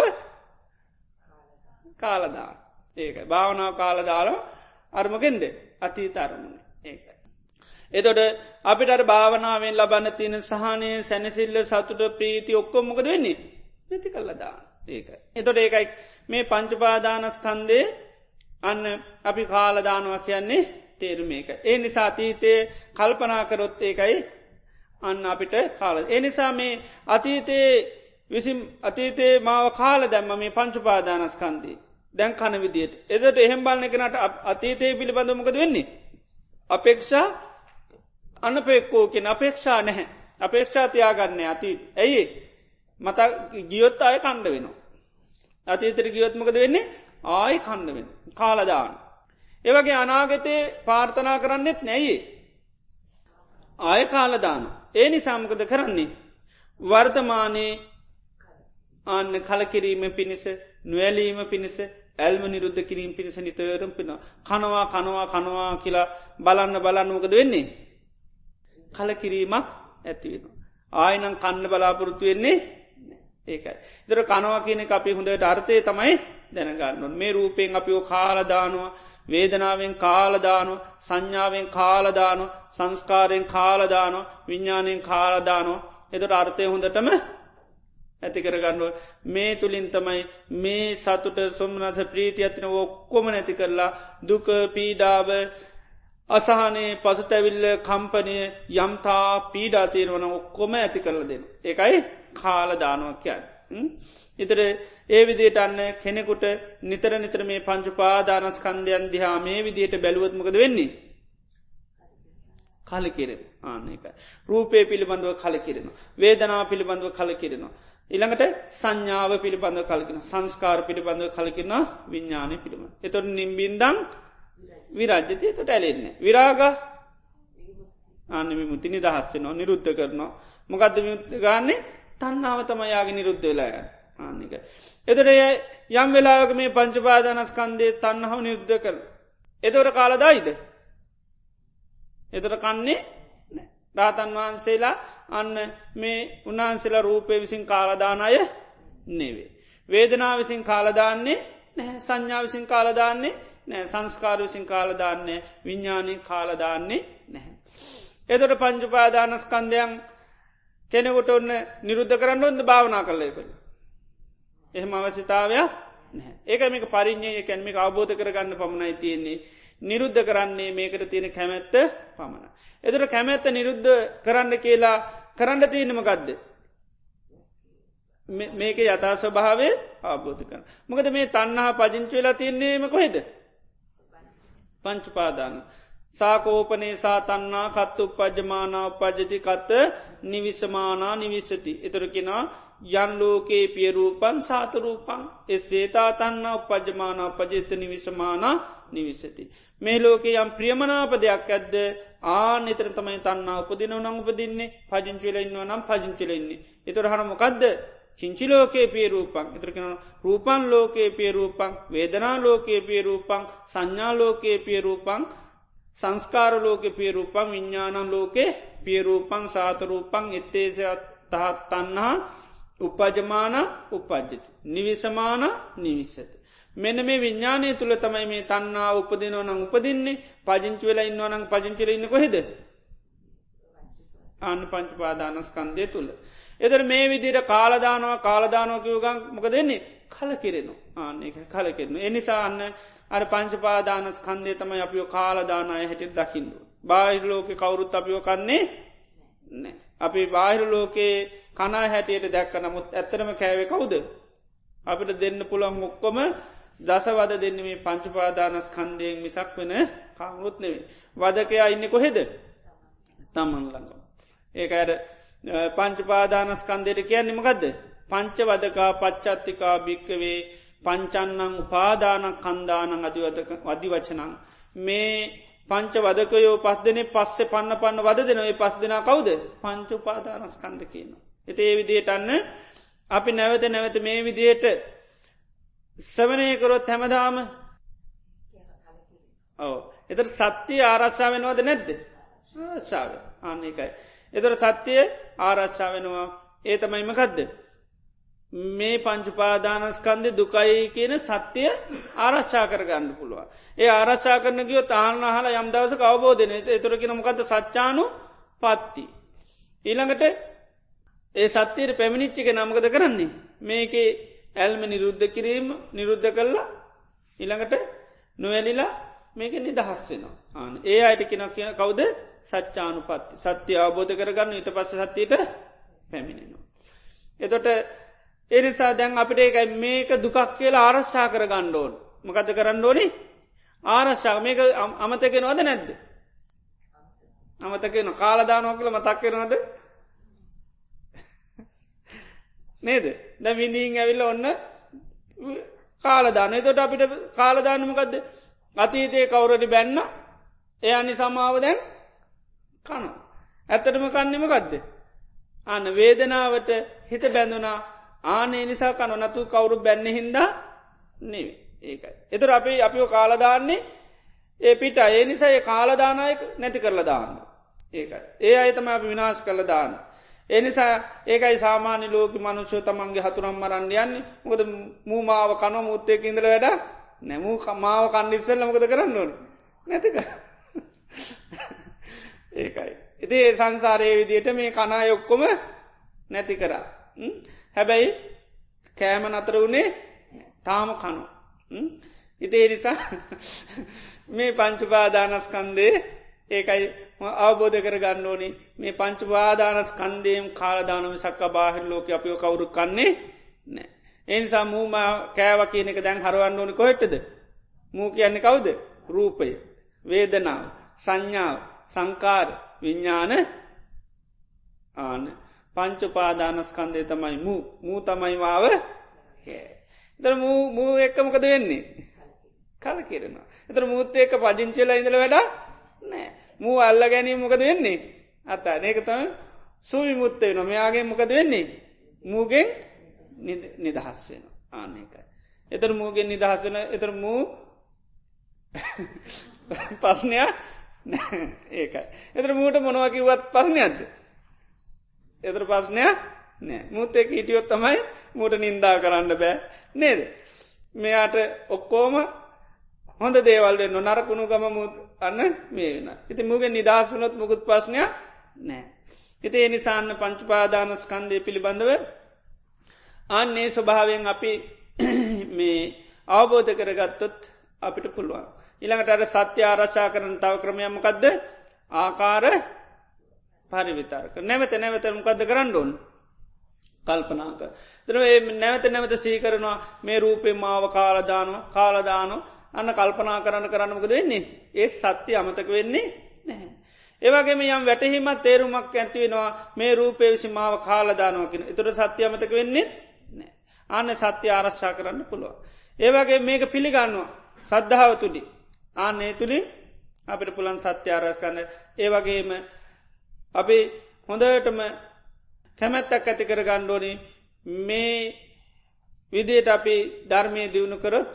කාලදාන ඒක. භාවනාව කාලදාල අර්මගෙන්ද අතීත අරමුණ. ඒකයි. එතොට අපිට භාවනාවෙන් ලබන්න තියෙන සහනය සැනසිල්ල සතුට ප්‍රීති ඔක්කොම්මකද වෙන්නේ? නැති කල්ලදා ඒක. එතොට ඒකයි මේ පංචපාදානස්කන්දේ අන්න අපි කාලදානවා කියන්නේ තේරුම ඒක. ඒ නිසා අතීතය කල්පනාකරොත් ඒකයි අන්න අපිට කාල. එනිසා මේ අතීතයේ විසිම් අතීතයේ මාව කාල දැම්ම මේ පංචුපාදානස්කන්දී දැන් කන විදියට එදට එහෙම් බලන්න කෙනට අතීතය පිළිබඳමකද වෙන්නේ. අපේක්ෂා අනපෙක්කෝකෙන අපේක්ෂා නැහැ. අපේක්ෂා තියාගන්න අතීත. ඇයි මත ගියොත් අය කණ්ඩ වෙනවා. අතීතර ගියොත්මකද වෙන්නේ ආය කණ්ඩ වෙන කාලදාන. ඒවගේ අනාගතයේ පාර්ථනා කරන්නෙත් නැයි. ආය කාලදාන. ඒ නිසාමකද කරන්නේ. වර්තමානයේ අන්න කලකිරීම පිණිස නොවැලීම පිණිස ඇල්ම නිරුද්ධ කිරීම පිණිස නිතරම් පින කනවා කනවා කනවා කියලා බලන්න බලන්නමකද වෙන්නේ. කලකිරීමක් ඇතිවෙන. ආයනං කන්න බලාපොරොත්තු වෙන්නේ ඒකයි. දර කනවා කියන අපි හොඳට අර්ථය තමයි දැනගන්නු. මේ රූපයෙන් අපිෝ කාලදානවා වේදනාවෙන් කාලදානු සංඥාවෙන් කාලදානු සංස්කාරයෙන් කාලදානු විඤ්ඥානයෙන් කාලදානු එතට අර්ථය හොඳටම ඇති කරගන්නුව මේ තුළින් තමයි මේ සතුට සොම්නස ප්‍රීති අතින ඔක්කොම නැති කරලා දුක පීඩාව අසාහනේ පසුතැවිල්ල කම්පනය යම්තා පීඩාතීරවන ඔක්කොම ඇති කරල දෙන. එකයි කාලදානුවක් කියන්න. ඉතර ඒ විදියට අන්න කෙනෙකුට නිතර නිතර මේ පංචුපාදානස්කන්දයන් දිහා මේ විදියට බැලුවත්මකද වෙන්නේ. කලකිරෙන ආනක. රූපය පිළිබඳව කලකිරෙන. වේදනා පිළිබඳව කලකිරෙනවා. ඉළඟට සංඥාව පිළිබඳව කලකින සංස්කාර පිළිබඳව කලකින විඤ්ඥානය පිළිබඳ. එතොට නිම්බින්දං විරාජ්‍යතය තොට ඇලෙන්නේ. විරාග අන්න විමුති නිදහස්වෙනවා නිරුද්ධ කරනවා. මොකක්ද ගන්නේ තන්නාව තමයාගේ නිරුද්ධ වෙලාය ආනික. එතට යම් වෙලාක මේ පංචපාදානස්කන්දේ තන්නහව නිරුද්ධ කර. එතවට කාලදායිද. එතට කන්නේ රාතන් වහන්සේලා අන්න මේ උන්හන්සේලා රූපය විසින් කාලදානය නෙවේ. වේදනා විසින් කාලදාන්නේ නැහැ සංඥා විසින් කාලදාන්නේ නෑ සංස්කාර විසින් කාලදාන්නේ විඤ්ඥානය කාලදාන්නේ නැහැ. එතොට පංචුපාදානස්කන්දයන් කෙනෙකුට ඔන්න නිරුද්ධ කරන්න ඔොද භාවනා කරලයකළ. එහෙම අවශ්‍යතාවයක් ඒක මේක පරිින්්ඥය කැන්මික අවබෝධ කරගන්න පමණයි තියෙන්නේ නිරුද්ධ කරන්නේ මේකට තියෙන කැමැත්ත පමණ. එතර කැමැත්ත නිරුද්ධ කරන්න කියලා කරන්න තියෙනම ගදද. මේක යථා ස්වභාවේ ආබෝධ කරන. මොකද මේ තන්නහා පජංචි වෙලා තියන්නේම කොහෙද. පංචුපාදාන. සාකෝපනේ සාතන්නා කත්තු උපජමානා උපජති කත්ත නිවිසමානා නිවිස්සති. එතුරකෙනා යන් ලෝකේ පියරූපන් සාතරූපන් එස්සේතා තන්නා උපජමානා උපජත නිවිසමානා නිවිසති. මේ ලෝකේ යම් ප්‍රියමනාප දෙයක් ඇද්ද? ආ නිතර තමයි තන්නා උපදිනව නං උපදින්නේ. පජංචිල ඉන්නව නම් පජංචිලෙන්නේ. එතුර හනමකක්ද කිංචි ලෝකයේ පියරූපන් එතරකෙන රූපන් ලෝකයේ පියරූපන් වේදනා ලෝකයේ පියරූපන් සංඥා ලෝකයේ පියරූපන් සංස්කාර ලෝක පියරූපන් විඤ්ඥානන් ලෝකේ පියරූපන් සාතරූපන් එත්තේසත් තහත් තන්නා උපජමාන උපජ්ජති. නිවිසමාන නිවිස්සත. මෙන මේ විඤ්ඥානය තුළ තමයි මේ තන්නා උපදිනව නං උපදින්නේ පජංචි වෙලා ඉන්නවනං පජංචිල ඉන්න කොහෙද. අන්න පංචපාදානස්කන්දය තුළ. එදර මේ විදිර කාලදානවා කාලදානෝකිවගන් මොක දෙන්නේ කල කිරෙනු ආන එක කල කෙරෙනු. එනිසා අන්න අර පංචපාදානස් කන්දේ තමයි අපිෝ කාලදානය හැටිට දකිින්ඩු. බාහිර ලෝක කවුරුත් අපිෝ කන්නේ නෑ. අපි බාහිර ලෝකයේ කනා හැටියට දැක්ක නමුත් ඇත්තරම කෑවේ කවුද. අපිට දෙන්න පුළන් ඔක්කොම දසවද දෙන්න මේ පංචපාදානස් කන්දයෙන් මිසක් වෙන කවුරුත් නෙවේ. වදකයා ඉන්න කොහෙද තමන් ළඟම. ඒක අයට පංචපාදානස්කන්දයට කියන්න නිමකදද. පංච වදකා පච්චත්තිකා භික්කවේ පංචන්නං උපාදානක් කන්දානං අධි වචනං. මේ පංච වදකයෝ පස් දෙන පස්සේ පන්න පන්න වද දෙනවේ පස් දෙෙන කවුද පංච උපාදානස්කන්ද කියන. එත ඒ විදියට අන්න අපි නැවත නැවත මේ විදියට සවනයකරොත් හැමදාම ඕ එතර සත්‍යය ආරක්ෂා වෙනවද නැද්ද ආශාව ආන්න එකයි. එතර සත්‍යය ආරච්ඡා වෙනවා ඒ තමයිමකදද. මේ පංචුපාදානස්කන්ද දුකයි කියන සත්‍යය ආරශ්ා කරගන්න පුළුව. ඒ ආරච්චා කරන ගියෝ තාන්න හල යම්දවස කවබෝධන එතුරකි නොමකද සච්චානු පත්ති. ඊළඟට ඒ සත්‍යයට පැමිණිච්චික නමකද කරන්නේ. මේකේ ඇල්ම නිරුද්ධ කිරීම නිරුද්ධ කරලා ඉළඟට නොවැලිලා මේක නිදහස් වෙනවා. ආන ඒ අයට කෙනක් කියන කවුද සච්චානු පත්ති සත්‍ය අවබෝධ කරගන්න ඊට පස්ස සත්‍යයට පැමිණෙනවා. එතොට එනිසා දැන් අපිට ඒකයි මේක දුකක් කියලා ආරශ්ා කර ගණ්ඩෝන් මකද කරන්න ඕනේ? ආරශ්ා මේක අමතකෙනවද නැද්ද. අමතකන කාලදානෝ කියල මතක්කෙනවද නේද? ද විඳීන් ඇවිල්ල ඔන්න කාලදාන තොට අපිට කාලදානමකක්ද අතීතයේ කවුරට බැන්න? එයනි සමාව දැන් කන. ඇත්තටම කන්නෙම ගදද. අන්න වේදනාවට හිත බැඳුනා ආනේ නිසා කන නතු කවුරු බැන්න හින්දා නෙවේ ඒකයි. එතුර අපි අපිෝ කාලදාන්නේ ඒ පිට ඒ නිසා ඒ කාලදානායක නැති කරලා දාන්න. ඒකයි. ඒ අයතම අපි විනාශ කළ දාන්න. එනිසා ඒකයි සාමාන්‍ය ලෝක මනුෂ්‍ය තමන්ගේ හතුරම් මරන්න යන්නේ මොකද මූමාව කන මුත්තයක ඉඳල වැඩ නැමූ කමාව කණ්ඩිස්සල්ල මොකද කරන්න ඕන නැතික ඒකයි. ඉති ඒ සංසාරය විදියට මේ කනා යොක්කොම නැති කරා. හැබැයි කෑම නතර වුණේ තාම කනු. ඉතේ නිසා මේ පංචුපාදානස්කන්දේ ඒකයි අවබෝධ කර ගන්න ඕනි මේ පංචුපාදානස් කන්දේම් කාලදානම සක්ක බාහිර ලෝක අපිෝ කවුරු කන්නේ නෑ. එනිසා මූම කෑව කියන එක දැන් හරුවන්න ඕනි කොහෙටද. මූ කියන්නේ කවුද රූපය වේදනාව සංඥාව සංකාර විඤ්ඥාන ආන පංචපාදානස්කන්දය තමයි. මූ මූ තමයි මාව එතර මූ මූ එක්කමකද වෙන්නේ? කල කිරෙනවා එතර මුූත් ඒක පජංචිලා ඉඳල වැඩ නෑ මූ අල්ල ගැනීම මොකද වෙන්නේ? අත ඒක තම සූවි මුත්තේ නො මෙයාගේ මොකද වෙන්නේ? මූගෙන් නිදහස් වෙන ආනකයි එතර මූගෙන් නිදහස් වෙන එතර මූ පස්නයක් ඒකයි. එතර මූට මොනවකිවත් පස්නයක්ද. එතර පස්නයක් නෑ මුත්තෙක් හිටියොත් තමයි මූට නින්දා කරන්න බෑ නේද. මෙයාට ඔක්කෝම හොඳ දේවල්ෙන් නො නරකුණු ගම මුත් අන්න මේ වෙන. ඉති මුගෙන් නිදහසුනොත් මුකුත් පස්්නයක් නෑ. හිතේ නිසාන්න පංචුපාදානස්කන්දය පිළිබඳව අන්නේ ස්වභාවයෙන් අපි මේ අවබෝධ කරගත්තොත් අපිට පුළුවන්. ඉළඟට අර සත්‍ය ආරක්ෂා කරන තව ක්‍රමයමකක්ද ආකාර පරිවිතාරක. නැවත නැවත මොකක්ද කරන්න ඕන්? කල්පනාක. දර නැවත නැවත සීකරනවා මේ රූපේ මාව කාලදානෝ කාලදානෝ අන්න කල්පනා කරන්න කරන්නමකද වෙන්නේ? ඒ සත්‍ය අමතක වෙන්නේ නැහැ. ඒවගේම යම් වැටහිමත් තේරුමක් ඇතිවෙනවා මේ රූපේ විසි මාව කාලදානුවකින එතුර සත්‍ය අමතක වෙන්නේ නෑ. අන්න සත්‍ය ආරශ්ා කරන්න පුළුව. ඒවගේ මේක පිළිගන්නවා. සද්ධාව තුළි ආනේ තුළින් අපිට පුළන් සත්‍ය ආරස්කන්න ඒවගේම අපි හොඳටම කැමැත්තක් ඇති කර ගණ්ඩෝනි මේ විදියට අපි ධර්මය දියුණු කරොත්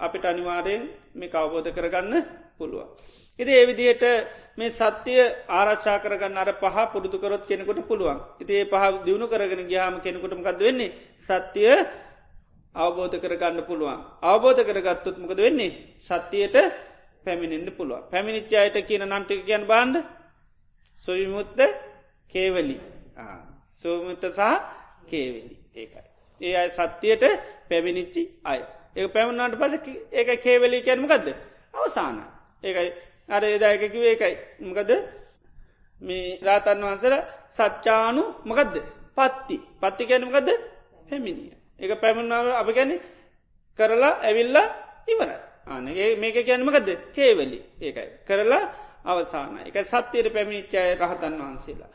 අපිට අනිවාරයෙන් මේ අවබෝධ කරගන්න පුළුවන්. ඉති ඒ විදියට මේ සත්‍යය ආරක්ෂා කරගන්න අර පහ පුරුදුකරොත් කෙනෙකුට පුළුවන්. ඉති ඒ පහ දියුණු කරගෙන ගයාම කෙනෙකුටමකක්ද වෙන්නේ සත්‍යය අවබෝධ කරගන්න පුළුවන්. අවබෝධ කරගත්තොත් මොකද වෙන්නේ සත්‍යයට පැමිණෙන්න්න පුළුවන්. පැමිණිච්චායට කියන නන්ටික කියන් බාන්ඩ සොවිමුත්ත කේවලි. සෝමුත්ත සහ කේවලි. ඒකයි. ඒ අයි සත්‍යයට පැමිණිච්චි අය. ඒ පැමුණට පස ඒක කේවලි කැන්මකක්ද අවසාන. ඒකයි. අර ඒදායකකිව ඒකයි. මකද? මේ රාතන් වහන්සර සච්චානු මකදද? පත්ති. පත්ති කැනමකද පැමිණිය. ඒක පැමුණාව අප ගැන කරලා ඇවිල්ලා ඉවර ආනගේ මේක කියන්නමකද කේවලි. ඒකයි. කරලා අවසාන එක සත්‍යයට පැමිණිච්චාය රහතන් වහන්සේලා.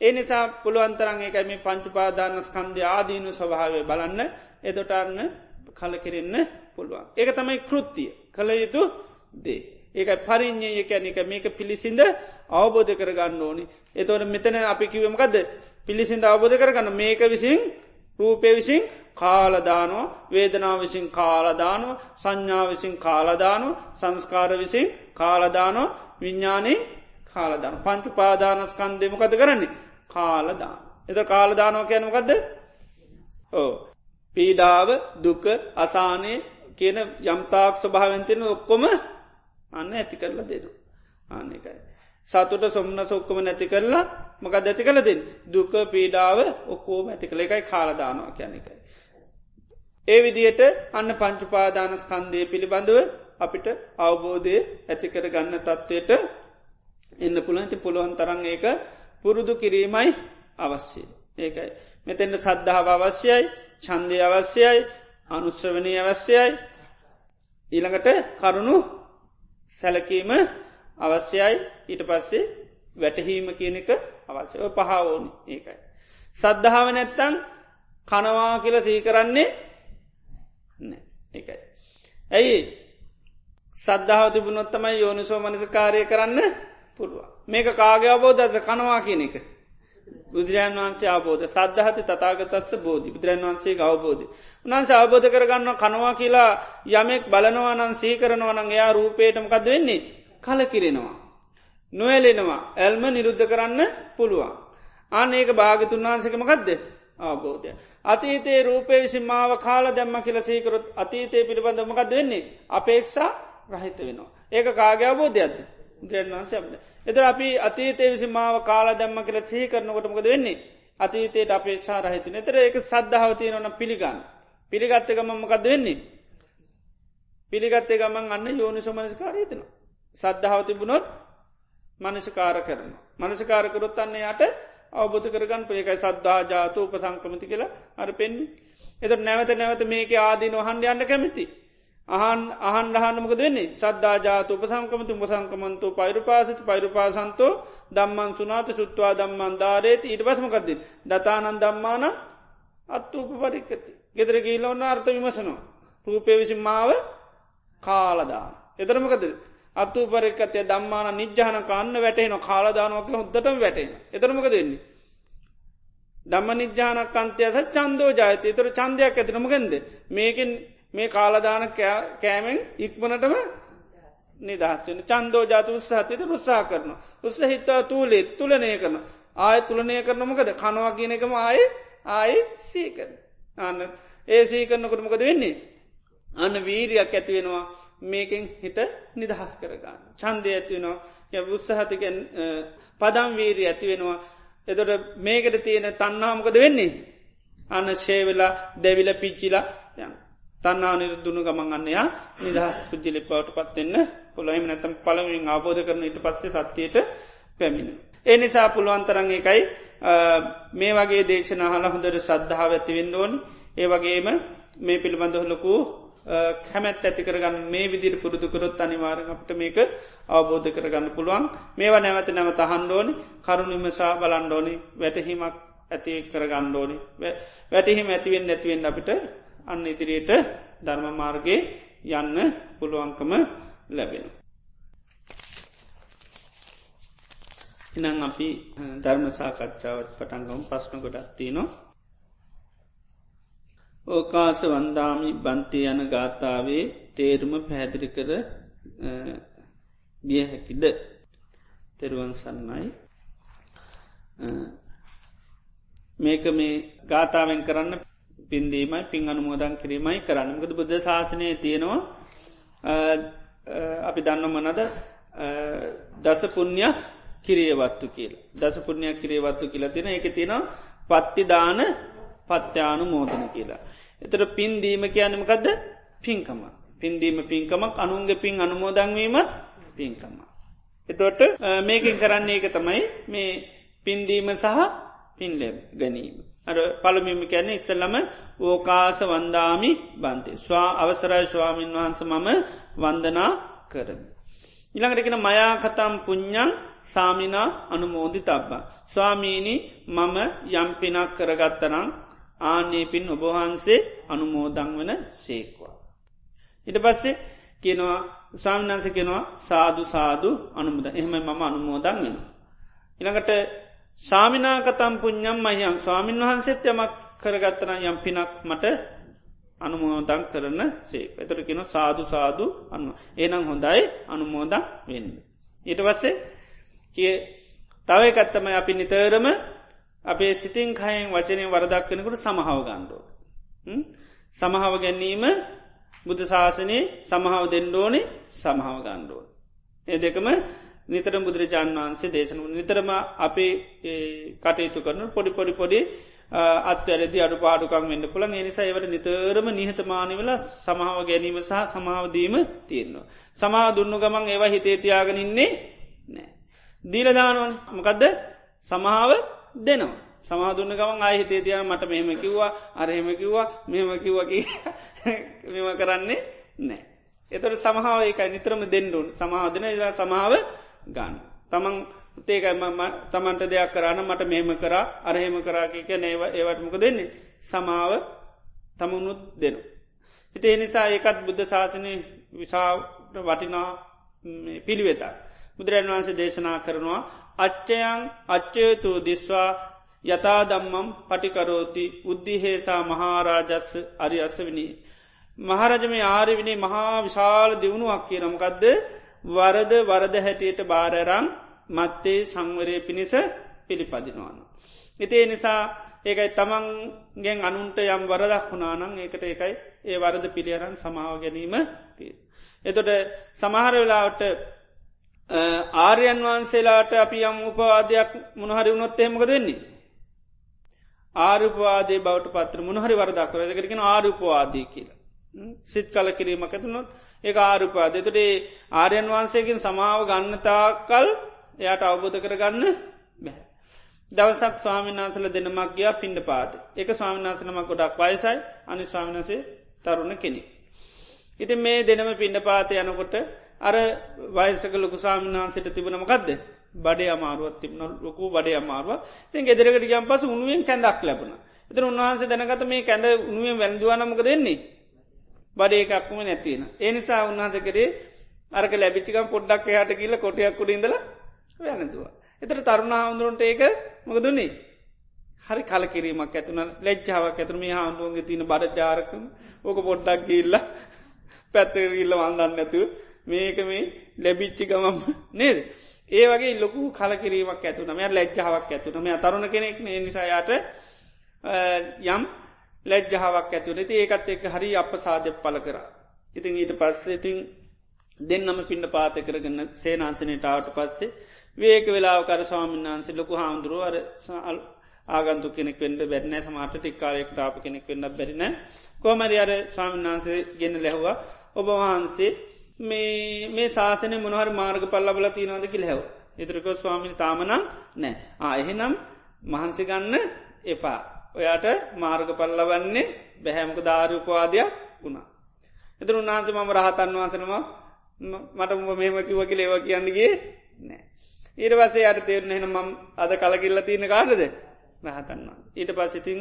ඒ නිසා පුළුවන්තරන් එකයි මේ පංචුපාදාන ස්කන්ධ ආදීනු ස්වභාවය බලන්න. එදොටන්න කලකිරෙන්න පුළුවන්. ඒක තමයි කෘත්තිය කළ යුතු දේ. ඒක පරිින්්ඥය කැනික මේක පිළිසිඳ අවබෝධ කරගන්න ඕනි. එතවට මෙතන අපි කිවමකද පිළිසිඳ අවබෝධ කරගන්න. මේක විසින් රූපය විසින් කාලදානෝ වේදනාව විසින් කාලදානෝ සංඥා විසින් කාලදානෝ සංස්කාර විසින් කාලදානෝ විඤ්ඥානී කාලදාන පංචු පාදානස්කන්දයමකද කරන්නේ කාලදාන. එත කාලදානෝ කියනමකක්ද ඕ පීඩාව දුක අසානය කියන යම්තාක් ස්වභාවෙන්තින ඔක්කොම අන්න ඇති කරලා දෙනු. ආන එකයි. සතුට සොම්න සොක්කම නැති කරලා මකද ඇති කළ දෙන්න දුක පීඩාව ඔක්කෝම ඇති කළ එකයි කාලදානවා කියන එකයි. ඒ විදියට අන්න පංචුපාදානස් කන්දය පිළිබඳව අපිට අවබෝධය ඇතිකර ගන්න තත්ත්වයට එන්න පුළන්ති පුළුවන් තරන් ඒක පුරුදු කිරීමයි අවශ්‍යය. ඒකයි. මෙතෙන්ට සද්ධාව අවශ්‍යයි චන්දය අවශ්‍යයි අනුශ්‍රවනී අවශ්‍යයි ඊළඟට කරුණු සැලකීම අවශ්‍යයි ඊට පස්සේ වැටහීම කියන එක අවශ්‍යව පහාවෝනි ඒකයි. සද්ධාව නැත්තං කනවා කියල සීකරන්නේ එකයි. ඇයි සද්ධාව තිබුණොත්තමයි යෝනිසෝ මනස කාරය කරන්න පුළුව. මේක කාග අවබෝධද කනවා කියන එක. බුදුරජන් වන්සේ අවබෝධ සද්ධහති තතාගතත්ස බෝධි බුදුරන් වන්සේ අවබෝධ. උන්න්ස අවබෝධ කරගන්න කනවා කියලා යමෙක් බලනවානන් සීකරනවනං එයා රූපේටමකද වෙන්නේ කල කිරෙනවා. නොවැලෙනවා ඇල්ම නිරුද්ධ කරන්න පුළුවන්. අන්න ඒක භාගතුන් වහන්සකමකක්ද අවබෝධය. අතීතයේ රූපය විසි මාව කාල දැම්ම කියල සීකරොත් අතීතය පිළිබඳමකක්ද වෙන්නේ අපේක්ෂා රහිත වෙනවා. ඒක කාග අවබෝධයක්ද. ග්‍රන්වන්ස ඇබද. එතර අපි අතීතය විසි මාව කාලා දැම්ම කියල සහි කරනකොටමකද වෙන්නේ? අතීතයට අපේ ශාරහිත නතර ඒක සද්ධාවතිය නොන පිළිගන්න. පිළිගත්ත ගමම්මකද වෙන්නේ? පිළිගත්තේ ගමන් අන්න යෝනි සමනස්කාරීතන සද්ධාවතිබුණොත් මනසිකාර කරන මනසිකාරකරොත් අන්න යට අවබධ කරගන්න පේකයි සද්ධා ජාතු උපසංකමති කියලා අර පෙන්න්නේ එත නැවත නැවත මේක ආදී නොහන්ඩ යන්න කැමති. අහන් අහන් අහන්නමක දෙන්නේ සද්ධා ජාතු උපසංකමතු උපසංකමන්තු පෛරුපාසිත පෛරුපාසන්තෝ දම්මන් සුනාත සුත්වා දම්මන් ධාරේති. ඊට පසමකක්ද දතානන් දම්මාන අත්තුූප පරික්කති ගෙදර ගීල ඔන්න අර්ථ විමසනවා. රූපය විසින් මාව කාලදාන එතරමකද අත්තු පරික්කතය දම්මාන නිජ්‍යාන කන්න වැටේන කාලදානුවක හොද්දටම වැටෙන එතරමක දෙන්නේ දම්ම නිජ්‍යානක් අන්තයස චන්දෝ ජාතය තර චන්දයක් ඇතිනමගෙන්ද මේකින් මේ කාලදාන කෑමෙන් ඉක්මනටම නිදහස්සෙන චන්දෝ ජාතු උත්සාහතයට උත්සා කරන. උත්ස හිත්තා තුූලේ තුලනය කරන. ආය තුළනය කරනමකද කනවා කියන එකම ආය ආය සීකර. අන්න ඒ සීකරනකොටමකද වෙන්නේ. අන්න වීරයක් ඇතිවෙනවා මේකෙන් හිත නිදහස් කරගන්න. චන්දය ඇතිවෙනවා ය උත්සාහතිකෙන් පදම් වීරී ඇතිවෙනවා එතොට මේකට තියෙන තන්නාමකද වෙන්නේ අන්න ශේවෙලා දැවිල පිච්චිලා යන තන්නා නිරුදුුණු ගමන් අන්නයා නිදහස් පුද්ජිලි පවට පත්වෙන්න පුළොයිම නැතම් පළමින් ආබෝධ කරන ඉට පස්සේ සත්‍යයට පැමිණ. ඒ නිසා පුළුවන්තරන් එකයි මේ වගේ දේශනහල හොඳට සද්ධාව ඇතිවෙන්න ඕන්. ඒ වගේම මේ පිළිබඳහලකු කැමැත් ඇති කරගන්න මේ විදිර පුරුදුකරොත් අනිවාරෙන් අපට මේක අවබෝධ කරගන්න පුළුවන්. මේවා නැවත නැවත හන්ඩෝනි කරුණිමසා බලන්ඩෝනි වැටහිමක් ඇති කරගණ්ඩෝනි වැටහිම ඇතිවෙන් නැතිවෙන් අපිට අන්න ඉදිරියට ධර්ම මාර්ගයේ යන්න පුළුවන්කම ලැබෙන. ඉනං අපි ධර්ම සාකච්ඡාවත් පටන්ගම් පස්්න ගොඩත්තිී නවා ඕකාස වන්දාමි බන්තය යන ගාථාවේ තේරුම පැහැදිලි කර දිය හැකිද? තෙරුවන් සන්නයි මේක මේ ගාථාවෙන් කරන්න පින්දීමයි පින් අනුමෝදන් කිරීමයි කරන්නකද බුද්ධ ශාසනය තියෙනවා අපි දන්න මනද දස පුුණ්්‍ය කිරියවත්තු කියල දස පුුණ්්‍යයක් කිරියවත්තු කියලා තින එක තින පත්තිදාන පත්්‍යානු මෝදන කියලා. එතට පින්දීම කියනමකදද පින්කම. පින්දීම පින්කමක් අනුන්ගේ පින් අනුමෝදංවීමත් පින්කම. එතොට මේකින් කරන්නේ එක තමයි මේ පින්දීම සහ පින්ලැබ ගැනීම. අර පළමිම කැන්නේ ඉස්සල්ලම ඕකාස වන්දාමි බන්තේ ස්වා අවසරයි ස්වාමීන් වහන්ස මම වන්දනා කරමි. ඉළඟටකෙන මයා කතම් පුං්ඥන් සාමිනා අනුමෝදි තබ්බා. ස්වාමීණි මම යම්පිනක් කරගත්තනම් ආනේ පින් ඔබහන්සේ අනුමෝදං වන සේක්වා. ඉට පස්සේ කියනවා සාමනන්ස කෙනවා සාදු සාදු අනුමුද එහෙම මම අනුමෝදන් වෙන. ඉළඟට සාමිනාකතම් පුං්ඥම් මයම් ස්වාමීන් වහන්සේත් යමක් කරගත්තන යම් පිනක් මට අනුමෝදං කරන සේ එතර කෙන සාදු සාදු අන්න ඒනම් හොඳයි අනුමෝදං වෙන්න. ඊට පස්සේ කිය තව එකත්තම අපි නිතරම අපේ සිතින් කයෙන් වචනය වරදක් වෙනකට සමහාව ගණ්ඩෝ. සමහාව ගැනීම බුද්ධ ශාසනයේ සමහාව දෙන්ඩෝනේ සමහාව ගණ්ඩුව. ඒ දෙකම නිතර බුදුරජාණන් වහන්සේ දේශන නිතරම අපේ කටයුතු කරන පොඩි පොඩි පොඩි අත්වැරදි අඩු පාඩුකම් වෙන්න පුළන් එනිසා ඒවට නිතරම නිහතමානි වෙලා සමාව ගැනීම සහ සමාවදීම තියෙන්නවා. සමා දුන්නු ගමන් ඒවා හිතේතියාගෙනන්නේ නෑ. දීලදානුවන් මොකදද සමාව දෙනවා. සමාදුන්න ගමන් ආහිතේ තියන මට මෙහෙම කිව්වා අරහෙම කිව්වා මෙම කිව්වකි මෙම කරන්නේ නෑ. එතට සමහාව එකයි නිතරම දෙන්නුන් සමාධන ඉලා සමාව ගන්න. තමන් තේකයි තමන්ට දෙයක් කරන්න මට මෙහෙම කරා අරහෙම කරාකික නේව ඒවටමක දෙන්නේ සමාව තමුණුත් දෙනු. හිතේ නිසා ඒකත් බුද්ධ ශාසනය විසාට වටිනා පිළිවෙතා. බුදුරන් වහන්සේ දේශනා කරනවා අච්චයන් අච්චයතු දිස්වා යතා දම්මම් පටිකරෝති උද්ධිහේසා මහාරාජස්ස අරි අසවිනී. මහරජම ආරවිනි මහා විශාල දියුණුවක් කිය නම්කක්ද වරද වරද හැටියට බාරරම් මත්තේ සංවරය පිණිස පිළිපදිනවාන. ඉතිේ නිසා ඒකයි තමන්ගෙන් අනුන්ට යම් වරදක් වුණානං ඒකට ඒකයි ඒ වරද පිළියරන් සමාව ගැනීම පිය. එතොට සමහර වෙලාවට ආර්යන් වහන්සේලාට අපි යම් උපවාදයක් මොනහරි වුණොත් එහෙමක දෙන්නේ. ආරුපවාදේ බවට පත්‍ර මොනහරි වරදක් කර දෙකරගෙන ආරුපවාදී කියලා. සිත් කල කිරීමක් ඇතුනොත් ඒ ආරුපාද තුටේ ආර්යන් වහන්සේකින් සමාව ගන්නතා කල් එයට අවබෝධ කරගන්න බැහැ. දවසක් ස්වාමිනාසල දෙනමක් ගයා පින්ඩ පාත එක ස්වාමිනාසනමක් ගොඩක් වයසයි. අනි ස්වාමිනසේ තරුණ කෙනෙ. ඉති මේ දෙනම පින්ඩ පාත යනකොට අර වයිසක ලොකු සාමිනාන්සිට තිබනමකක්ද බඩේ අමාරුවත් තිබන ලොකු බඩේ අමාරුව තින් ගෙදරකට ගම් පස උනුවෙන් කැඳක් ලැබන එතර උන්වහන්සේ දැනගත මේ කැඳ උනුවෙන් වැල්දවානමක දෙන්නේ බඩේ එකක්ම නැතින ඒ නිසා උන්වහන්ස කරේ අරක ලැබිච්චිකම් පොඩ්ඩක් එහට කියල කොටයක් කුඩින්දල වැැනදවා එතර තරුණ හාමුදුරන්ට ඒක මොකදුන්නේ හරි කල කිරීමක් ඇතුන ලෙච්චාවක් ඇතුරම හාමුදුවන්ගේ තින බඩ ජාරකම ඕක පොඩ්ඩක් ගිල්ල පැත්තගිල්ල වන්දන්න ඇතුව මේක මේ ලැබිච්චිකමම් නේද. ඒ වගේ ලොකු කලකිරීමක් ඇතුන මෙ ලැජ්ජාවක් ඇතුන මේ තරුණ කෙනෙක් නිසායාට යම් ලැජ්ජාවක් ඇතුන ති ඒකත් එක් හරි අප සාධ්‍ය පල කර. ඉතින් ඊට පස්ස ඉතින් දෙන්නම පින්ඩ පාත කරගන්න සේනාන්සනයට ආවට පස්සේ වේක වෙලාකර ස්වාමීන් වන්සේ ලොකු හාමුදුරුව අර ආගන්තු කෙනෙක් වෙන්ඩ බැරන සමට ටික්කාරයෙක් ටාප කෙනෙක් වෙන්න බැරින කොමරි අර ස්වාමීන් වන්සේ ගෙන ලැහවා. ඔබ වහන්සේ මේ මේ ශාසනය මොනහර මාර්ග පල්ලබල තියනවද කිල් හැව ඉතරකො ස්වාමිනි තාමනම් නෑ. ආ එහෙනම් මහන්සි ගන්න එපා. ඔයාට මාර්ග පල්ලවන්නේ බැහැමක ධාරූපවාදයක් වුණා. එතර උන්නාන්ස මම රහතන් වහන්සනම මට මෙම කිව කියල ඒව කියන්නගේ නෑ. ඊට පසේ අයට තේරණ එන මම් අද කලකිල්ල තියෙන කාටද? රහතන්වා ඊට පසිතින්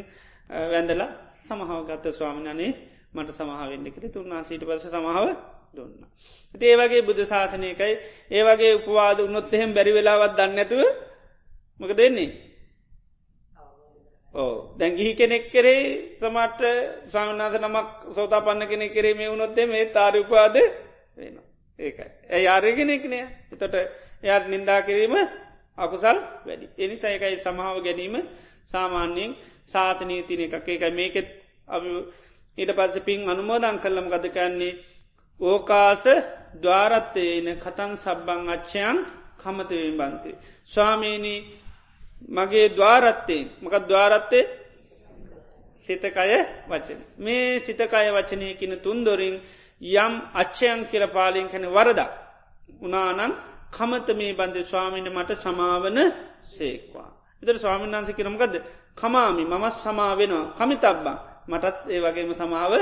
වැඳලා සමහාවගත්ත ස්වාමිනනේ මට සමහාවෙන්ඩිකට තුන්නාසීට පස සමහාව දුන්න. ඒවගේ බුදු ශාසනයකයි ඒවගේ උපවාද උන්නොත් එහෙම බැරි වෙලාවත් දන්නඇතුව මක දෙන්නේ. ඕ දැගිහි කෙනෙක් කරේ සමට ස්වාමනාස නමක් සෝතා පන්න කෙනෙ කරේ මේ වුණොත්තේ මේ තාරඋපාද වෙන. ඒකයි. ඇ යාරගෙනෙක්නය එතොට එයාට නින්දා කිරීම අකුසල් වැඩි. එනි සයකයි සමාව ගැනීම සාමාන්‍යයෙන් ශාසනීතින එකක් ඒකයි මේකෙත් ඊට පස්ස පින් අනුමෝදන් කල්ලම් ගදකන්නේ ඕකාස දවාරත්තයන කතන් සබ්බං අච්චයන් කමතවෙන් බන්තේ. ස්වාමීණී මගේ දවාරත්තේ මකත් දවාරත්තේ සිතකය වචන. මේ සිතකය වචනය කියන තුන්දොරින් යම් අච්චයන් කියර පාලින් කැන වරදක්. උනානං කමත මේ බන්ධ ස්වාමීන මට සමාවන සේක්වා. ඉතර ස්වාමීන් වන්ස කරමගද කමාමි මමත් සමාවෙනවා කමිතබ්බා මටත් ඒ වගේම සමාව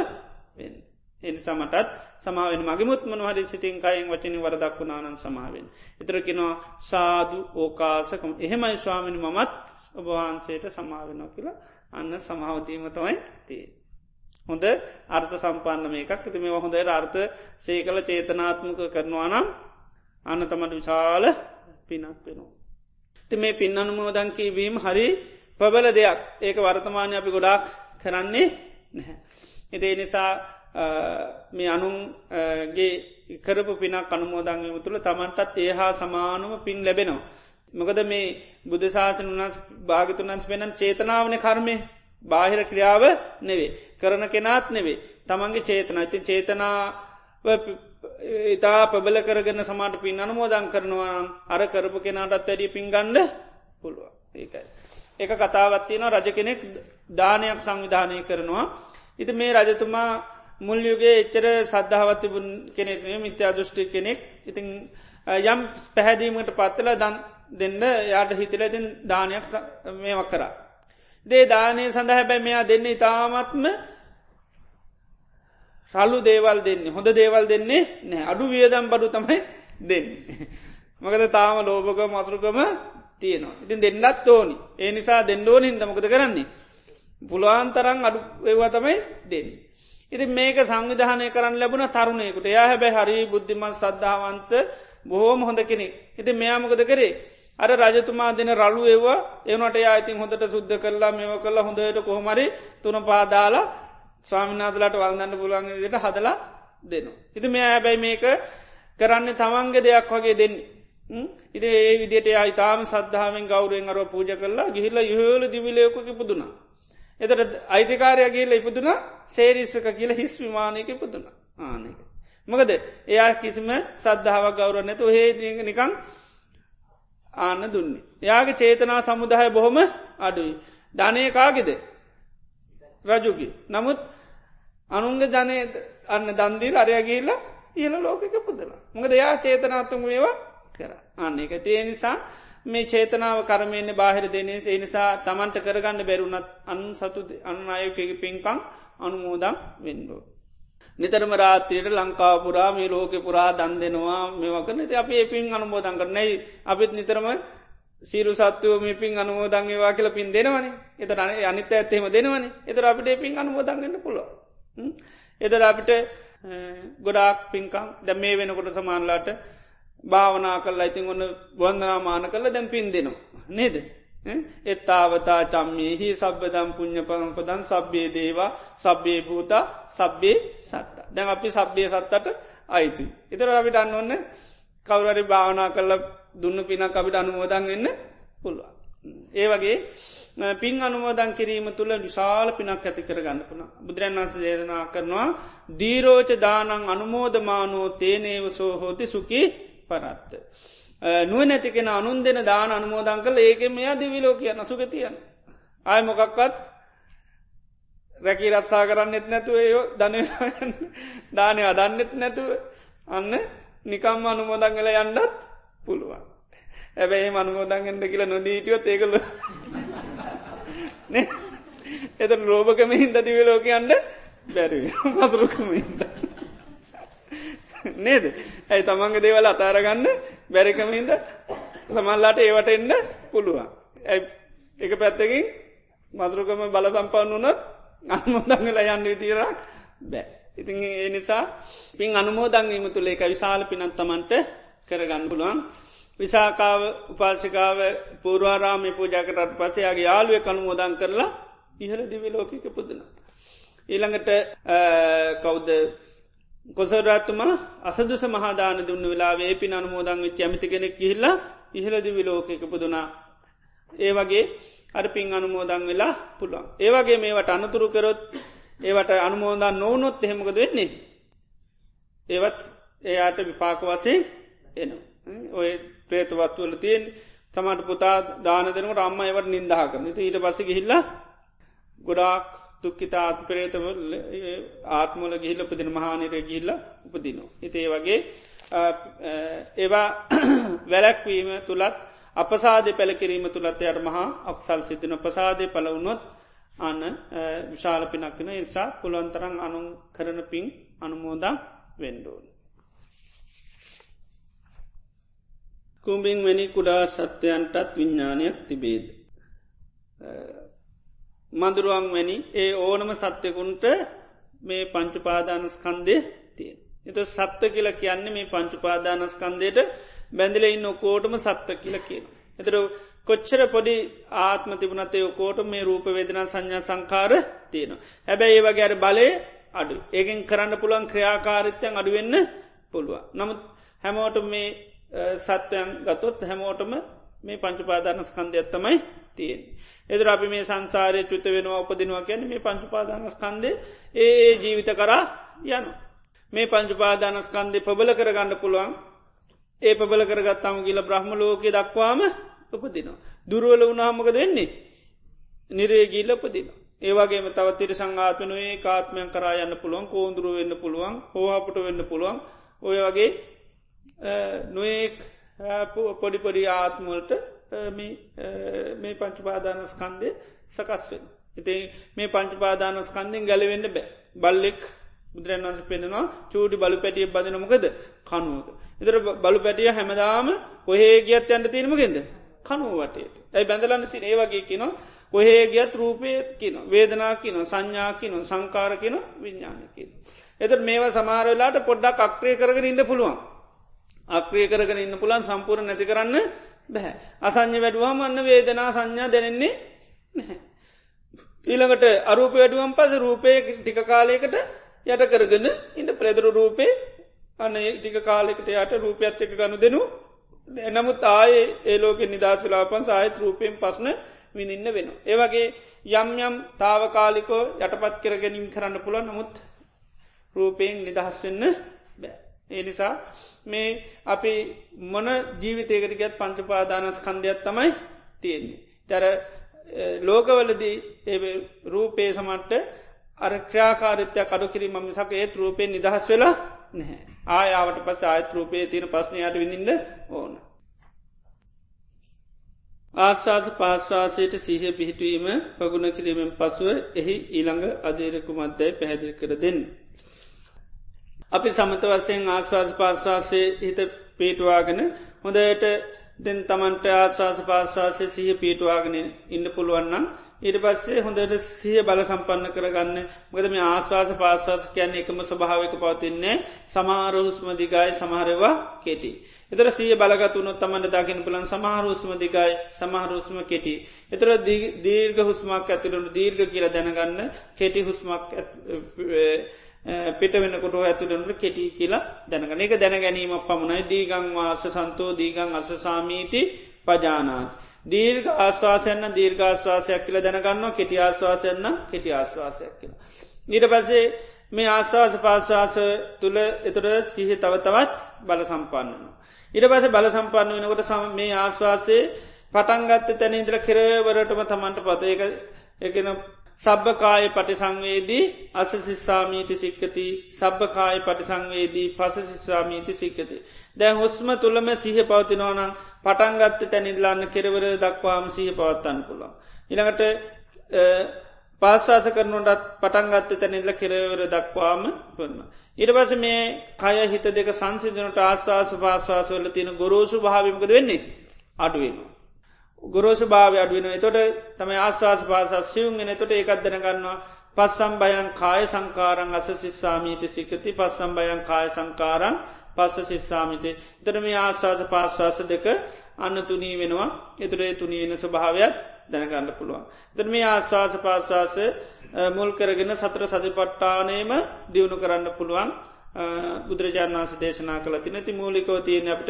වෙන්න. එනිසා මටත් සමාවෙන් මගමුත් මනහරි සිතින් කයින් වචනින් වරදක් වුණානන් සමාවෙන්. එතරකිනවා සාදු ඕකාසකම එහෙමයි ස්වාමිනි මමත් ඔබවහන්සේට සමාවෙනවා කියලා අන්න සමාවදීම තමයි තිේ. හොඳ අර්ථ සම්පන්න මේකක් ති මේ හොඳට අර්ථ සේ කළ චේතනාත්මක කරනවා නම් අන්න තමට විශාල පිනක් වෙනවා. ති මේ පින් අනුමෝදන් කීවීම හරි ප්‍රබල දෙයක් ඒක වර්තමානය අපි ගොඩාක් කරන්නේ නැහැ. එදේ නිසා මේ අනුන්ගේ කරපු පිනක් අනුමෝදංගම තුළ තමන්ටත් ඒ හා සමානුම පින් ලැබෙනවා. මොකද මේ බුදුශාසන වනස් භාගතුනන්ස් පෙනන් චේතනාවන කර්මය බාහිර ක්‍රියාව නෙවේ. කරන කෙනාත් නෙවේ. තමන්ගේ චේතන ඉතින් චේතනාව ඉතා ප්‍රබල කරගන්න සමාට පින් අනුමෝදං කරනවා අර කරපු කෙනාටත් වැඩිය පින්ගණ්ඩ පුළුව ඒකයි. එක කතාවත්තියන රජ කෙනෙක් දානයක් සංවිධානය කරනවා. ඉති මේ රජතුමා මුල්යුගේ එච්චර සද්ධාවතිබුන් කෙනෙක් මිත්‍යා දෘෂ්ටි කෙනෙක් ඉතිං යම් පැහැදීමට පත්තල දන් දෙන්න යාට හිතලතින් දානයක් මේවක් කරා. දේ දානය සඳහ හැබැ මෙයා දෙන්න ඉතාමත්ම සල්ලු දේවල් දෙන්නේ හොඳ දේවල් දෙන්නේ නෑ අඩු වියදම් බඩු තමයි දෙන්නේ. මකද තාම ලෝභක මතුරුකම තියනවා. ඉතින් දෙන්නත් ඕනි ඒ නිසා දෙන්නඕන හිද මොකද කරන්නේ. පුළුවන් තරන් අඩු ඒවා තමයි දෙන්න. ඉති මේක සංවිධානය කරන්න ලැබුණ තරුණයකුට යා හැබැ හරි බුද්ධිමත් සද්ධාවන්ත බොහෝම හොඳ කෙනෙක්. ඉති මෙයාමකද කරේ. අර රජතුමා දෙන රලු ඒවා එවනට යායිතින් හොඳට සුද්ධ කරලා මෙව කල්ලා හොඳට කොහොමරි තුන පාදාලා ස්වාමිනාදලට වල්දන්න පුළන්ගට හදලා දෙනවා. ඉති මෙයා හැබැයි මේක කරන්න තමන්ගේ දෙයක් වගේ දෙන්නේ. ඉති ඒ විදිට අයිතාම සද්ධාවෙන් ගෞරෙන් අර පූජ කරලා ගිහිල්ල යහල දිවිලයකුක පුදුනා. එතට අයිතිකාරය කියල ඉපදුන සේරිස්සක කියල හිස් විමානයක ඉපදුන ආනක. මකද එයා කිසිම සද්ධාව ගෞර නැතු හේ නිකං ආන්න දුන්නේ. යාගේ චේතනා සමුදාය බොහොම අඩුයි. ධනයකාගෙද රජුගේ. නමුත් අනුන්ග ජනය අන්න දන්දීල් අරයගේල්ල ඉහල ලෝකක පුදලා. මඟද යා චේතනාතුම ඒවා කර. අන්න එක තිය නිසා මේ චේතනාව කරමයන්න බාහිර දෙනේ ඒ නිසා තමන්ට කරගන්න බැරුණත් අන් සතු අන්න අයකගේ පින්කං අනුමෝදම් වෙන්ඩෝ. නිතරම රාත්‍රයට ලංකාපුරා මේ ලෝක පුරා දන් දෙනවා මේවකන ති අප පින් අනුමෝදන් කරනයි අපිත් නිතරම සීරු සත්තුව මේ පින් අනුමෝදන්ගේවා කියල පින් දෙනවනේ. එතර අනිත ඇත්තේම දෙනවනේ. එතර අපිට පින් අනුමෝදන්ගන්න පුළුව. එතර අපිට ගොඩාක් පින්කම් දැ මේ වෙනකොට සමාන්ලාට භාවනා කල් අයිතින් ඔන්න වන්දනාමාන කළ දැම් පින් දෙනවා. නේද. එත්තාවතා චම්මේහි සබ්බදම් පුං්ඥ පරම්පදන් සබ්බේ දේවා සබ්බේ භූත සබ්බේ සත්ත. දැන් අපි සබ්බේ සත්තට අයිතු. එතර අපිට අන්න ඔන්න කවුරරි භාවනා කල්ල දුන්න පිනක් අපිට අනුමෝදන් වෙන්න පුළුවන්. ඒ වගේ පින් අනුමෝදන් කිරීම තුළ විශාල පිනක් ඇති කර ගන්නපුන. බුදුරන් වන්ස දේදනා කරනවා දීරෝච දානං අනුමෝදමානෝ තේනේවසෝ හෝති සුකි පරත්ත. නුව නැතිකෙන අනුන් දෙන දාන අනුමෝදන් කළ ඒකෙම මෙයා දිවිලෝ කියන්න සුගතියන්. ආය මොකක්වත් රැකී රත්සා කරන්නෙත් නැතුව ඒයෝ ධන දානය අදන්නෙත් නැතුව අන්න නිකම් අනුමෝදන් කළ යන්නත් පුළුවන්. ඇබැයි මනුමෝදන්ගෙන්ට කියලා නොදීටියොත් ඒකල එත ලෝභකම හින්ද දිව ලෝකයන්ට බැරි මසරුකම හින්ද. නේද ඇයි තමන්ගේ දේවල් අතාරගන්න බැරිකමින්ද සමල්ලාට ඒවට එන්න පුළුවන්. ඇයි එක පැත්තකින් මදුරුකම බල සම්පන්න වනත් අනුමෝදංගල යන්න විතීරක් බෑ. ඉතින් ඒ නිසා පින් අනුමෝදංගීම තුළ එක විශාල පිනත්තමන්ට කරගන්න පුළුවන්. විසාකාව උපාසිකාව පූරවාරාමය පූජාකටත් පසයාගේ යාළුව කනුමෝදන් කරලා ඉහළ දිවි ලෝකික පුදන. ඊළඟට කෞද්ද කොසරත්තුමා අසදුස මහදාන දුන්න වෙලා පින අනුමෝදන් වෙච්ච ඇමති කෙනෙක් හිල්ලා ඉහළ දිවි ලෝකක පුදුනා. ඒ වගේ අර පින් අනුමෝදන් වෙලා පුළුවන්. ඒවගේ මේවට අනතුරු කරොත් ඒවට අනුමෝදන් නොවනොත් එහෙමකද වෙන්නේ. ඒවත් එයාට විපාක වසේ එනවා. ඔය ප්‍රේතවත්වල තියෙන් තමට පුතා දාන දෙනකට අම්ම එවට නින්දහ කරන ඊට පස ගිහිල්ල ගොඩාක් දුක්කිතා ආත් පරේතව ආත්මල ගිහිල්ල උපදින මහානිරය ගිල්ල උපදිනවා. ඉතේ වගේ ඒවා වැලැක්වීම තුළත් අපසාධ පැළකිරීම තුළත් යට මහා අක්සල් සිතින ප්‍රසාධය පලවුණොත් අන්න විශාල පිනක්න නිසා පුළොන්තරන් අනුම් කරන පින් අනුමෝදා වෙන්ඩෝන්. කුම්බින් වැනි කුඩා සත්‍යයන්ටත් විඤ්ඥානයක් තිබේද. මදුරුවන් වැනි ඒ ඕනම සත්‍යකුන්ට මේ පංචුපාදානස්කන්දය තියෙන්. එත සත්ත කියලා කියන්නේ මේ පංචුපාදානස්කන්දයට බැඳල ඉන්න කෝටම සත්ත කියල කියන. එතර කොච්චර පොඩි ආත්ම තිබුණතේ කෝට මේ රූප වේදනා සංඥා සංකාර තියෙනවා. හැබැයි ඒ වගේ අර බලය අඩු ඒගෙන් කරන්න පුළුවන් ක්‍රියාකාරිත්‍යයන් අඩුවෙන්න පුළුවන්. නමුත් හැමෝට මේ සත්වයන් ගතොත් හැමෝටම මේ පංචුපාදානස්කන්දයක් තමයි තියෙන්. එදර අපි මේ සංසාරය චුත වෙනවා උපදිනවා කියැන මේ පංචුපාදානස්කන්දේ ඒ ජීවිත කරා යනු. මේ පංචුපාදානස්කන්දේ පබල කරගන්න පුළුවන් ඒ පබල කරගත්තම කියල බ්‍රහ්ම ලෝකය දක්වාම උපදිනවා. දුරුවල වුණහමකද වෙන්නේ. නිරේගීල්ල උපදින. ඒවාගේම තව තිර සංඝාත්මනුවේ කාත්මයන් කරා යන්න පුළුවන් කෝන්දුරුව වෙන්න පුළුවන් හෝහපට වෙන්න පුළුවන් ඔය වගේ නොයෙක් පොඩිපොඩි ආත්මවලට මේ පංචපාදානස්කන්දය සකස්වෙන්. ඉති මේ පංචපාදානස්කන්දෙන් ගැලවෙන්න බෑ බල්ලෙක් බුදුරන් වන්ස පෙන්නවා චූඩි බලු පැටිය බදනමකද කනුවද. එතර බලු පැටිය හැමදාම ඔහේ ගියත් යන්න තිීමගෙන්ද කනුවටට. ඇයි බැඳලන්න තින ඒවගේ කිනවා කොහේ ගියත් රූපය කියන වේදනා කියන සංඥා කියන සංකාර කියන විඤ්ඥාන කියන. එතට මේවා සමාරවෙලාට පොඩ්ඩක් අක්්‍රය කරගෙන ඉන්න පුළුවන්. අක්‍රිය කරගෙන ඉන්න පුළන් සම්පූර් නැති කරන්න බැහැ. අසං්‍ය වැඩුවහම අන්න වේදනා සංඥා දැනෙන්නේ නැහැ. ඊළඟට අරූප වැඩුවම් පස රූපය ටික කාලයකට යට කරගෙන ඉන්න ප්‍රෙදරු රූපේ අන්න ටික කාලෙකට යට රූපයත් එක ගණු දෙනු එනමුත් ආයේ ඒලෝක නිදස් වෙලාපන් සාහිත රූපයෙන් පස්න විඳින්න වෙන. ඒවගේ යම් යම් තාවකාලිකෝ යටපත් කරගැනින් කරන්න පුළ නමුත් රූපයෙන් නිදහස් වෙන්න ඒ නිසා මේ අපි මොන ජීවිතයකරගත් පංචපාදානස් කන්දයක් තමයි තියෙන්නේ. තැර ලෝකවලදී ඒ රූපේ සමට්ට අර ක්‍රියාකාරිත්‍ය කඩු කිරීම මිසක ඒත් රූපයෙන් නිදහස් වෙලා නැහැ. ආයාවට පස ආයත් රූපයේ තියෙන ප්‍රශ්නයට විඳින්න ඕන. ආශාස පාශ්වාසයට සීහ පිහිටවීම පගුණ කිරීමෙන් පසුව එහි ඊළඟ අධීරකු මධ්‍යයි පැහැදිල් කර දෙන්න. අපි සමත වසයෙන් ආශවාස පාශවාසය හිත පේටවාගෙන හොඳයට දෙන් තමන්ට ආශවාස පාශවාසය සහ පීටවාගෙන ඉන්න පුළුවන්නම් ඊට පස්සේ හොඳට සිය බල සම්පන්න කරගන්න මකද මේ ආශවාස පාශවාස කියන්න එකම ස්භාවක පවතින්නේ සමාරහුස්ම දිගයි සමහරවා කෙටි. එතර සිය බලගතුනොත් තමන්ට දකින පුලන් සමහරුස්ම දිගයි සමහරුස්ම කෙටි. එතර දීර්ග හුස්මක් ඇතුළට දීර්ග කියල දැනගන්න කෙටි හුස්මක් පිට වෙනකොට ඇතුළට කෙටි කියලා දැනගන එක දැන ගැනීමක් පමණයි දීගං වාස සන්තෝ දීගං අස සාමීති පජානාත්. දීර්ඝ ආශවාසයන්න දීර්ඝ ආශවාසයක් කියල දැනගන්නවා කෙටි ආශවාසයන්න කෙටි ආශවාසයක් කියල. ඊට පසේ මේ ආශවාස පාශවාස තුළ එතුට සිහ තව තවත් බල සම්පන්නනවා. ඉට පස බල සම්පන්න වෙනකොට සම මේ ආශවාසේ පටන්ගත්ත තැන ඉදර කෙරවරටම තමන්ට පත එකන සබ්භකාය පටි සංවේදී අස සිස්සාමීති සික්කති සබ්භකාය පටි සංවේදී පස සිස්සාමීති සික්කති. දැන් හුස්ම තුළම සිහ පවතිනවනම් පටන්ගත්ත තැනිල්ලාන්න කෙරවර දක්වාම සිහ පවත්තන්න පුළා. ඉළඟට පාස්වාස කරනුටත් පටන්ගත්ත තැනිල්ල කෙරවර දක්වාම පන්න. ඉරපස මේ කය හිත දෙක සංසිදනට ආශවාස පාස්වාසවල තියෙන ගොරෝසු භාවිමකද වෙන්නේ අඩුවෙනවා. ගොරෝෂ භාව අඩුවෙන තොට තම ආශවාස පාසස් සියුන්ගෙන තොට ඒකත්දන ගන්නවා පස්සම් බයන් කාය සංකාරං අස සිස්සාමීත සිකති පස්සම් බයන් කාය සංකාරං පස්ස සිස්සාමිතේ. තර මේ ආශවාස පාශ්වාස දෙක අන්න තුනී වෙනවා එතුරේ තුනී වෙන ස්වභාවයක් දැනගන්න පුළුවන්. ද මේ ආශවාස පාශ්වාස මුල් කරගෙන සතර සතිපට්ටානයම දියුණු කරන්න පුළුවන්. බුදුරජාණන් වන්ස දේශනා කළ ති නැති මූලිකව තියෙන අපට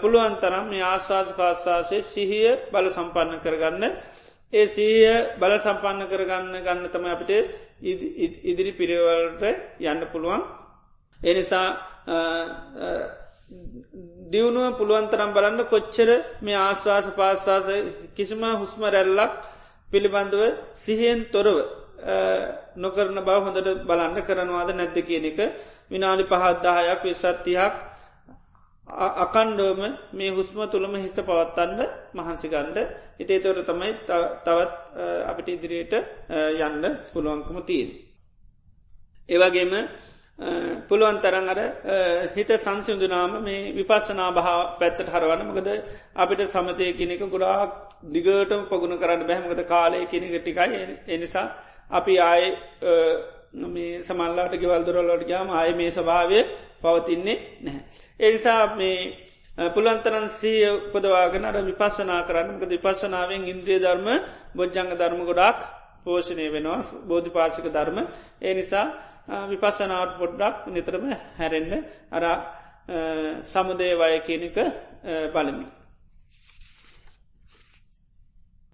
පුළුවන් තරම් මේ ආශවාස පාශවාසය සිහිය බල සම්පන්න කරගන්න. ඒ සීය බල සම්පන්න කරගන්න ගන්න තම අපිට ඉදිරි පිරවල්ට යන්න පුළුවන්. එනිසා දියුණුව පුළුවන්තරම් බලන්න කොච්චර මේ ආශ්වාස පාශ්වාස කිසිම හුස්ම රැල්ලක් පිළිබඳව සිහෙන් තොරව නොකරන බව හොඳට බලන්න කරනවාද නැද්ද කියන එක විනාඩි පහත්දාහයක් විස්සත්තියක් අකණ්ඩෝම මේ හුස්ම තුළම හිත පවත්තන්න මහන්සිගණ්ඩ හිතේ තොර තමයි තවත් අපිට ඉදිරියට යන්න පුළුවන්කම තිීන්. ඒවගේම පුළුවන් තරන් අර හිත සංසිදුනාම මේ විපස්සනා භා පැත්තට හරවන්න. මකද අපිට සමතය කෙනෙක ගොඩාක් දිගටම පගුණ කරන්න බැහමකද කාලය කෙනෙක ටිකයි. එනිසා අපි ආය මේ සමල්ලාට ගෙවල්දුරල්ලට ගයාම ආය මේ ස්භාවය පවතින්නේ නැහැ. එනිසා මේ පුළන්තරන්සී උපදවාගෙනට විපස්සනා කරන්නක විපස්සනාවෙන් ඉන්ද්‍රිය ධර්ම බොජ්ජංග ධර්ම ගොඩක් පෝෂණය වෙනවා බෝධි පාශික ධර්ම ඒ නිසා විපස්සනාවට පොඩ්ඩක් නිතරම හැරෙන්න්න අර සමුදේවය කියනක බලමි.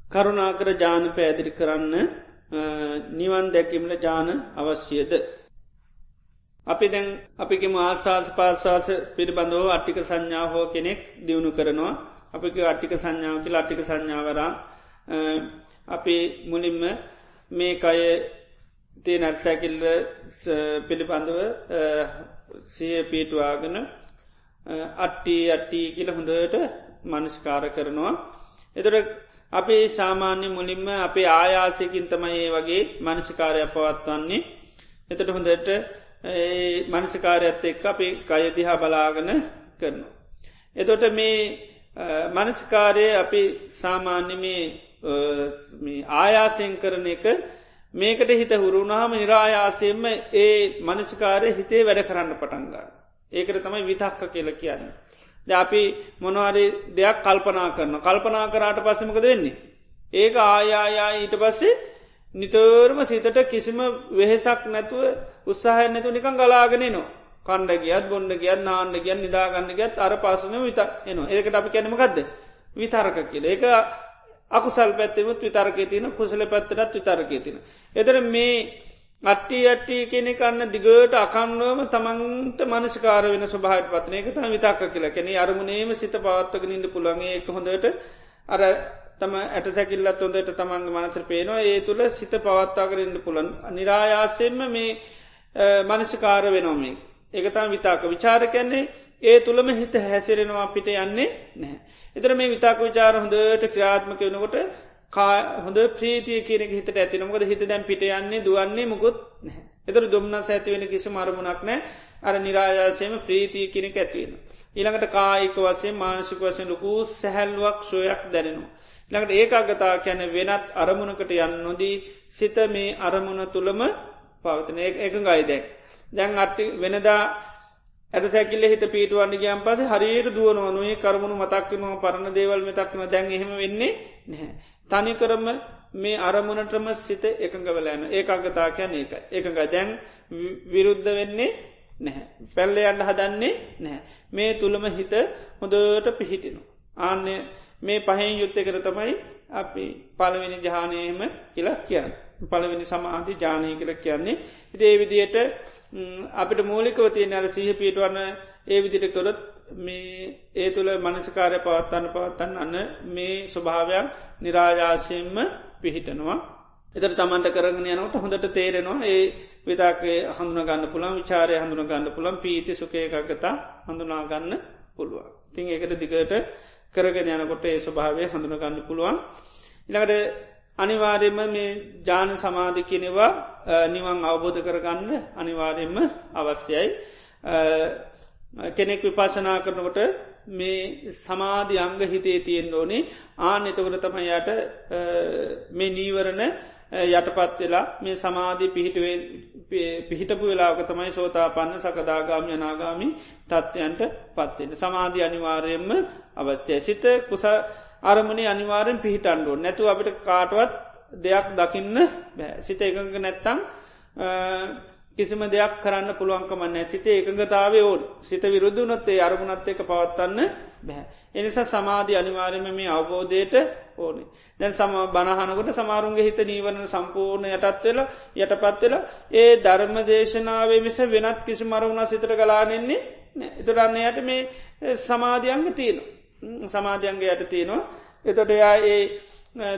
කරුණාකර ජාන පැදිරි කරන්න නිවන් දැකීමල ජාන අවශ්‍යද. අපි දැන් අපිකම ආශවාස පාශවාස පිළිබඳව අට්ටික සංඥා හෝ කෙනෙක් දියුණු කරනවා අපික අට්ටික සංඥාවකි අට්ටික සංඥාවරා අපි මුලින්ම මේ කය තේ නැත්සැකිල්ල පිළිබඳව සිය පීටවාගෙන අට්ටි අට්ටි කියල හොඳට මනස්කාර කරනවා. එතොට අපි සාමාන්‍ය මුලින්ම අපේ ආයාසයකින් තමයි වගේ මනසිකාරය පවත්වන්නේ. එතට හොඳට මනසිකාරයත් එක් අපි කයදිහා බලාගන කරනවා. එතොට මේ මනස්කාරය අපි සාමාන්‍ය මේ ආයාසයෙන් කරන එක මේකට හිත හුරුුණහම නිරායාසයෙන්ම ඒ මනසිකාරය හිතේ වැඩ කරන්න පටන්ගන්න. ඒකට තමයි විතක්ක කියල කියන්න. ද අපි මොනවාරි දෙයක් කල්පනා කරන කල්පනා කරාට පසමකද වෙන්නේ. ඒක ආයායා ඊට පස්සේ නිතරම සිතට කිසිම වෙහෙසක් නැතුව උත්සාහය නැතු නිකං ගලාගෙන නවා. කණ්ඩ ගියත් බොන්න ගියත් නාන්න ගියන් නිදාගන්න ගත් අර පාසන විත එනවා ඒකට අපි කැනමකක්ද විතරක කියල ඒක අකුසල් පැත්තෙමුත් විතරකේ තින කුසල පැත්තරත් විතරකේ තින. එතර මේ අට්ටි අට්ටි කෙනෙ කන්න දිගට අකන්නුවම තමන්ට මනස්කාර වෙන ස්වභාට පත්නය එක තම විතක්ක කියලා කෙනෙ අරමුණේම සිත පවත්වක නිට පුළන්ගේ එක හොඳට අර තම ඇට සැකිල්ලත් හොඳට තමන්ගේ මනසර පේනවා. ඒ තුළ සිත පවත්තාකරන්න පුළන් නිරායාසයෙන්ම මේ මනසිකාර වෙනොමේ ඒකතම් විතාක විචාර කැන්නේ ඒ තුළම හිත හැසිරෙනවා පිට යන්නේ නැහැ. එතර මේ විතාක විචාර හොඳට ක්‍රාත්මක වනකොට හොඳ ප්‍රීතිය කියනෙක හිට ඇතිනමකද හිත දැන් පිට යන්නේ දුවන්නේ මුකුත් එතර දුම්න්න ඇතිවෙන කිසි මරමුණක් නෑ අර නිරායාසයම ප්‍රීතිය කෙනෙක ඇතිවෙන. ඊළඟට කායික වසේ මානසික වසයෙන් ලොකු සැහැල්ුවක් සොයක් දැනෙනවා. ළඟට ඒකාගතා කැන වෙනත් අරමුණකට යන්න නොදී සිත මේ අරමුණ තුළම පවතන එක ගයිදැක්. දැන් අට්ටි වෙනදා ඇත සැකිල්ල හිත පීටුවන්න ගියන් පස හරියට දුවනුවනුවේ කරමුණු මතක්කනවා පරණ දේවල් මෙතක්න දැන් එහෙම වෙන්නේ නැහැ. තනිකරම මේ අරමුණටම සිත එකඟ වෙලෑන ඒකාගතා කියැන ඒක එකඟ දැන් විරුද්ධ වෙන්නේ නැහැ. පැල්ල අන්න හදන්නේ නැහැ. මේ තුළම හිත හොඳට පිහිටිනවා. ආන්න මේ පහෙන් යුත්ත කර තමයි අපි පළවෙනි ජානයම කියලා කියන්න. පළවෙනි සමාධි ජානය කර කියන්නේ. හිතේ විදියට අපිට මූලිකවතිය අර සීහ පිටවන්න ඒ විදිට කොරොත් මේ ඒ තුළ මනසිකාරය පවත්තන්න පවත්තන්න අන්න මේ ස්වභාවයක් නිරාජාශයෙන්ම පිහිටනවා. එතර තමන්ට කරගෙන යනට හොඳට තේරෙනවා ඒ විතාකේ හඳුන ගන්න පුළන් විචාරය හඳුන ගන්න පුළන් පීති සුකයකගතා හඳුනාගන්න පුළුවන්. තිං ඒකට දිගට කරගෙන යනකොට ඒ ස්වභාවය හඳුන ගන්න පුළුවන්. ඉළඟට අනිවාර්යම මේ ජාන සමාධි කියනෙවා නිවන් අවබෝධ කරගන්න අනිවාර්යෙන්ම අවශ්‍යයි. කෙනෙක් විපාශනා කරනකොට මේ සමාධි අංග හිතේ තියෙන් ඕනේ ආන එතකොට තම යට මේ නීවරණ යටපත් වෙලා මේ සමාධී පිහිටුවේ පිහිටපු වෙලාක තමයි සෝතා පන්න සකදාගාම යනාගාමි තත්ත්වයන්ට පත්වෙන. සමාධී අනිවාර්යෙන්ම අවත්‍යය සිත කුස අරමණි අනිවාරෙන් පිහිටන්ඩුව නැතු අපිට කාටවත් දෙයක් දකින්න බෑ සිත එකඟ නැත්තං කිසිම දෙයක් කරන්න පුළුවන්කමන්න සිත එකඟතාව ඕන් සිත විරුද්ධනොත්තේ අරමුණත් එක පවත්වන්න බැහැ. එනිසා සමාධි අනිවාර්යම මේ අවබෝධයට ඕනේ. දැන් සම බණහනකොට සමාරුන්ගේ හිත නීවරණ සම්පූර්ණ යටත් වෙලා යටපත් වෙලා ඒ ධර්ම දේශනාවේ මිස වෙනත් කිසි මරුණා සිතට ගලානෙන්නේ එතුරන්න යට මේ සමාධියන්ග තියෙන. සමාධියන්ගේ යට තියෙනවා. එතොට එයා ඒ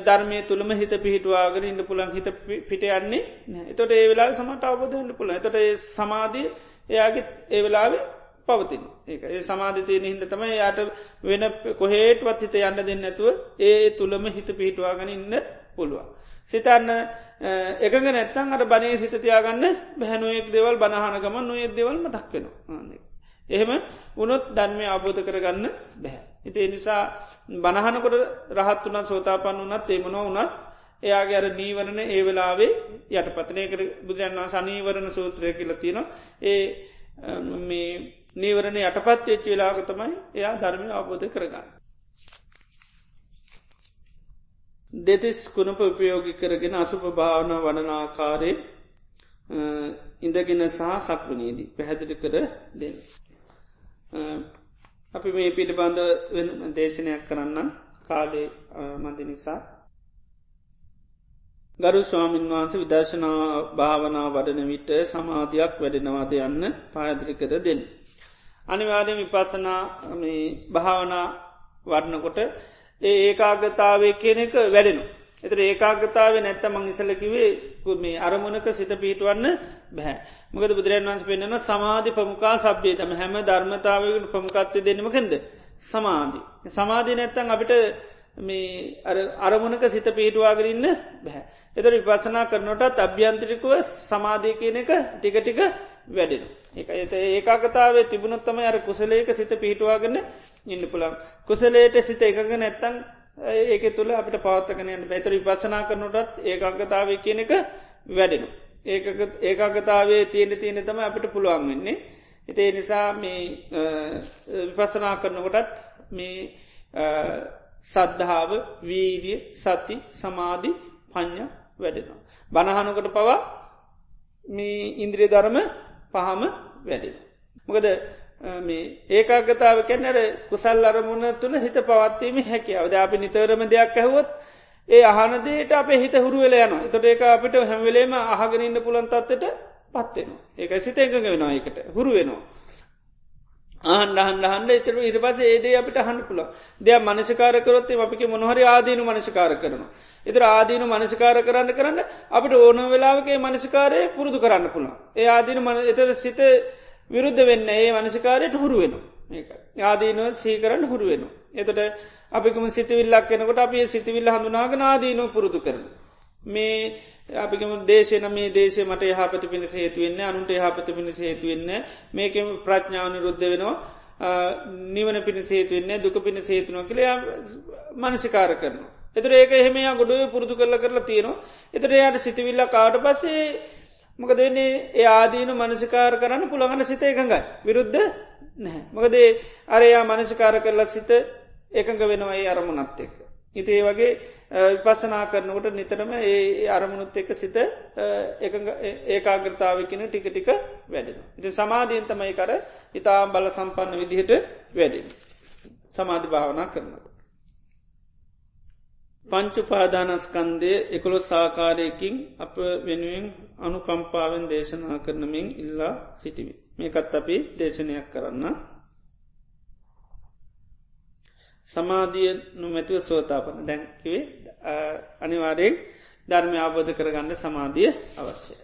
ධර්මය තුළම හිත පිහිටවාගෙන ඉන්න පුළන් හිත පිට යන්නේ එතොට ඒ වෙලා සමට අවබෝධන්න පුළ එතොට ඒ සමාධී එයාගේ ඒ වෙලාවේ පවතින ඒ ඒ සමාධිතයන හිද තම යායට වෙන කොහේටවත් හිත යන්න දෙන්න ඇතුව ඒ තුළම හිත පිහිටවාගෙන ඉන්න පුළුවන්. සිතන්න එකග නැත්තන් අට බනය සිතතියාගන්න බැහැනුවෙක් දෙවල් බනහනගම නොයෙක් දෙවල් මටක් වෙනවා. එහෙම උනොත් ධර්මය අබෝධ කරගන්න බැහැ. හිතේ නිසා බණහනකොට රහත් වනත් සෝතාපන්න වනත් ඒමනෝ වනත් එයාගේ අර නීවරණ ඒ වෙලාවේ යට පතනය කර බුදුරන්වා සනීවරණ සූත්‍රය කියලතින ඒ මේ නීවරණ යටපත් වෙච්ච වෙලාක තමයි එයා ධර්මය අවබෝධ කරගන්න. දෙතිස් කුණප උපයෝගි කරගෙන අසුප භාවන වඩනාකාරය ඉඳගෙන සහ සක්වනීදී පැහැදිලි කර දෙන්න. අපි මේ පිළිබඳ දේශනයක් කරන්න කාලේ මඳ නිසා ගරු ස්වාමීන් වහන්සේ විදර්ශනා භාවනා වඩන විට සමාධයක් වැඩෙනවාද යන්න පායදිරිකර දෙන්න. අනිවාර්ය විපසනා භාවනා වඩනකොට ඒ ඒකාගතාවේ කියන එක වැඩෙනු. එතර ඒකාගතාව නැත්ත මං ඉසලකිවේ මේ අරමුණක සිත පිහිටවන්න බැහැ. මොකද බුදුරන් වන්ස පෙන්න්නන සමාධි පමුකා සබ්්‍යය තම හැම ධර්මතාවකට පමුකත්වය දෙන්නමකෙන්ද. සමාධි. සමාධි නැත්තන් අපිට මේ අරමුණක සිත පිහිටවාගරන්න බැහැ. එතර විපසනා කරනටත් අභ්‍යන්ත්‍රිකුව සමාධී කියන එක ටික ටික වැඩෙන. එක එත ඒකාකතාවේ තිබුණොත්තම අර කුසලේක සිත පිහිටවාගන්න ඉන්න පුළන්. කුසලේට සිත එකග නැත්තන් ඒක තුළ අපට පවත්තකනයට බැතර විපසනා කරනටත් ඒකාගතාව කියන එක වැඩෙනු. ඒකාගතාවේ තියෙන තියෙන තම අපිට පුළුවන් වෙන්නේ. එතේ නිසා මේ විපසනා කරනකොටත් මේ සද්ධාව වීරිය සති සමාධි පඥ්ඥ වැඩෙනවා. බණහනකට පවා මේ ඉන්ද්‍රිය ධර්ම පහම වැඩෙන. මොකද මේ ඒකාගතාව කැන්නර කුසල් අරමුණ තුළ හිත පවත්වීම හැකියාව ද අපි නිතරම දෙයක් ඇහුවොත් ඒ අහනදේට අප හිත හුරුවල යන තොට ඒක අපිට හැමවෙලේම අහගෙනන්න පුළන්තත්වට පත්වෙන ඒක සිත එකඟ වෙනවා එකට හුරු වෙනවා. ආහන්ඩ හන්ඩ එතර ඉට පස ඒදේ අපිට හන්ඩ පුළ දෙයක් මනසිකාරකරොත්තේ අපික මොනහරි ආදීනු මනසිකාර කරනවා. එතර ආදීනු මනසිකාර කරන්න කරන්න අපට ඕන වෙලාවගේ මනසිකාරය පුරුදු කරන්න පුළා. ඒ ආදීන මන එතර සිත විරුද්ධ වෙන්න ඒ මනසිකාරයට හුරු වෙන ආදීනුව සීකරන්න හුරු වෙන. එතට අපිකම සිතවිල්ලක් කෙනකොට අපේ සිතිවිල්ල හඳුනාග නාදීනු පුරුදු කරන. මේ අපිකම දේශන මේ දේශය මට යහපත පිණිස හේතුවෙන්න අනුන්ට යහපත පිණිස හේතුවෙන්න මේකම ප්‍රඥාව නිරුද්ධ වෙනවා නිවන පිණි සේතුවෙන්න දුක පිණි සේතුනො කළ මනසිකාර කරන. එතර ඒක එහෙමයා ගොඩුව පුරුදු කරල කරලා තියෙනවා එතර යායට සිතිවිල්ල කාට පස්සේ මොකද වෙන්නේ ඒ ආදීන මනසිකාර කරන්න පුළගන්න සිත එකඟයි විරුද්ධ නැහැ. මොකදේ අරයා මනසිකාර කරලත් සිත එකඟ වෙනවා ඒ අරමුණත් එක්ක. ඉතිේ වගේ විපසනා කරනකොට නිතරම ඒ අරමුණුත් එක්ක සිත ඒකාග්‍රතාවකන ටික ටික වැඩෙන. ඉති සමාධීන්තමයි කර ඉතාම් බල සම්පන්න විදිහට වැඩෙන. සමාධි භාවනා කරනට. පංචු පාදානස්කන්දය එකොළොත් සාකාරයකින් අප වෙනුවෙන් අනුකම්පාවෙන් දේශනා කරනමින් ඉල්ලා සිටිවි. මේකත් අපි දේශනයක් කරන්න. සමාධිය නොමැතිව සෝතාපන දැන්කිවේ අනිවාරයෙන් ධර්මය ආබෝධ කරගන්න සමාධිය අවශ්‍යය.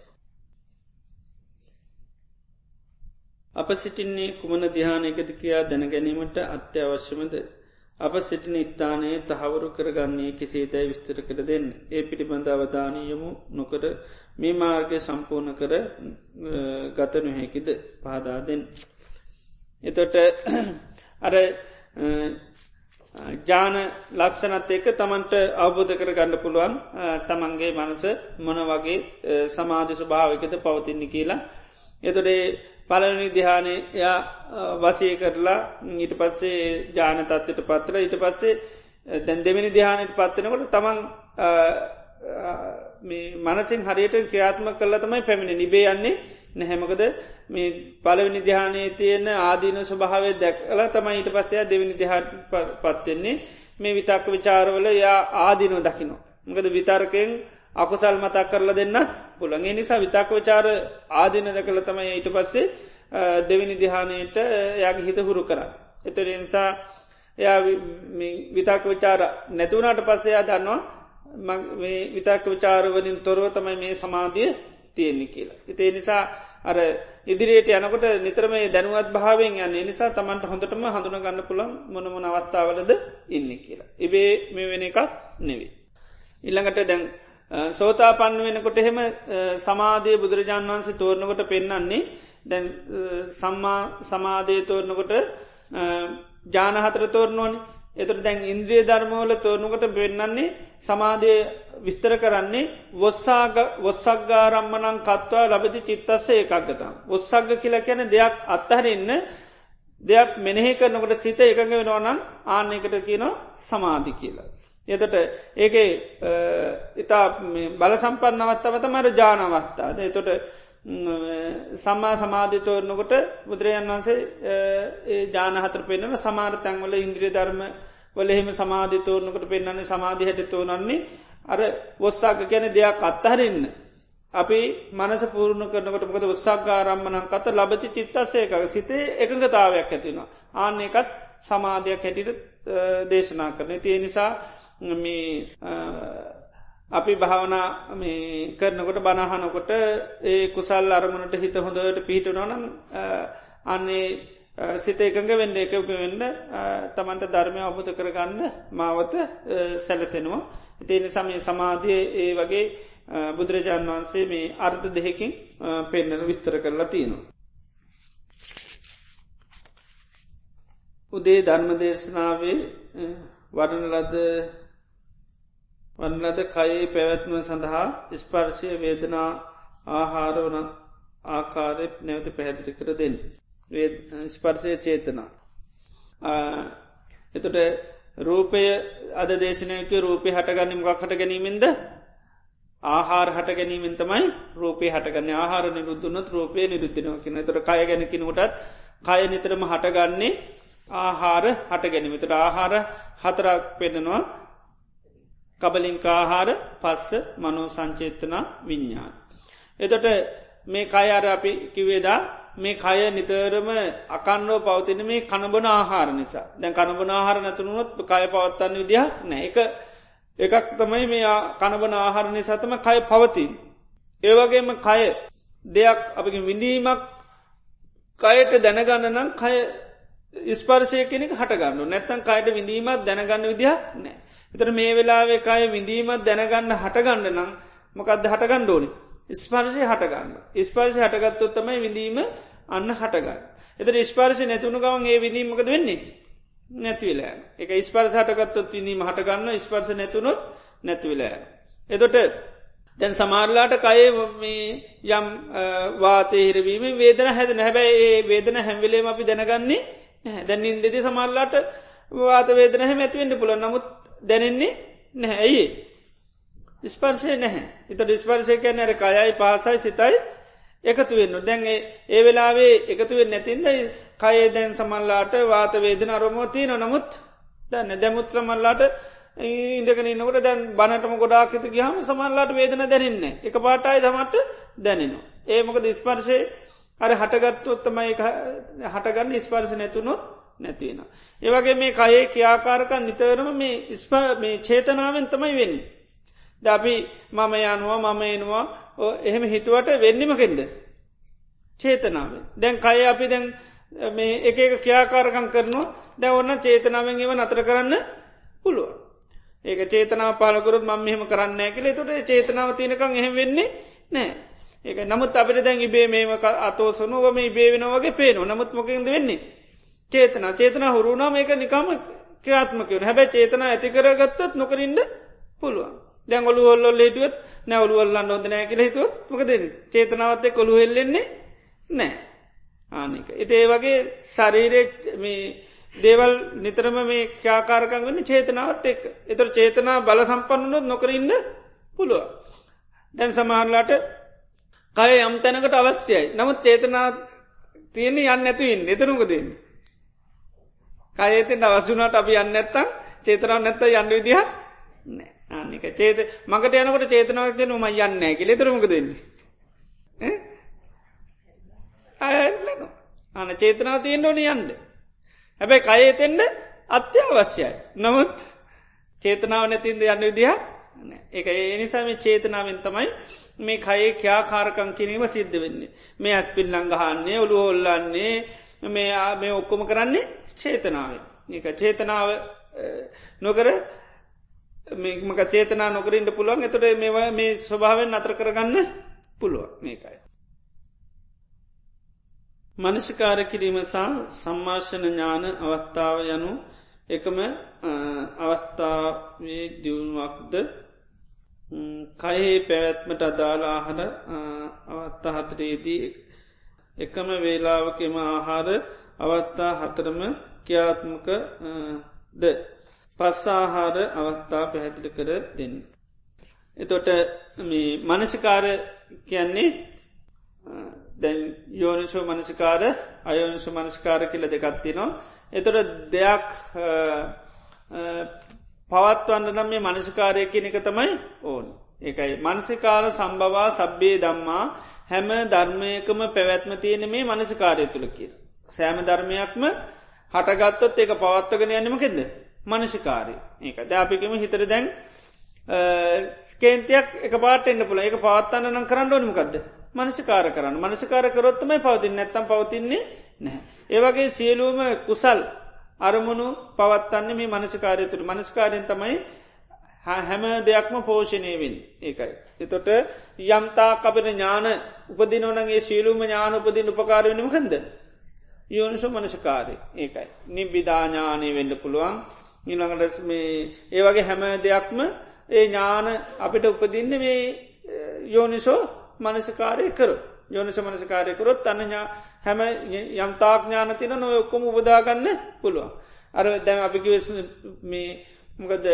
අප සිටින්නේ කුමන දිහානයකද කියා දැනගැනීමට අත්‍යවශ්‍යමද අප සිටින ස්ථානයේ තහවුරු කරගන්නේ කෙසේතැයි විස්තර කර දෙන්න. ඒ පිළිබඳ අවධානයමු නොකර මේ මාර්ගය සම්පූර්ණ කර ගත නොහැකිද පහදාදෙන්. එතොට අර ජාන ලක්ෂණත් එක තමන්ට අවබෝධ කර ගන්න පුළුවන් තමන්ගේ මනස මොන වගේ සමාධ ස්වභාවකත පවතින්නේ කියලා. එතොටේ පලනි දිහානේ එයා වසය කරලා ඊට පස්සේ ජාන තත්වට පත්තර ඊට පස්සේ දැන් දෙමිනි දිහානයට පත්වනකොට තමන් මනසින් හරියට ක්‍රියාත්ම කල්ල තමයි පැමිණි නිබේ යන්නේ නැහැමකද මේ පලවිනි දිහානයේ තියෙන ආදීන ස්වභාවය දැක්ල තමයි ඊට පස්සය දෙවිනි දිහා පත්වෙන්නේ මේ විතක්ක විචාරවල යා ආදීනෝ දකිනෝ. මකද විතර්කයෙන් අකුසල් මතක් කරලා දෙන්න පුළන්ගේ නිසා විතක්ක විචාර ආදින දකළ තමයි ඊට පස්සේ දෙවිනි දිහානයට යාගේ හිත හුරු කර. එතර නිසා එයා විතක් විචාර නැතිවුණට පස්සයා දන්නවා විතක්ක විචාරවලින් තොරව තමයි මේ සමාධිය තියෙන්නේ කියලා. ඉතේ නිසා අර ඉදිරියට යනකොට නිතරම දැනුවත් භාවෙන් යන්නේ නිසා තමන්ට හොඳටම හඳුන ගන්න පුළන් මොනමන අවස්ථාවලද ඉන්න කියලා. ඉබේ මේ වෙන එකක් නෙවේ. ඉල්ළඟට දැන් සෝතා පන්න වෙනකොට එහෙම සමාධය බුදුරජාන් වන්සේ තෝරණකොට පෙන්නන්නේ දැන් සම්මා සමාධය තෝරණකොට ජානහතර තෝරණෝනි එතට දැන් ඉන්ද්‍රිය ධර්මෝල තෝරණකොට පෙන්නන්නේ සමාධය විස්තර කරන්නේ වොස්සාග වොස්සක්ගාරම්මනං කත්වා ලබති චිත්තස්ස ඒකක්ගතම්. ඔස්සක්ග කියල කැන දෙයක් අත්තහරන්න දෙයක් මෙනෙහි කරනකොට සිත එකඟ වෙනවනන් ආන්නකට කියනවා සමාධි කියලා. එතට ඒක ඉතා බල සම්පන්න අවස්ථාවත මර ජාන අවස්ථාද එතොට සම්මා සමාධිතෝරනකොට බුදුරජන් වන්සේ ජානහතර පෙන්න්නන සමාර තැන්වල ඉන්ද්‍රිය ධර්ම වල එහෙම සමාධිතෝරනකට පෙන්න්නන්නේ සමාධි හැට තෝනන්නේ අර වොස්සාක කැන දෙයක් අත්තහරන්න. අපි මනස පූර්ණ කරනකට මොකද උත්සක්ගාරම්මනන් කත ලබති චිත්තස්සයක සිතේ එකඟතාවයක් ඇතිෙනවා. ආන්න එකත් සමාධයක් හැටිට දේශනා කරන. තිය නිසා අපි භාවනා කරනකොට බනහනකොට ඒ කුසල් අරමුණට හිත හොඳට පිහිටනොනම් අන්නේ සිත එකඟ වෙන්න එකක වෙන්න තමන්ට ධර්මය අබුත කරගන්න මාවත සැලසෙනවා. ඉතිනි සමය සමාධිය ඒ වගේ බුදුරජාණන් වහන්සේ මේ අර්ථ දෙහෙකින් පෙන්නන විස්තර කරලා තියෙනවා. උදේ ධර්ම දේශනාවේ වඩනලද වන්නලද කයේ පැවැත්ම සඳහා ස්පර්ශය වේදනා ආහාරවන ආකාරෙත් නැවත පැහැදිලි කර දෙන්න. ස්පර්ශය චේතනා. එතට රූපය අද දේශනයක රූපය හටගන්න මොක් හට ගැනීමෙන්ද ආහාර හට ගැනීමෙන් තමයි රූපය හටගන්න ආහාර නිරුද්ධනොත් රූපය නිරුද්ධනව කියන තොට කය ගැනකිනකොටත් කය නිතරම හටගන්නේ ආහාර හට ගැනීමතට ආහාර හතරක් පෙන්නවා කබලින්කාහාර පස්ස මනෝ සංචේතනා විඤ්ඥාන්. එතොට මේ කයාර අපි කිවේදා මේ කය නිතරම අකන්නෝ පවතින මේ කණබන ආහාර නිසා දැන් කණබන ආහාර නැතුනුවොත් කය පවත්තන්න විදිහක් නෑ එක එකක් තමයි මේ කණබන ආහාර නිසාතම කය පවතින්. ඒවගේම කය දෙයක් අපි විඳීමක් කයට දැනගන්න නම් කය ස්පර්ශය කෙනෙක් හටගන්න නැත්තන් කයට විඳීමත් දැනගන්න විදිහක් නෑ. එතර මේ වෙලාවේ කය විඳීමත් දැනගන්න හටගන්න නම් මොකක්ද හටගන්න ඕනි. ස්පර්ශය හටගන්න. ස්පර්ශය හටගත්තොත් තමයි විඳීම අන්න හටගන්න. එතර ස්පර්ශ නැතුුණු ගවන් ඒ විඳීමකද වෙන්නේ. නැතිවෙලා එක ස්පර්ස හටගත්තොත් විඳීම හටගන්න ස්පර්ස නැතුනොත් නැතිවෙලා. එතොට දැන් සමාරලාට කයේ යම් වාතය හිරවීම වේදන හැද නැහැබැයි ඒ වේදන හැම්වෙලේම අපි දැනගන්නේ දැන් ඉන්දෙති සමල්ලාට වාත වේදන හැම ඇතිවෙන්ට පුළ නමුත් දැනෙන්නේ නැහැ. ඇයි ස්පර්ශය නැහැ. එත ස්පර්ශය කැන ඇර කයයි පහසයි සිතයි එකතු වෙන්න දැන්ගේ ඒ වෙලාවේ එකතුවෙන් නැතින්ද කයේ දැන් සමල්ලාට වාත වේදන අරමෝතියන නමුත් දන්න දැමුත්‍ර මල්ලාට ඉඳකන ඉන්නකට දැන් බනටම ගොඩාක්කත ගහම සමල්ලාට වේදන දැනන්න එක පාටයි තමට දැනෙනවා. ඒමක දිස්පර්ශය අර හටගත්තුත්තමයි හටගන්න ස්පර්ශ නැතුනොත් නැතිවෙන. ඒවගේ මේ කයේ කියාකාරකන් නිතරම මේ ස්පා මේ චේතනාවෙන් තමයි වෙන්න. ද අපි මම යනවා මම එනවා එහෙම හිතුවට වෙන්නමකෙන්ද. චේතනාව. දැන් කය අපි දැන් මේ එක එක ක්‍යාකාරකං කරනවා දැ ඔන්න චේතනාවෙන් ඒව නතර කරන්න පුළුව. ඒක චේතනාව පාලකරුත් මම මෙහම කරන්න ඇකල තුට චේතනාව තියනකං එහෙම වෙන්නේ නෑ. ඒක නමුත් අපිට දැන් ඉබේ මේම අතෝසනුව මේ බේවෙන වගේ පේනවා නමුත් මොකින්ද වෙන්නේ. චේතන චේතන හුරුණාම ඒක නිකම ක්‍රාත්මකවන හැබැ චේතන ඇතිකරගත්තත් නොකරින්ට පුළුවන්. දැන් ඔලු ඔල්ලොල් හිටුවත් නැවලුවල්ලන්න ොද නෑ කියල හිතුවත් මොකද චේතනාවත්තය කොළු හෙල්ලෙන්නේ නෑ ආනික. එති ඒ වගේ ශරීරෙක් මේ දේවල් නිතරම මේ ක්‍යාකාරකං වන්න චේතනාවත් එක් එතර චේතනා බල සම්පන්නුනොත් නොකරන්න පුළුව. දැන් සමහරලාට කය යම් තැනකට අවස්්‍යයයි නමුත් චේතනා තියෙන යන්න ඇතුවන්න එතරුක දෙන්න. කයතෙන් අවසුනාට අපි යන්න ඇත්තම් චේතනාව නැත්ත යන්න විදිහ නෑ. ආනික චේත මකට යනකට චේතනාවක් දෙන ම යන්න ඇකි ලෙතරමක දෙන්නේ අයලන අන චේතනාව තියෙන් ඕන යන්ඩ හැබැයි කයතෙන්ට අත්‍යවශ්‍යයි. නමුත් චේතනාව නැතින්ද යන්න විදිහ එක ඒ නිසාම චේතනාවෙන් තමයි මේ කයේ ක්‍යාකාරකං කිරීම සිද්ධ වෙන්නේ. මේ ඇස්පිල් ලංගහන්නේ ඔළු හොල්ලන්නේ මේ මේ ඔක්කොම කරන්නේ චේතනාව ඒක චේතනාව නොකර මේමක චේතනා නොකරින්ට පුළුවන්. එතොට මේවා මේ ස්වභාවෙන් අතර කරගන්න පුළුව මේකයි. මනසිකාර කිරීම සහ සම්මාර්ශන ඥාන අවස්ථාව යනු එකම අවස්ථාවේ දියුණුවක්ද කයේ පැවැත්මට අදාලාහර අවත්තා හතරේදී එකම වේලාවකෙම ආහාර අවත්තා හතරම ක්‍යාත්මක ද පස්සාහාර අවස්ථා පැහැදිලි කර දෙන්න. එතොට මේ මනසිකාර කියන්නේ දැන් යෝනිසෝ මනසිකාර අයෝනිසු මනස්කාර කියල දෙකත්තිනවා. එතොට දෙයක් පවත්වන්න නම් මේ මනසිකාරය කියන එක තමයි ඕන්. ඒකයි මනසිකාර සම්බවා සබ්බේ දම්මා හැම ධර්මයකම පැවැත්ම තියෙන මේ මනසිකාරය තුළ කිය. සෑම ධර්මයක්ම හටගත්තොත් ඒක පවත්වගෙන යන්නමකෙද. මනසිකාරය ඒක දැපිකම හිතර දැන් ස්කේන්තියක් එක පාට එන්න පුළ එක පවත්තන්න නම් කරන්න ඕනමකක්ද මනසිකාර කරන්න මනසිකාර කරොත්තමයි පවතින් නැත්තම් පවතින්නේ නැහැ. ඒවගේ සියලූම කුසල් අරමුණු පවත්තන්න මේ මනසිකාරය තුළ මනස්කාරයෙන් තමයි හැම දෙයක්ම පෝෂණයවෙන් ඒකයි. එතොට යම්තා අපිට ඥාන උපදිනවනගේ ශීලූම ඥාන උපදින් උපකාරවෙනම හන්ද. යෝනිසු මනසිකාරය ඒකයි. නිබ්බිධාඥානය වෙන්න පුළුවන් නිළඟට මේ ඒවගේ හැම දෙයක්ම ඒ ඥාන අපිට උපදින්න මේ යෝනිසෝ මනසකාරය කර යෝනිස මනසකාරයකරොත් අන්නඥා හැම යම්තාඥාන තින නොය ඔක්කොම උබදාගන්න පුළුවන්. අර දැම අපිකිවෙස් මේ මොකද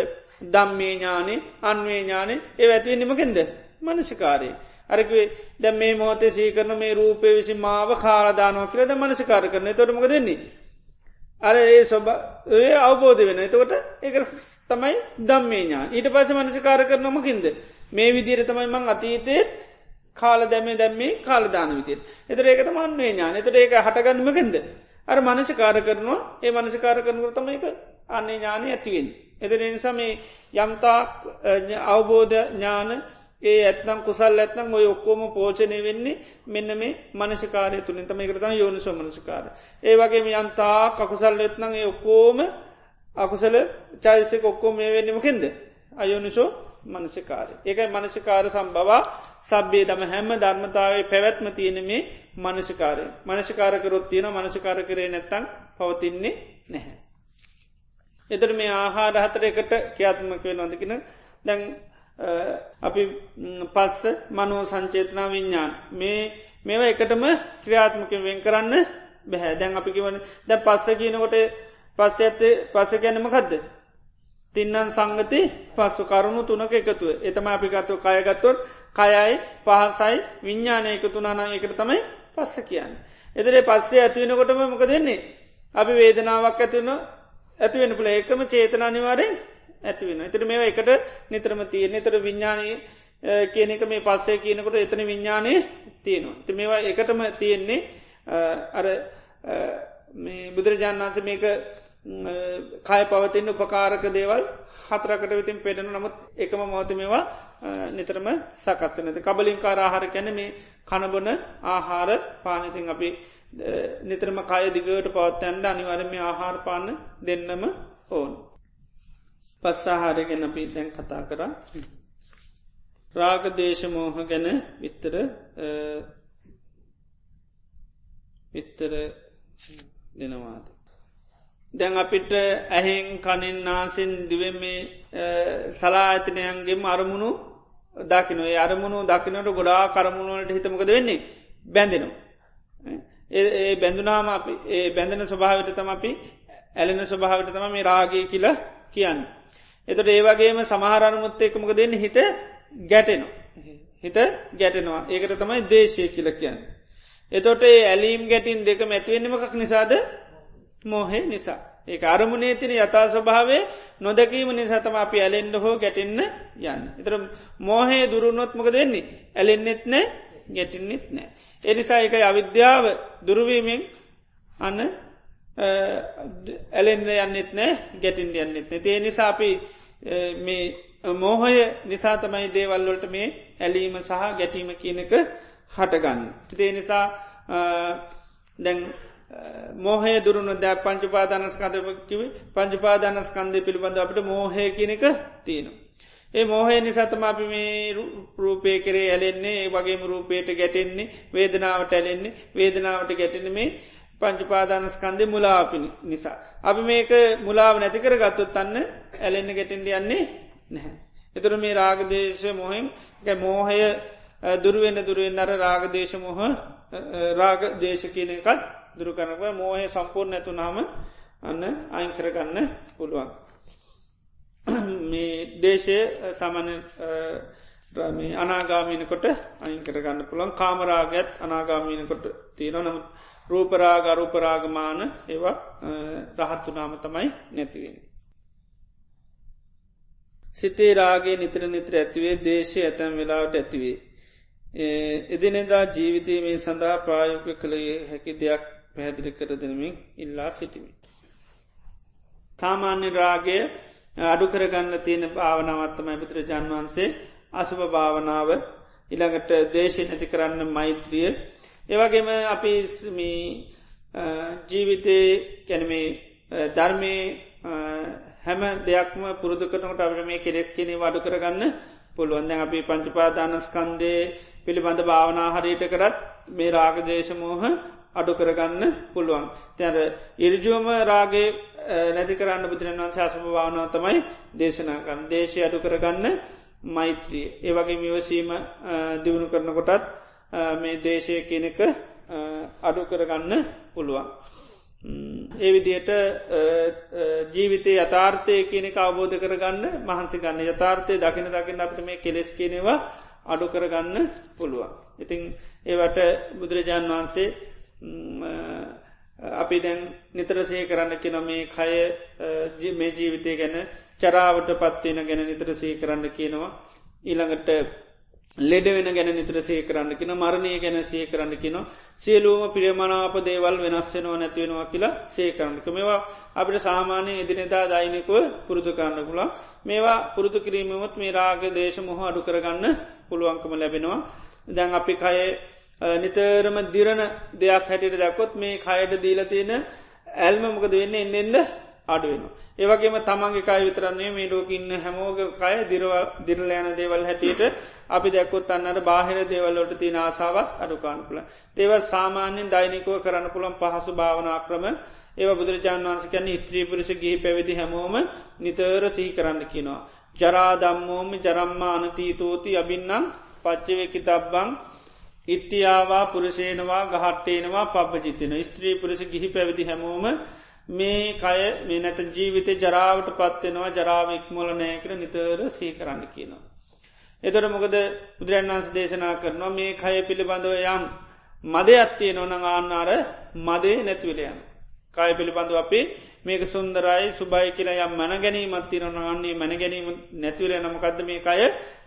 දම්මේ ඥානේ අන්වේ ඥානේ ඒ ඇතිවෙන්නමකෙන්ද මනසිකාරය. අරකවේ දැ මේ මෝතේ සීකරන මේ රූපය විසි මාව කාලදානෝ කියලද මනසිකාර කරන තොටමක දෙන්නේ. අර ඒ සොබ ඒ අවබෝධ වෙන එතකොට ඒක තමයි දම්මේඥා ඊට පස මනසිකාර කරනමකින්ද මේ විදිර තමයි මං අතීතයත් කාල දැමේ දැම්මේ කාලදාන විදිර එතර ඒකට මන්වේ ඥාන. එතට ඒක හටගන්නමකින්ද අර මනසිකාර කරනවා. ඒ මනසිකාර කරනකට තම එක අන්නේ ඥානය ඇතිවෙන් එතර නිසා මේ යම්තාක් අවබෝධ ඥාන ඒ ඇත්නම් කුසල් ඇත්නම් ඔය ඔක්කෝම පෝචනය වෙන්නේ මෙන්න මේ මනසිකාරය තුළින්. තම එකරතම යෝනිසෝ මනසිකාර. ඒ වගේ යම්තා කකුසල් එත්නම් ඒ ඔක්කෝම අකුසල චයිසක ඔක්කෝ මේ වෙන්නමකින්ද. අයෝනිසෝ මනසිකාර. ඒකයි මනසිකාර සම්බවා සබ්බේ දම හැම ධර්මතාවේ පැවැත්ම තියෙන මේ මනසිකාරය. මනසිකාරකරොත් තියෙන මනසිකාර කරේ නැත්තං පවතින්නේ නැහැ. එතර මේ ආහාර හතර එකට ක්‍යාත්මක වෙන නොදකින දැන් අපි පස්ස මනෝ සංචේතනා විඤ්ඥාන් මේ මේවා එකටම ක්‍රියාත්මක වෙන් කරන්න බැහැ දැන් අපි කිවන දැ පස්ස කියනකොට පස්ස ඇත්තේ පස්ස ගැනම කදද තින්නන් සංගති පස්සු කරුණු තුනක එකතුව එතම අපිගත්ව කයගත්තොත් කයයි පහසයි විඤ්ඥානය එකතු නන එකට තමයි පස්ස කියන්න. එදරේ පස්සේ ඇතිවෙනකොටම මොක දෙන්නේ. අපි වේදනාවක් ඇතිවන ඇතිවෙන පුළ ඒකම චේතන අනිවාරෙන් ඇතිවෙන. එතර මේ එකට නිතරම තියෙන එතර විඤ්ඥානී කියනක මේ පස්සේ කියනකොට එතන විඤ්ඥානය තියෙනවා. ති මේවා එකටම තියෙන්නේ අර මේ බුදුරජාණන් වන්ස මේක කය පවතින්න උපකාරක දේවල් හතරකට විතින් පෙඩෙන නමුත් එකම මෝත මේවා නිතරම සකත්ව නැති කබලින්කාර ආහාර කැන මේ කණබන ආහාර පානතින් අපි නිතරම කය දිගට පවත්තැන්ඩ අනිවරම ආහාර පාන දෙන්නම ඕන්. පස්සාහාරගෙන අපි දැන් කතා කරා රාග දේශමෝහ ගැන විත්තර විත්තර දෙනවාද. දැන් අපිට ඇහෙන් කනින් නාසින් දිවෙන් මේ සලා ඇතනයන්ගේම අරමුණු දකිනොේ අරමුණු දකිනට ගොඩා කරමුණුවලට හිතමකද වෙන්නේ බැඳෙනවා. ඒ බැඳුනාම අපි ඒ බැඳන ස්වභාවට තම අපි ඇලෙන ස්වභාවට තම මේ රාගය කියලා කියන්න. එතට ඒවගේම සමහරනුමුත් එකමක දෙන්න හිත ගැටෙනවා. හිත ගැටෙනවා ඒකට තමයි දේශය කියල කියන්න. එතොට ඇලීම් ගැටින් දෙක මැතිවෙන්නමකක් නිසාද මෝහේ නිසා. ඒ අරමුණේ තින යතා ස්වභාවේ නොදැකීම නිසාතම අපි ඇලෙන්ඩ හෝ ගැටෙන්න්න යන්න. එතර මෝහේ දුරුණොත්මක දෙන්නේ ඇලෙන්න්නෙත් නෑ ගැටින්නෙත් නෑ. එනිසා එකයි අවිද්‍යාව දුරුවීමෙන් අන්න ඇලෙන්න්න යන්නෙත් නෑ ගැටින්ට යන්නෙත් නෑ. ඒ නිසාපි මේ මෝහය නිසා තමයි දේවල්වලට මේ ඇලීම සහ ගැටීම කියනක හටගන්න. ඒ නිසා දැන් මෝහය දුරුණු ද පංචුපාදානස්කන්දකිව පංචුපාදානස්කන්දය පිළිබඳ අපට මෝහය කියනක තියෙනවා. ඒ මෝහය නිසතම අපි මේ රූපය කරේ ඇලෙන්නේ ඒ වගේම රූපයට ගැටෙන්නේ වේදනාවට ඇලෙන්නේ වේදනාවට ගැටෙන මේ පංචුපාදානස්කන්දය මුලාපිනි නිසා. අපි මේක මුලාව නැතිකර ගත්තොත් අන්න ඇලෙන්න ගැටෙන්ඩ යන්නේ නැහැ. එතුර මේ රාගදේශ මොහෙන් මෝහය දුරුවෙන්න දුරුවෙන් අර රාගදේශ මොහ රාග දේශ කියන එකත් දුරුකරනව මෝහය සම්පූර්ණ නැතු නාම අන්න අයින් කරගන්න පුළුවන්. මේ දේශය සමන අනාගාමීනකොට අයින් කරගන්න පුළන් කාමරාගත් අනාගාමීනකොට තියෙන නමුත් රූපරාග අරූපරාගමාන ඒවා රහත්තු නාම තමයි නැතිවෙන. සිතේ රාගේ නිතර නිතර ඇතිවේ දේශය ඇතැම් වෙලාවට ඇතිවේ. එදිනෙදා ජීවිතය මේ සඳහා ප්‍රායෝක කළ හැකි දෙයක් පැහැදිලි කර දෙනමින් ඉල්ලා සිටිමි. සාමාන්‍ය රාගය අඩු කරගන්න තියෙන භාවනාවත්තමයි බුදුරජාන් වහන්සේ අසුභ භාවනාව. ඉළඟට දේශය නැති කරන්න මෛත්‍රිය. ඒවගේම අපි ජීවිතය කැනමේ ධර්මය හැම දෙයක්ම පුරුදු කරනට අපට මේ කෙලෙස් කෙනෙ වඩු කරගන්න පුළුවන්ද අපි පංචපාදානස්කන්දය පිළිබඳ භාවනා හරියට කරත් මේ රාගදේශමෝහ අඩු කරගන්න පුළුවන්. තැර ඉරජුවම රාගේ නැති කරන්න බුදුරන් වන් ශාසප භාවනාව තමයි දේශනාකන් දේශය අඩු කරගන්න මෛත්‍රී. ඒවගේ මිවසීම දියුණු කරනකොටත් මේ දේශය කියනක අඩු කරගන්න පුළුවන්. ඒ විදියට ජීවිතය යථාර්ථය කියනෙක අවබෝධ කරගන්න මහන්සි ගන්න යථාර්ථය දකින දකින්න අපට මේ කෙලෙස් කියනවා අඩු කරගන්න පුළුවන්. ඉතිං ඒවට බුදුරජාණන් වහන්සේ අපි දැන් නිතරසේ කරන්න කෙන මේ කය මේ ජීවිතය ගැන චරාවට පත්වෙන ගැන නිතරසේ කරන්න කියනවා. ඊළඟට ලෙඩ වෙන ගැන නිතර සේ කරන්න කින මරණය ගැන සේ කරන්න කින සියලූම පිරියමනාප දේවල් වෙනස්සෙනවා නැතිවෙනවා කියලා සේ කරන්නක මේවා අපිට සාමානය එදිනෙදා දෛනිකුව පුරුදු කරන්න පුලා මේවා පුරුදු කිරීමමත් මේ රාග දේශ මොහ අඩු කරගන්න පුළුවන්කම ලැබෙනවා. දැන් අපි කය නිතරම දිරණ දෙයක් හැටියට දැකොත් මේ කයට දීල තියෙන ඇල්ම මොකද වෙන්න එන්න එන්න අඩුවෙන. ඒවගේම තමන්ගේ කයි විතරන්නේ මේ ලෝක ඉන්න හැමෝග කය දිරව දිරලයන දේවල් හැටියට අපි දැක්කොත් අන්නට බාහිර දේවල්ලොට තින ආසාවත් අඩුකාන්න පුළ. දේව සාමාන්‍යෙන් දෛනිකව කරන්න පුළන් පහසු භාවනා ක්‍රම ඒව බුදුරජාන් වන්සකැන ඉත්‍රීපුරිස ගිහි පැවිදි හැමෝම නිතර සිහි කරන්න කිනවා. ජරා දම්මෝම ජරම්මා අනතීතෝති අබින්නම් පච්චවෙකි තබ්බං ඉත්තියාවා පුරෂේනවා ගහට්ටේනවා පබ්ජිතන ස්ත්‍රී පුරස ගිහි පැවිදි හැමෝම මේ කය මේ නැත ජීවිතය ජරාවට පත්වෙනවා ජරාව ඉක්මොල නෑකර නිතර සී කරන්න කියනවා. එතොට මොකද බුදුරන් වන්ස දේශනා කරනවා මේ කය පිළිබඳව යම් මද අත්තිය නොන ආන්නාර මදේ නැතිවලයන්. කාය පිළිබඳව අපේ මේක සුන්දරයි සුබයි කියලා යම් මැන ගැනීමත් තිරනවන්නේ මැන ගැනීම නැතිවල නමකක්ද මේ අය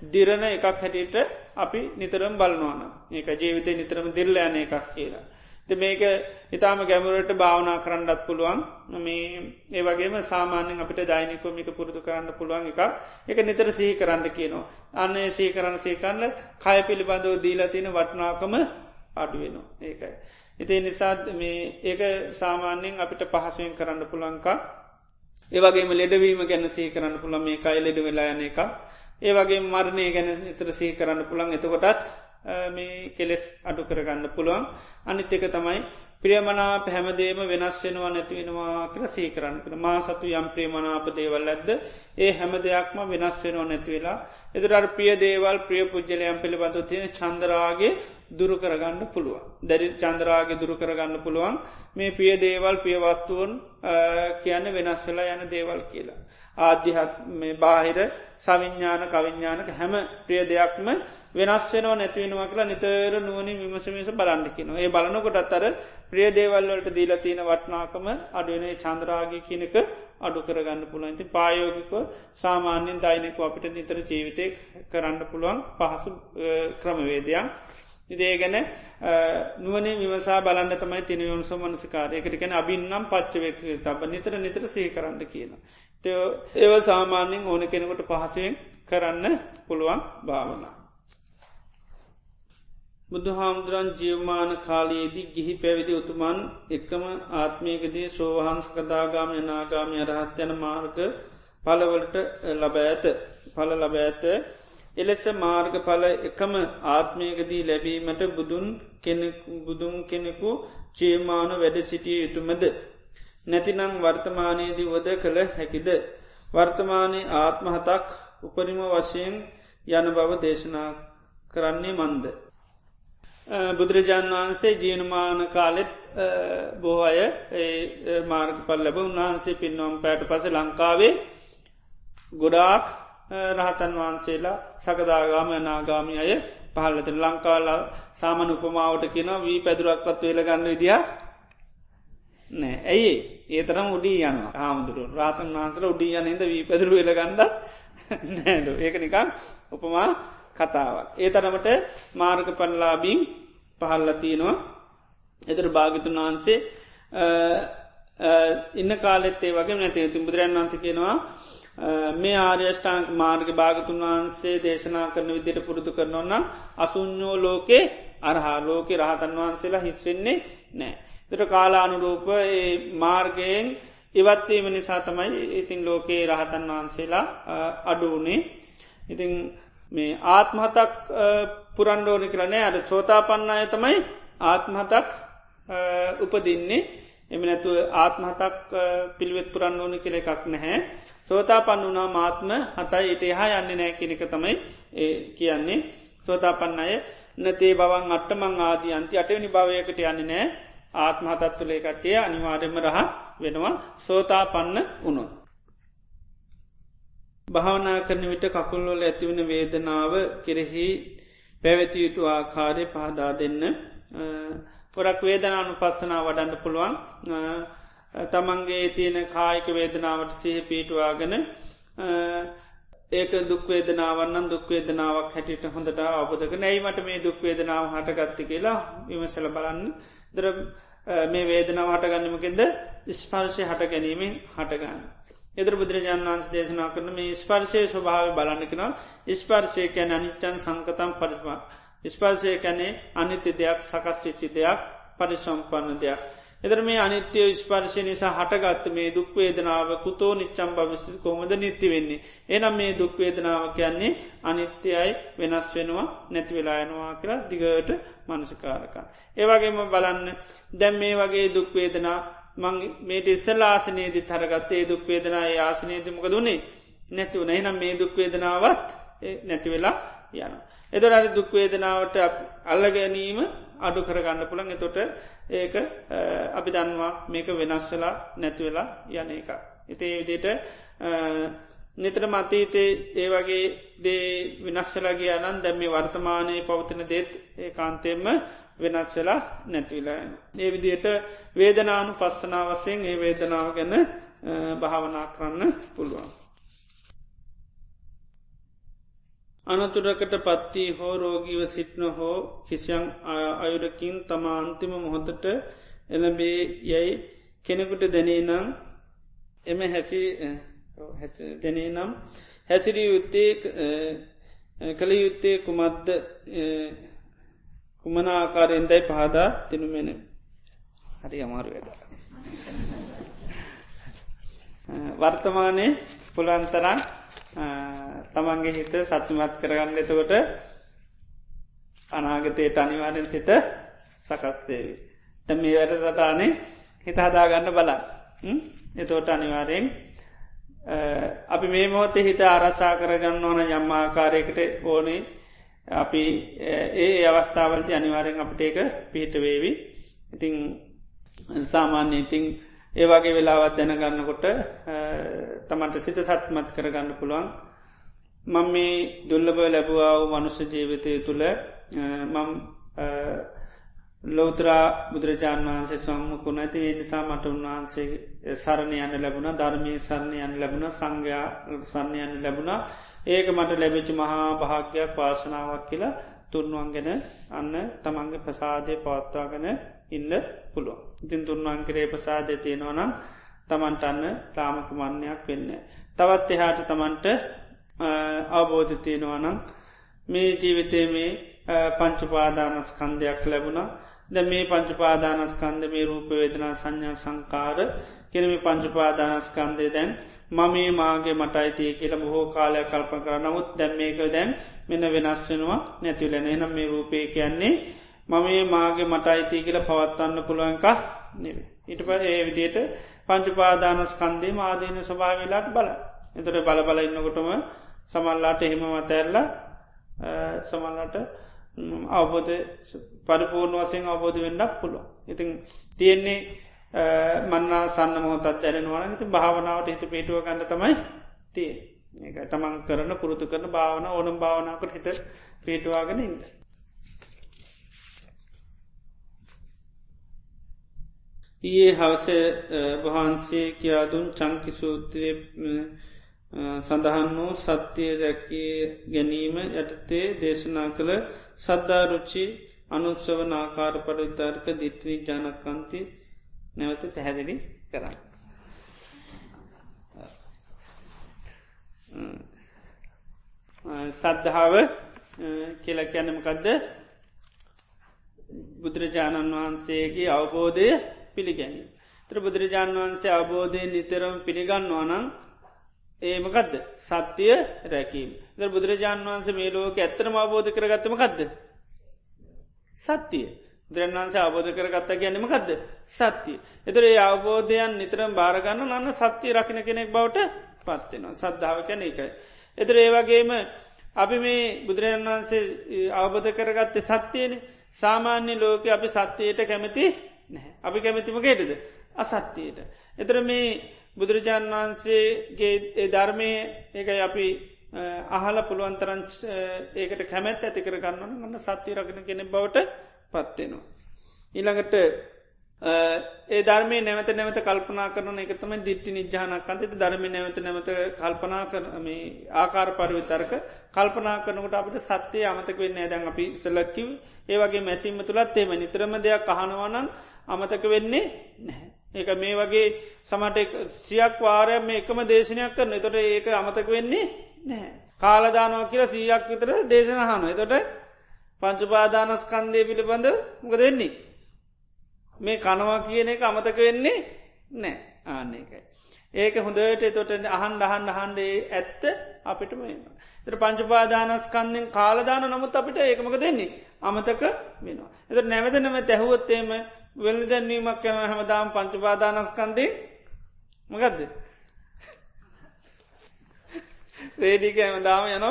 දිරණ එකක් හැටියට අපි නිතරම් බලනවාන ඒක ජීවිතය නිතරම දිල්ලයන එකක් කියලා. මේක ඉතාම ගැමුරට භාවනා කරන්නත් පුළුවන් මේ ඒ වගේම සාමාන්‍යෙන් අපිට දෛනිකොමික පුරුදු කරන්න පුළුවන් එක එක නිතර සිහි කරන්න කියනවා. අන්නේ සී කරන්න සේකරන්න කය පිළිබඳව දීලතින වටනාකම අඩුවෙනවා ඒකයි. ඉති නිසාත් මේ ඒක සාමාන්‍යයෙන් අපිට පහසුවෙන් කරන්න පුළංකා ඒවගේම ලෙඩවීම ගැන සී කරන්න පුළන් මේ කයි ලෙඩ වෙලා යන එක ඒවගේ මරණය ගැන නිතර සී කරන්න පුළන් එතකොටත් මේ කෙලෙස් අඩු කරගන්න පුළුවන්. අනිත් එක තමයි ප්‍රියමනාප හැමදේම වෙනස් වෙනවා නැතිවෙනවා කියල සීකරන්න කළ මා සතු යම් ප්‍රියමනාප දේවල් ඇද්ද ඒ හැම දෙයක්ම වෙනස් වෙනවා නැතිවෙලා එදරට ප්‍රිය දේවල් ප්‍රිය පුද්ජලයම් පිළිබඳ තියෙන චන්දරාගේ දුරු කරගන්න පුළුවන්. දැරි චන්ද්‍රාගේ දුරු කරගන්න පුළුවන්. මේ පිය දේවල් පියවත්තුවන් කියන්න වෙනස් වෙලා යන දේවල් කියලා. ආධ්‍යහත් මේ බාහිර සවිඤ්ඥාන කවිඤ්ඥානක හැම ප්‍රිය දෙයක්ම වෙනස් වෙනවා නැතිවෙනවා කියලා නිතර නුවනින් විමසමේස බලන්න කියනවා. ඒ බලනකොට අත්තර ප්‍රිය දේවල්වලට දීලා තියෙන වටනාකම අඩුවනේ චන්ද්‍රාගය කියනක අඩු කරගන්න පුළුවන්ති පායෝගිකව සාමාන්‍යෙන් දෛනෙක අපිට නිතර ජීවිතය කරන්න පුළුවන් පහසු ක්‍රමවේදයක්. ඉදේ ගැන නුවනේ විමසා බලන්න තමයි තිනවම් සමනසිකාර එකට ගැන අබින්නම් පච්චවෙක් තබ නිතර නිතර සහි කරන්න කියන. ඒව සාමාන්‍යෙන් ඕන කෙනෙකොට පහසුවෙන් කරන්න පුළුවන් භාවනා. බුදුහාමුදුරන් ජීවමාන කාලයේදී ගිහි පැවිදි උතුමන් එක්කම ආත්මයකදී සෝවහන්ස්කදාගාම යනාගාම අරහත් යන මාර්ග පලවලට ලබ ඇත පල ලබ ඇත එලෙස මාර්ග පල එකම ආත්මයකදී ලැබීමට බුදුන් බුදුන් කෙනෙකු චේමාන වැඩ සිටිය යුතුමද. නැතිනං වර්තමානයේදී වද කළ හැකිද. වර්තමානය ආත්මහතක් උපරිම වශයෙන් යන බව දේශනා කරන්නේ මන්ද. බුදුරජාණන් වහන්සේ ජීනමාන කාලෙත් බොහෝ අය මාර්ග පල් ලැබ උන්වහන්සේ පින්නම් පැට පස ලංකාවේ ගොඩාක් රහතන් වහන්සේලා සකදාගාම නාගාමි අය පහල්ලත ලංකාල සාමන උපමාවට කියෙන වී පැදුරක්වත් වෙල ගන්න විදිහ නෑ. ඇයි ඒ? තරම් උඩී යන ආමුදුරු රාතන් වහන්සල උඩී යනද වී පැදුරු වෙල ගන්නඩ නෑඩු ඒක නිකන් උපමා කතාවක්. ඒ තරමට මාර්ග පල්ලාබීම් පහල්ල තියෙනවා. එතර භාගිතුන් වහන්සේ ඉන්න කාලෙත්තේ වගේ නැති තුන් බුදුරන් වන්ස කියෙනවා මේ ආර්යෂ්ඨාංක මාර්ග භාගතුන් වහන්සේ දේශනා කරන විදියට පුරුදු කරනවන්න අසුඥෝ ලෝකේ අරහා ලෝකෙ රහතන් වහන්සේලා හිස්වෙන්නේ නෑ. තට කාලානුරූප මාර්ගයෙන් ඉවත්වීම නිසා තමයි ඉතින් ලෝකයේ රහතන් වහන්සේලා අඩුවනේ ඉතිං මේ ආත්මහතක් පුරන්ඩෝනි කරනෑ අද සෝතා පන්නාය තමයි ආත්මහතක් උපදින්නේ. එම නැතුව ආත්මහතක් පිළිවෙත් පුරන්න ඕනි කෙළ එකක් නැහැ. සෝතා පන්නුනා මාත්ම හතයි. ඉට එහා යන්න නෑ කෙනෙක තමයි කියන්නේ. සෝතා පන්න අය නතේ බවන් අට්ටමං ආදී අන්ති අටවනි භාවයකට යන්න නෑ. ආත්මහතත් තුළේ කට්ටිය අනිවාර්යම රහ වෙනවා. සෝතා පන්න උුණු. භාවනා කරන විට කකුල්වල ඇතිවන වේදනාව කෙරෙහි පැවැතියුතු ආකාරය පහදා දෙන්න. පොරක් වේදනානු පස්සනා වඩන්න පුළුවන්. තමන්ගේ තියෙන කායික වේදනාවට සහ පීටවාගෙන ඒක දුක්වේදනාවන්නම් දුක්වේදනාවක් හැටියට හොඳට අවබෝධක නැයිමට මේ දුක්වේදනාව හටගත්ති? කියලා විමසල බලන්න. දර මේ වේදනාව හටගන්නමකින්ද ස්පර්ශය හට ගැනීමෙන් හටගන්න. එදර බුදුරජාන් වන්ස දේශනා කරන මේ ස්පර්ශය ස්වභාව බලන්නකෙනවා ස්පර්ශය කැන අනිච්චන් සංකතම් පරිවා. ස්පර්ශය කැනේ අනිත්‍ය දෙයක් සකස් වෙච්චි දෙයක් පරිසම්පන්න දෙයක්. එදර මේ අනිත්‍යය ස්පර්ශය නිසා හටගත්ත මේ දුක්වේදනාව kuතෝ නිච්චම් භවිස්ති කොමද නිත්ති වෙන්නේ. එනම් මේ දුක්වේදනාව කියන්නේ අනිත්‍යයයි වෙනස් වෙනවා නැති වෙලායනවා කියලා දිගට මනසිකාරකා. ඒවගේම බලන්න දැම් මේ වගේ දුක්වේදනා මං මේට ඉස්සල්ලාසනයේදි තරගත්තේ දුක්වේදනා ආසනයේදමක දුන්නේ නැතිවන එනම් මේ දුක්වේදනාවත් නැතිවෙලා යන. එදරට දුක්වේදනාවට අල්ල ගැනීම අඩු කරගන්න පුළන් එතොට ඒක අපි දන්නවා මේක වෙනස් වෙලා නැතිවෙලා යන එක. ඉතේ විදිට නිතර මතීතේ ඒ වගේ දේ විනශ්වලගේ අනන් දැම්මි වර්තමානයේ පවතන දේත් ඒ කාන්තයෙන්ම වෙනස් වෙලා නැතිවිලා. ඒ විදියට වේදනානු පස්සනාවසයෙන් ඒ වේදනාව ගැන භාවනා කරන්න පුළුවන්. අනතුරකට පත්ති හෝ රෝගීව සිට්න හෝ කිසියන් අයුරකින් තම අන්තිම මොහොතට එළබේ යැයි කෙනෙකුට දැනේ නම් එම හැසි දැනේ නම් හැසිරී යුත්තේ කළ යුත්තේ කුමද්ද කුමන ආකාරයෙන්දයි පහදා තිනුමෙන හරි අමාරු වැඩ වර්තමානය පුළන්තරන් තමන්ගේ හිත සත්‍යමත් කරගන්න එතකොට අනාගතයට අනිවාරෙන් සිත සකස්තේවි. ත මේ වැඩ සටානේ හිත හදාගන්න බලන්න. එතෝට අනිවාරයෙන් අපි මේ මොහොත හිත ආරසා කරගන්න ඕන යම්මාකාරයකට ඕනේ අපි ඒ අවස්ථාවලති අනිවාරෙන් අපට ඒක පිහිට වේවි ඉතිං සාමාන්‍ය ඉතිං ඒවාගේ වෙලාවත් දැනගන්නකොට තමන්ට සිත සත්මත් කරගන්න පුළුවන් මං මේ දුල්ලබ ලැබවාව මනුස්ස ජීවිතය තුළ මං ලෝතරා බුදුරජාණන් වහන්සේ සම්මකුණ ඇති එනිසා මට උන්වහන්සේ සරණ යන්න ලැබුණ ධර්මය සරණ යන්න ලැබුණ සංඝයා සන්න යන්න ලැබුණා ඒක මට ලැබෙචි මහා භාග්‍යයක් පාසනාවක් කියලා තුන්වන් ගැන අන්න තමන්ගේ ප්‍රසාදය පවත්වාගෙන ඉන්න පුළුව. ඉතින් තුන්වන් කරේ ප්‍රසාදය තියෙනවනම් තමන්ට අන්න ලාමක මන්නයක් වෙන්න. තවත් එහාට තමන්ට අවබෝධ තියෙනවනම් මේ ජීවිතේ මේ පංචුපාදානස්කන්දයක් ලැබුණා. ද මේ පංචුපාදානස්කන්ද මේ රූපවේදනා සංඥා සංකාර කෙනම පංචුපාදානස්කන්දය දැන් මමේ මාගේ මටයිතිය කියල බොහෝ කාලයක් කල්ප කර. නමුත් දැම් මේක දැන් මෙන්න වෙනස්වෙනවා නැතිවලෙන එනම් මේ රූපය කියන්නේ මමේ මාගේ මටයිතිය කියල පවත්වන්න පුළුවන්ක නෙවේ. ඉට ප ඒ විදියට පංචුපාදානස්කන්දේ මාදීන ස්වභාවිලාට බල එතට බල බල ඉන්නකොටම සමල්ලාට එහෙම මතැරලා සමල්ලට අවබෝධ පරිපූර්ණ වසයෙන් අවබෝධ වෙන්නක් පුළුව. ඉතින් තියෙන්නේ මන්නා සන්න මොහොතත් දැරෙනවාන ති භාවනාවට හිත පිටුව ගන්න තමයි තිය ඒක තමන් කරන පුරුතු කරන භාවන ඕනම් භාවනාවට හිත පිටවාගෙන ඉන්න. ඒ හවස වහන්සේ කියාදුන් චංකිසූත්‍රය සඳහන් වූ සත්‍යය රැකී ගැනීම යටතේ දේශනා කළ සද්ධාරුචි අනුත්සව නාකාර පරිතාර්ක දිත්‍රී ජනකන්ති නැවත පැහැදිලි කරන්න. සද්ධාව කියල කැනමකදද බුදුරජාණන් වහන්සේගේ අවබෝධය පිළිගැනීම. ත්‍ර බුදුරජාණන් වහන්සේ අවබෝධය නිතරම පිළිගන්නවා නම් ඒමකදද සත්‍යය රැකීම. ද බුදුරජාණන් වහන්සේ මේ ලෝක ඇත්තරම අවබෝධ කරගත්තමකක්ද සත්‍යය දරන්වන්ස අවබෝධ කරගත්තා ගැනීමකක්ද සත්‍යය එතුර ඒ අවබෝධයන් නිතරම් භාරගන්න අන්න සත්‍යය රකින කෙනෙක් බවට පත්වෙනවා සද්ධාව කැන එකයි. එතුර ඒවගේම අපි මේ බුදුරජන් වහන්සේ අවබෝධ කරගත්තේ සත්‍යයන සාමාන්‍ය ලෝක අපි සත්‍යයට කැමති නැහැ. අපි කැමතිම ගේටද අසත්‍යයට. එතර මේ බුදුරජාණන් වහන්සේගේ ධර්මය ඒකයි අපි අහල පුළුවන්තරන් ඒකට කැමැත් ඇති කරගන්න ගන්න සත්‍යය රගෙන කෙනෙ බවට පත්වෙනවා. ඊළඟට ඒ ධර්මය නැවත නැවත කල්පනා කරන එකතම දිට්ටි නිජානක් අන්තති ධර්ම නැවත නැවත කල්පනා කරම ආකාර පරිවිතරක කල්පනා කරනකට අපට සත්‍යය අමතක වෙන්න ඇදැන් අපි සලක්කිව ඒවගේ මැසීම තුළත් එම නිතරම දෙයක් අහනවනන් අමතක වෙන්නේ නැහැ. ඒක මේ වගේ සමට සියක් වාරයක් මේ එකම දේශනයක් කරන තොට ඒක අමතක වෙන්නේ නැහැ. කාලදානවා කියලා සීයක් විතර දේශනහන එතොට පංචුපාදානස්කන්දය පිළිබඳ මොක දෙන්නේ. මේ කනවා කියන එක අමතක වෙන්නේ නෑ ආන්න එකයි. ඒක හොඳට තොට අහන් අහන් අහන්ඩේ ඇත්ත අපිට මෙම. එත පංචුපාදානස්කන්දෙන් කාලදාන නමුත් අපිට ඒකමක දෙන්නේ අමතක වෙනවා. එත නැවද නැම තැහුවොත්තේම වෙල්ලි දැන්වීමක් කැන හැමදාම් පංචුපාදානස්කන්දේ මගදද රේඩික හැමදාම යන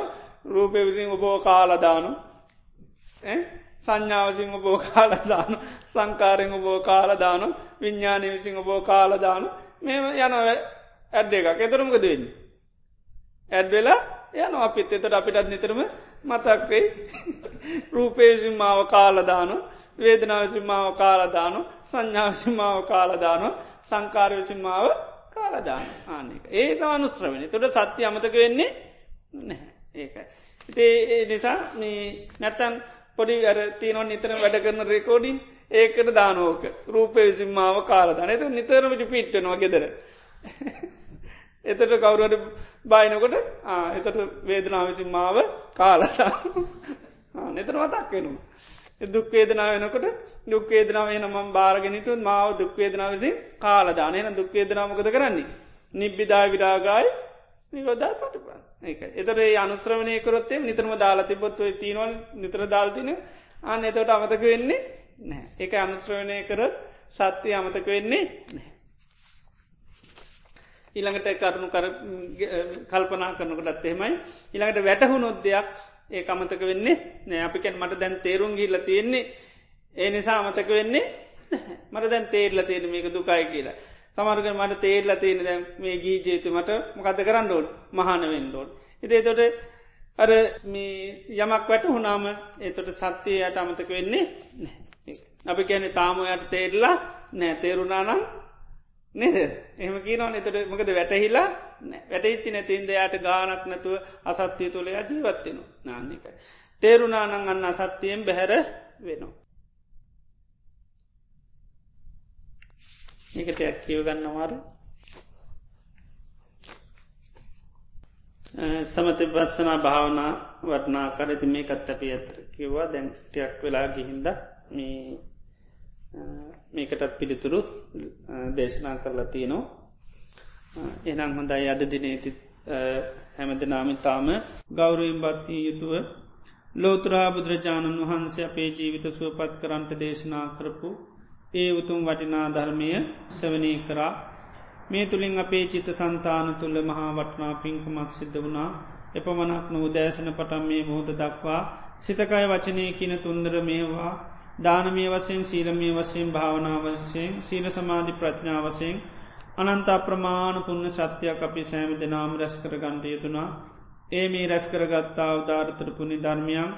රූපය විසින් ඔබෝ කාලදානු සංඥාවසිංහ බෝ කාලදාන සංකාරෙන් බෝ කාලදාන විඤ්ඥානය විසිංහ බෝ කාලදාන මෙම යන ඇඩ්ඩ එකක්. එතරමක දෙන්න. ඇඩ්වෙලා යන අපිත් එතට අපිටත් නිතරම මතක්වෙයි රූපේසිම්මාව කාලදාන වේදනාවසිම්මාව කාලදාන සංඥාවසිම්මාව කාලදාන සංකාරවිසිම්මාව කාලදාන ආනක ඒක අනුස්්‍රවනි තොට සත්‍ය අමතක වෙන්නේ නැහැ. ඒකයි. ඉතේ නිසා නැතන් පොඩි අර තියනො නිතර වැඩ කරන රෙකෝඩින් ඒකට දානෝක රූපය විසිම්මාව කාලදාන එතු නිතරමට පිට්ටනවා ගෙදර. එතට කවුරුවට බයිනකොට එතට වේදනාවසිම්මාව කාලදා නතර මතක් වෙනවා. දුක්වේදනාව වෙනකොට දුක්වේදනාව නම බාරගෙනනිටු මාව දුක්වේදනාවසි කාලදානයන දුක්වේදනාමකද කරන්නේ. නිබ්බිදා විරාගායි නිරෝධා පටපා ඒක එතර ඒ අනුශ්‍රවනය කරොත්තේ නිතරම දාලා තිබොත්ව තිීනවල් නිතර දාල්තින අන්න එතවට අමතක වෙන්නේ නෑ ඒක අනුශ්‍රවනය කර සත්‍යය අමතක වෙන්නේ නෑ. ඊළඟට කරුණු කල්පනා කරනකටත් එහෙමයි. ඉළඟට වැටහුණොත් දෙයක් ඒ අමතක වෙන්නේ නෑ අපිකැන් මට දැන් තේරුම් ගිල්ල තියෙන්නේ ඒ නිසා අමතක වෙන්නේ මට දැන් තේරල තියෙන මේක දුකයි කියලා. සමර්ග මට තේරලා තියෙන දැ මේ ගී ජේතුමට මොකද කරන්න ඕල් මහනවෙන් ඩෝල්. ඉතේ තොට අර මේ යමක් වැට හුනාම ඒතොට සත්‍යයට අමතක වෙන්නේ අපි කැනෙ තාමයට තේරලා නෑ තේරුණානම් නේද? එහම කියනවන එතට මොකද වැටහිලා වැටහිච්චි නැතින්ද යායට ගානක් නැතුව අසත්‍යය තුළ ජීවත්වෙනවා නාන්නේකයි. තේරුණානං අන්න අසත්‍යයෙන් බැහැර වෙනවා. ඒකට ඇක්කිව ගන්නවාරු සමත පත්සනා භාවනා වටනා කරති මේ කත් අපි ඇතර කිව්වා. දැන් ටයක් වෙලා ගිහින්ද මේකටත් පිළිතුරු දේශනා කරලා තියනවා. එනම් හොඳයි අද දිනේති හැමද නාමිතාම ගෞරයෙන් බත්තිී යුතුව ලෝතරා බුදුරජාණන් වහන්සේ අපේ ජීවිත සුවපත් කරන්ට දේශනා කරපු ඒ උතුම් වටිනා ධර්මය සවනී කරා. මේ තුළින් අපේ චිත සන්තාන තුළ මහා වටනා පින්කමක් සිද්ධ වුණා. එපමනක් නො දෑසන පටම් මේ මුහොද දක්වා සිතකය වචනය කියන තුන්දර මේවා දානමය වසයෙන් සීලමය වසයෙන් භාවනාවසයෙන් සීල සමාධි ප්‍රඥාවසයෙන් අනන්ත ප්‍රමාණ පුුණ සත්‍යයක් අපි සෑම දෙනාම රැස් කර ගණ්ඩයතුනා ඒ මේ රැස් කරගත්තා උදාරතරපුුණි ධර්මයන්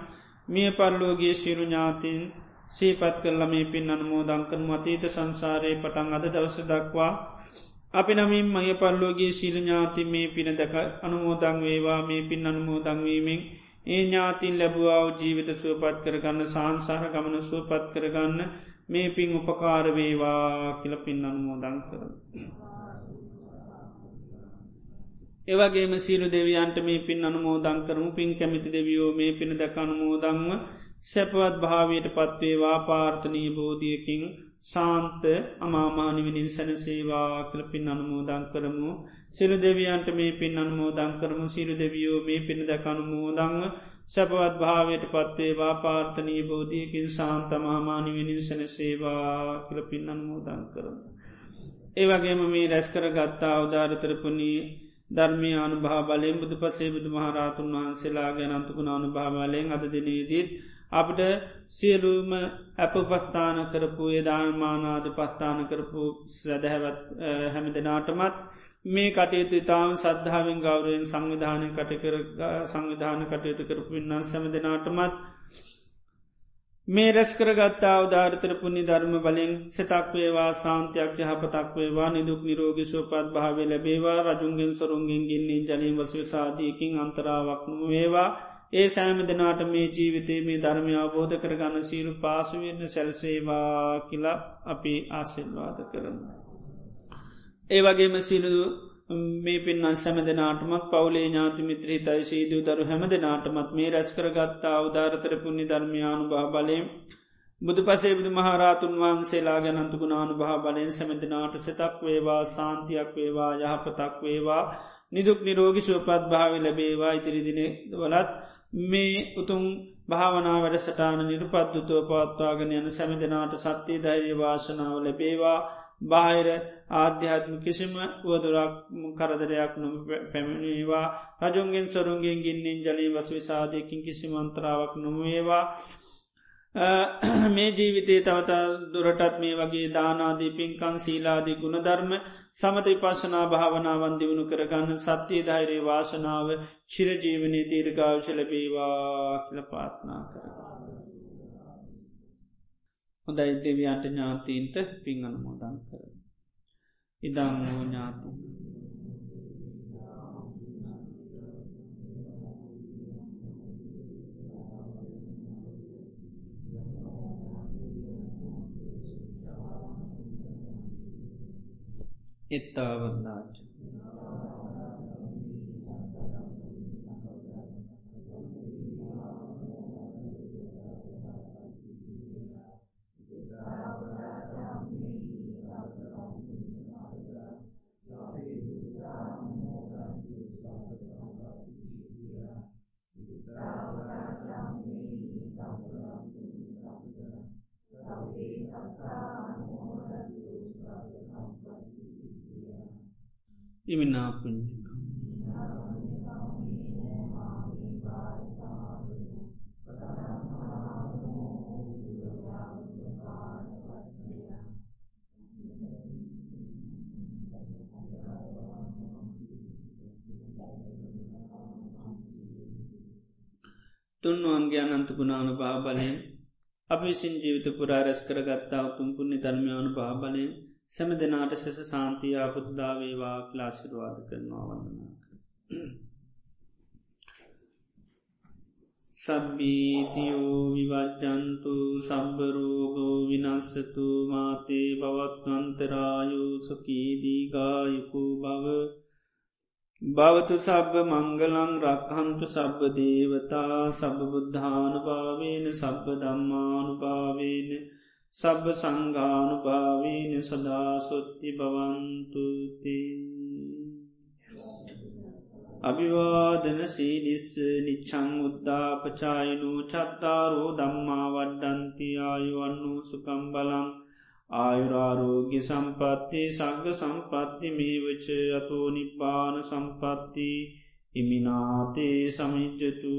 මිය පරලෝගේ ශිරු ඥාතින් සීපත් කරල මේ පින් අනුමෝදංකන මතීත සංසාරයේ පටන් අද දවස දක්වා අපි නමින් මය පල්ලෝගේ ශීල ඥාති මේ පින දැක අනුමෝදං වේවා. මේ පින් අනුමෝදංවීමෙන් ඒ ඥාතින් ලැබවාව ජීවිත සුවපත් කරගන්න සාන්සාහ ගමන සුවපත් කරගන්න මේ පින් උපකාරවේවා කියල පින් අනුමෝදං කර. ඒවගේම සීලු දෙවියන්ට මේ පින් අනුමෝදං කරමු. පින් කැමිති දෙවියෝ මේ පින දැක අනුමෝදංව සැපවත් භාවයට පත්වේවා පාර්ථනී බෝධියකින් ශාන්ත අමාමානිවිනින් සැනසේවා කළ පින් අනුමෝදං කරමු. සිරු දෙවියන්ට මේ පින් අනුමෝදං කරමු සිරු දෙවියෝ මේ පින දැක අනුමෝදංව සැපවත් භාවයට පත්වේවා පාර්ථනී බෝධියකින් සාන්ත මහමානිවිනින් සැනසේවා කළ පින් අනුමෝදං කරමු. ඒවගේම මේ රැස්කර ගත්තා අවධාරතරපුනී ධර්මය අනුභා බලයෙන් බුදු පසේ බුදු මහරාතුන් වහන්සේලා ගැනන්තුකුණ අනුභාවලයෙන් අද දිනේදීත් අපට සියලුම ඇප පස්ථාන කරපු ඒදාමානාද පස්ථාන කරපු සැදැහැවත් හැම දෙනාටමත් මේ කටයුතු ඉතාම සද්ධාවෙන් ගෞරයෙන් සංවිධානය කටකර සංවිධාන කටයුතු කරපු ඉන්නම් සැම දෙනාටමත් මේ රැස් කරගත්තා උදාරතර පුුණි ධර්ම බලින් සතක් වේවා සාන්තියක් යහපතක් වේවා නිදුක් නිරෝගි සුවපත් භාවය ලැබේවා රජුන්ගෙන් සොරුන්ගෙන් ගින්නේ ජලින් වසව සාධයකින් අන්තරාවක්ම වේවා ඒ සෑම දෙනාට මේ ජීවිතේ මේ ධර්මය අවබෝධ කරගන්න සීරු පාසුවෙන්න්න සැල්සේවා කියලා අපි ආසිල්වාද කරන්න. ඒ වගේම සිලු මේ පින් සැම දෙනාටමත් පවුලේ ඥාති මිත්‍රී තයි සීදූ දරු හැම දෙනාටමත් මේ රැස් කරගත්තා අවධාරතර පුුණි ධර්මයානු භා බලයෙන්. බුදු පසේ බුදු මහරාතුන් වහන්සේලා ගැනන්තුකුණානු භා බලයෙන් සැමදිනාට සතක් වේවා සාන්තියක් වේවා යහපතක් වේවා. නිදුක් නිරෝගි සුවපත් භාවි ලැබේවා. ඉතිරිදින වලත් මේ උතුම් භාවනා වැඩසටාන නිරුපද්දුතුව පවත්වාගෙන යන සැමි දෙනාට සත්‍යය ධෛර්ය වාසනාව ලැබේවා. බාහිර ආධ්‍යාත්ම කිසිම වදුරක් කරදරයක් නොම පැමිණේවා රජුන්ගෙන් සොරුන්ගෙන් ගින්නින් ජලී වස විසාධයකින් කිසි මන්ත්‍රාවක් නොමේවා මේ ජීවිතේ තවතා දුරටත් මේ වගේ දානාදී පින්කං සීලාදී ගුණධර්ම සමත පශනා භාවනාවන් දියුණු කරගන්න සත්‍යය ධෛරයේ වාශනාව චිරජීවනය දීර්ගාවශ ලබේවා කියල පාත්නා කර. හොඳයි දෙවියන්ට ඥාතීන්ට පින් අනුමෝදන් කර. ඉදං වූ ඥාතිී. එත්තාවන්නාච ඉමිනාපුංජික තුන්වන්ගේ අනන්ත ගුණානු භාබලයෙන් අපි විසින් ජීවිත පුරාරැස් කරගත්තා උතුම් පුුණි ධර්මයානු භාබලයෙන් සැම දෙනාට සෙස සාන්තියා පුද්දාවේවා ක්ලාශිරවාද කරනවා වන්නනා කර. සබ්බීතියෝ විවජ්ජන්තු සම්බරෝගෝ විනස්සතු මාතේ බවත්වන්තරායු සකීදීගායකු බව භවතු සබ්බ මංගලං රක්හන්තු සබ්බ දේවතා සබ බුද්ධානුභාවේන සබ්බ දම්මානුභාවේන සබ්බ සංගානු භාවීන සදාසොත්ති බවන්තුති අභිවාදන සීලිස්ස නිච්චං උද්දාපචායිනු චත්තාරෝ දම්මා වඩ්ඩන්ති ආයුවන්නු සුකම් බලං. ආයුරාරෝග්‍ය සම්පත්ති සග්ග සම්පත්ති මේවච අතෝ නිපාන සම්පත්ති. ඉමිනාතේ සමිජ්ජතු